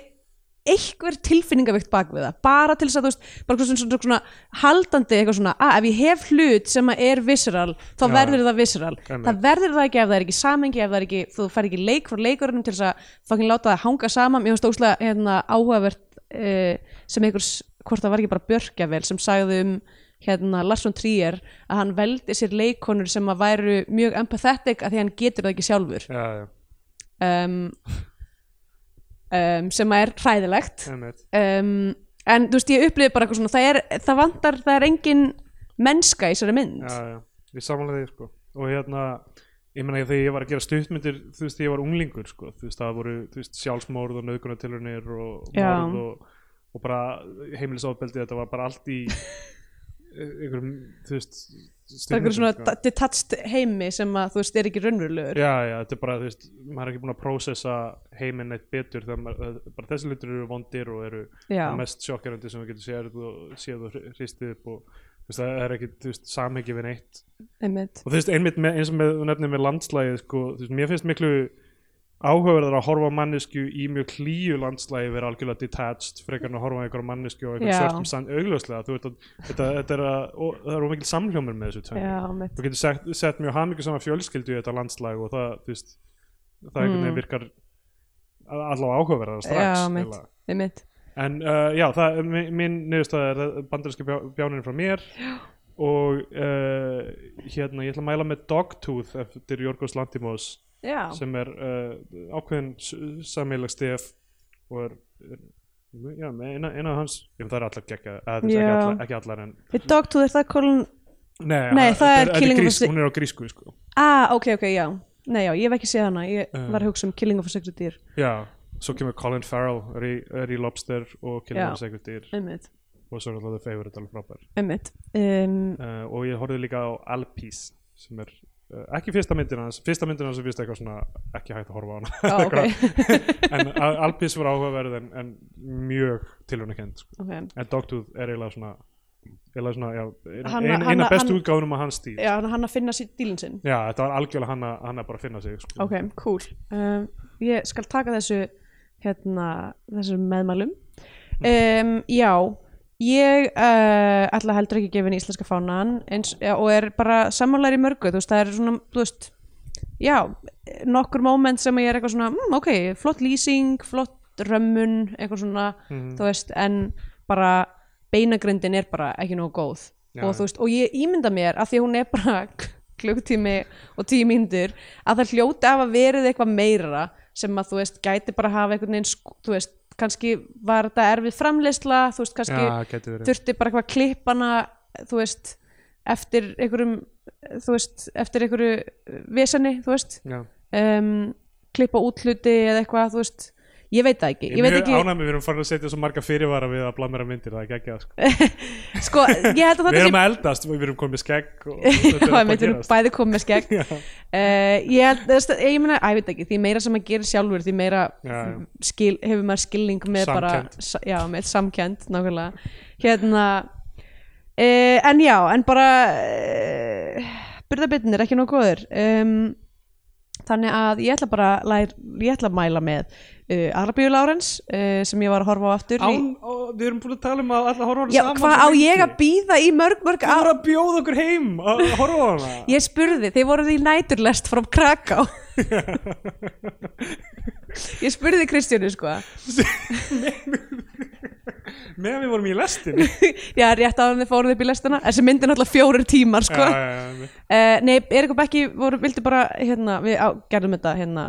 Speaker 2: einhver tilfinningavikt bak við það. Bara til þess að þú veist bara svona, svona, svona haldandi eitthvað svona að ef ég hef hlut sem er visceral þá
Speaker 1: Já.
Speaker 2: verður það visceral.
Speaker 1: Einmitt.
Speaker 2: það verður það ekki ef það er ekki samengi ef það er ekki, þú fær ekki leik frá leikurunum til þess að fokkin láta það hanga saman. Mér finnst óslega hérna, áhugavert uh, sem einhvers, hvort það var ekki bara Björkjavel sem sagði um hérna Lars von Trier að hann veldi sér leikonur sem að væru mjög empathetic að því hann getur það ekki sjálfur.
Speaker 1: Já, já,
Speaker 2: um, um, sem er hræðilegt. Um, en þú veist ég upplifði bara eitthvað svona það, er, það vantar, það er engin mennska í þessari mynd.
Speaker 1: Já, ég samanlega því, sko. Og hérna, ég meina þegar ég var að gera stuttmyndir þú veist, ég var unglingur, sko þú veist, það voru, veist, sjálfsmórð og nöðgunartilurnir og
Speaker 2: Já.
Speaker 1: morð og, og bara heimilisofbeldi, þetta var bara allt í einhverjum, þú veist
Speaker 2: það er
Speaker 1: stuttmyndum,
Speaker 2: svona detached heimi sem að þú veist er ekki raunverulegur.
Speaker 1: Já, já, þetta er bara, þú veist, maður er ekki búin að prósessa heiminn eitt betur þegar maður, bara þessi hlutur eru vondir og eru mest sjokkerandi sem við getum séð og hristið upp og þú veist, það er ekki, þú veist, samhengi við neitt.
Speaker 2: Einmitt.
Speaker 1: Og þú veist, einmitt með, eins og með nefnir með landslægið, sko, þú veist, mér finnst miklu áhugaverðar að horfa mannesku í mjög klíu landslægi vera algjörlega detached frekar en að horfa einhverja mannesku og einhverjum svörtum sand, augljóslega, þú veist að þetta, þetta er að, og það er mikil samhljómur með þessu
Speaker 2: einmitt
Speaker 1: þú getur sett, sett mjög hamingu sama fjölskyldu í þetta landslag og það, þú veist það einhvern veginn
Speaker 2: Mm.
Speaker 1: virkar allavega áhugaverðar strax
Speaker 2: Já, mitt. einmitt
Speaker 1: en uh, já, það, mi- mín niðurstaða er bandarinski bjá, bjáninu frá mér já. og uh, hérna, ég ætla að mæla með Dogtooth eftir Jorgos Lantimos
Speaker 2: já,
Speaker 1: sem er uh, ákveðin samílag stef og er, er já, eina, eina af hans ég það er allar gegga, eða ekki allar, ekki allar en
Speaker 2: við dogtúð er það Colin
Speaker 1: Nei,
Speaker 2: Nei,
Speaker 1: ha-
Speaker 2: það er
Speaker 1: þetta
Speaker 2: Killing of a Sick-
Speaker 1: hún er á grísku sko.
Speaker 2: ah, ok, ok, já. Nei, já, ég hef ekki séð hana ég
Speaker 1: Uh.
Speaker 2: var að hugsa um Killing of a Sacred Deer.
Speaker 1: Já, svo kemur Colin Farrell er í, er í Lobster og Killing
Speaker 2: Já.
Speaker 1: of a Sacred Deer.
Speaker 2: Einmitt,
Speaker 1: og svo er alltaf The Favourite alveg frábær.
Speaker 2: Einmitt. Um,
Speaker 1: uh, og ég horfði líka á Alpís sem er ekki fyrsta myndin hans fyrsta myndin hans er fyrst eitthvað svona ekki hægt að horfa á hana.
Speaker 2: Á, ok,
Speaker 1: en Al- Alpís var áhugaverð en, en mjög tilhörnakend sko.
Speaker 2: ok.
Speaker 1: En Dogtooth er eiginlega svona eiginlega svona, já, ein,
Speaker 2: Hanna-
Speaker 1: ein, eina bestu útgáfunum á hans stíl.
Speaker 2: Já, hann- að finna sér dílinn sinn.
Speaker 1: Já, þetta var algjörlega hann að, hann að bara finna sig sko.
Speaker 2: ok, cool. Um, ég skal taka þessu hérna, þessu meðmælum. Um, já ég uh, ætla heldur ekki að henni íslenska fánan eins, ja, og er bara sammálar í mörgu þú veist, það er svona, þú veist já, nokkur moment sem ég er eitthvað svona, mm, ok, flott lýsing flott römmun, eitthvað svona
Speaker 1: Mhm.
Speaker 2: þú veist, en bara beinagrindin er bara ekki nógu góð
Speaker 1: Já,
Speaker 2: og þú veist, og ég ímynda mér að því að hún er bara klukktími og tíu mínútur að það hljóti af að verið eitthvað meira sem að þú veist, gæti bara hafa einhvern veginn, þú veist, kannski var þetta erfið framleysla, þú veist, kannski
Speaker 1: verið.
Speaker 2: þurfti bara eitthvað klippana þú veist, eftir einhverjum, þú veist, eftir einhverju veseni, þú veist. Um, klippa útluti eða eitthvað, þú veist ég veit það ekki,
Speaker 1: Ég
Speaker 2: ég veit ekki
Speaker 1: ánægð með við erum farin að setja svo marga fyrirvara við að blamera myndir, það er ekki ekki sko.
Speaker 2: sko, ég held að
Speaker 1: Við
Speaker 2: þetta
Speaker 1: erum að eldast, við erum komið skegg og er
Speaker 2: Já, við erum bæði komið skegg. Uh, ég veist, ég meina, að ég veit ekki því meira sem maður gerir sjálfur, því meira
Speaker 1: Já,
Speaker 2: skil, hefur maður skilning með bara,
Speaker 1: Samkennd.
Speaker 2: sa, já, með samkend nákvæmlega, hérna uh, en já, en bara uh, byrðabittin er ekki nóg góður um, þannig að ég ætla bara lær, ég ætla að mæla með uh, Arabíu Lárens uh, sem ég var að horfa á aftur í,
Speaker 1: Án, og við erum búin að tala um að alla horfa á hana saman
Speaker 2: hvað á ég að býða í mörg mörg
Speaker 1: Þú voru að bjóða okkur heim að að horfa á hana.
Speaker 2: Ég spurði, þið voruð í næturlest frá Kraká ég spurði Kristjánu sko.
Speaker 1: Meðan við vorum í lestinni.
Speaker 2: Já, rétt á hann þið fóruð upp í lestina. Þessi myndi náttúrulega fjórir tímar sko.
Speaker 1: Já, já, já,
Speaker 2: uh, nei, Erik og Bekki voru, vildi bara hérna, við á, gerðum þetta hérna.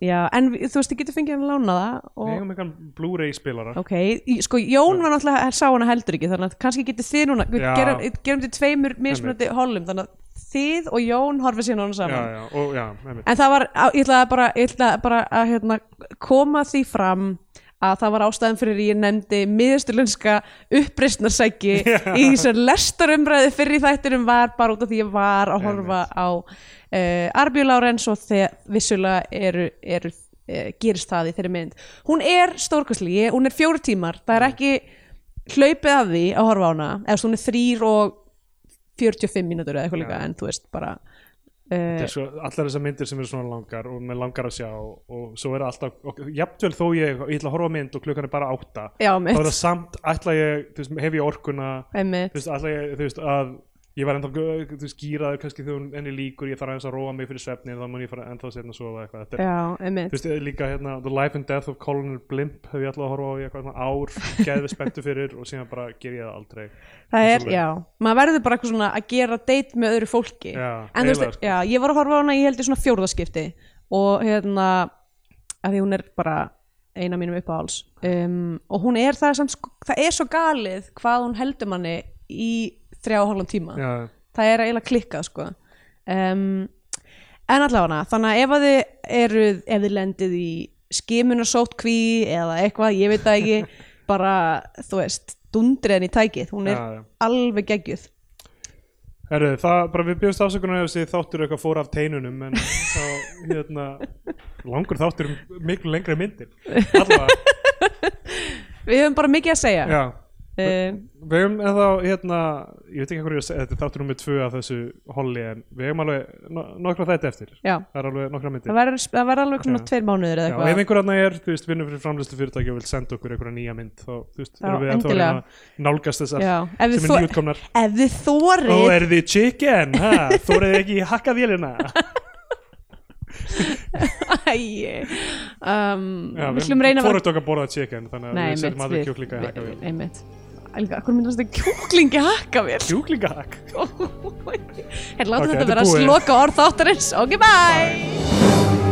Speaker 2: Já, en við, þú veist, þið getur fengið hann að lána það
Speaker 1: við
Speaker 2: og,
Speaker 1: eigum eitthvað Blu-ray spilara.
Speaker 2: Ok, sko, Jón var náttúrulega sá hana heldur ekki, þannig að kannski getið þið núna við gerum, gerum þið tveimur mismunandi hollum, þannig að þið og Jón horfið síðan
Speaker 1: já,
Speaker 2: saman.
Speaker 1: Já, og já.
Speaker 2: En það var, ég ætlaði bara, ég ætlaði bara að hérna, koma því fram að það var ástæðan fyrir ég nefndi miðsturlunska uppreisnarsæki í þessar lestarumræði fyrir þættinum var bara út af því ég var að horfa á uh, Arbjö Lárens og þegar vissulega eru, eru uh, gerist það í þeirri mynd. Hún er stórkastli, hún er fjóru tímar, það er ekki hlaupið að því að horfa á hana, eða svo hún er þrýr og 45 mínútur eða eitthvað líka,
Speaker 1: Já.
Speaker 2: en þú veist bara uh,
Speaker 1: svo, allar þessar myndir sem eru svona langar og með langar að sjá og svo er alltaf, og, jafnvel þó ég, ég ætla að horfa mynd og klukkan er bara átta
Speaker 2: já,
Speaker 1: þá er það samt, ætla ég, þú veist, hef ég orkuna veist, ætla ég, þú veist, að ég var ennþá, gýraður kannski þegar hún enni líkur, ég þarf aðeins að róa mig fyrir svefni þá mun ég fara ennþá setna að sofa eitthvað. Þetta
Speaker 2: Já,
Speaker 1: þú veist, líka hérna The Life and Death of Colonel Blimp hef ég alltaf að horfa á í eitthvað svona ár, geðið spenntu fyrir og síðan bara ger ég það aldrei.
Speaker 2: Það er, já, maður verður bara eitthvað svona að gera date með öðru fólki.
Speaker 1: Já,
Speaker 2: En þú veist,
Speaker 1: sko.
Speaker 2: já, ég var að horfa á hana, ég held í svona fjórðaskipti og hérna, að því hún er bara eina mínum uppáhals um, og hún er það samt, sko, það er svo galið hvað hún heldur manni í þrjá og hálfum tíma.
Speaker 1: Já,
Speaker 2: það er eiginlega klikkað sko. Um, en allavega þannig að ef að þið eru ef þið lendið í skimunarsótkví eða eitthvað, ég veit það ekki bara, þú veist, dundriðin í tækið. Hún er
Speaker 1: já,
Speaker 2: alveg geggjuð.
Speaker 1: Herru, það, bara við bjóðst afsökunar ef þessi þáttur eitthvað fór af teinunum en þá, hérna langur þáttur um miklu lengri myndir. Allavega,
Speaker 2: við höfum bara mikið að segja.
Speaker 1: Já Við hefum eða hérna, ég veit ekki segja, þetta er þáttur nummið tvö af þessu holli en við hefum alveg no nokkra þetta eftir.
Speaker 2: já,
Speaker 1: Það er alveg nokkra myndir.
Speaker 2: það verður alveg svona tveir mánuður eða
Speaker 1: Já, ef
Speaker 2: eitthvað
Speaker 1: einhver annar er, þú veist, vinnur fyrir framlýstu fyrirtæki og vil senda okkur einhverja nýja mynd, þá, þú veist, erum við að
Speaker 2: endilega.
Speaker 1: að nálgast þessar
Speaker 2: ef
Speaker 1: sem er nýjútkomnar.
Speaker 2: ef þið
Speaker 1: Ó,
Speaker 2: þórið
Speaker 1: er þið chicken, ha? Þórið ekki í hakka vélina?
Speaker 2: Æi um,
Speaker 1: Já,
Speaker 2: við slum reyna að vera
Speaker 1: Fóruð okkar borðað chicken, þannig að
Speaker 2: Nei,
Speaker 1: við setjum
Speaker 2: við-
Speaker 1: kjúklinga í
Speaker 2: við-
Speaker 1: hakka vél.
Speaker 2: Einmitt Hvað myndast þetta kjúklingi hakka vel
Speaker 1: Kjúklingahakk?
Speaker 2: Hérna látum
Speaker 1: Ok, þetta er
Speaker 2: vera
Speaker 1: búið.
Speaker 2: sloka orð þáttarins Ok, bye,
Speaker 1: Bye.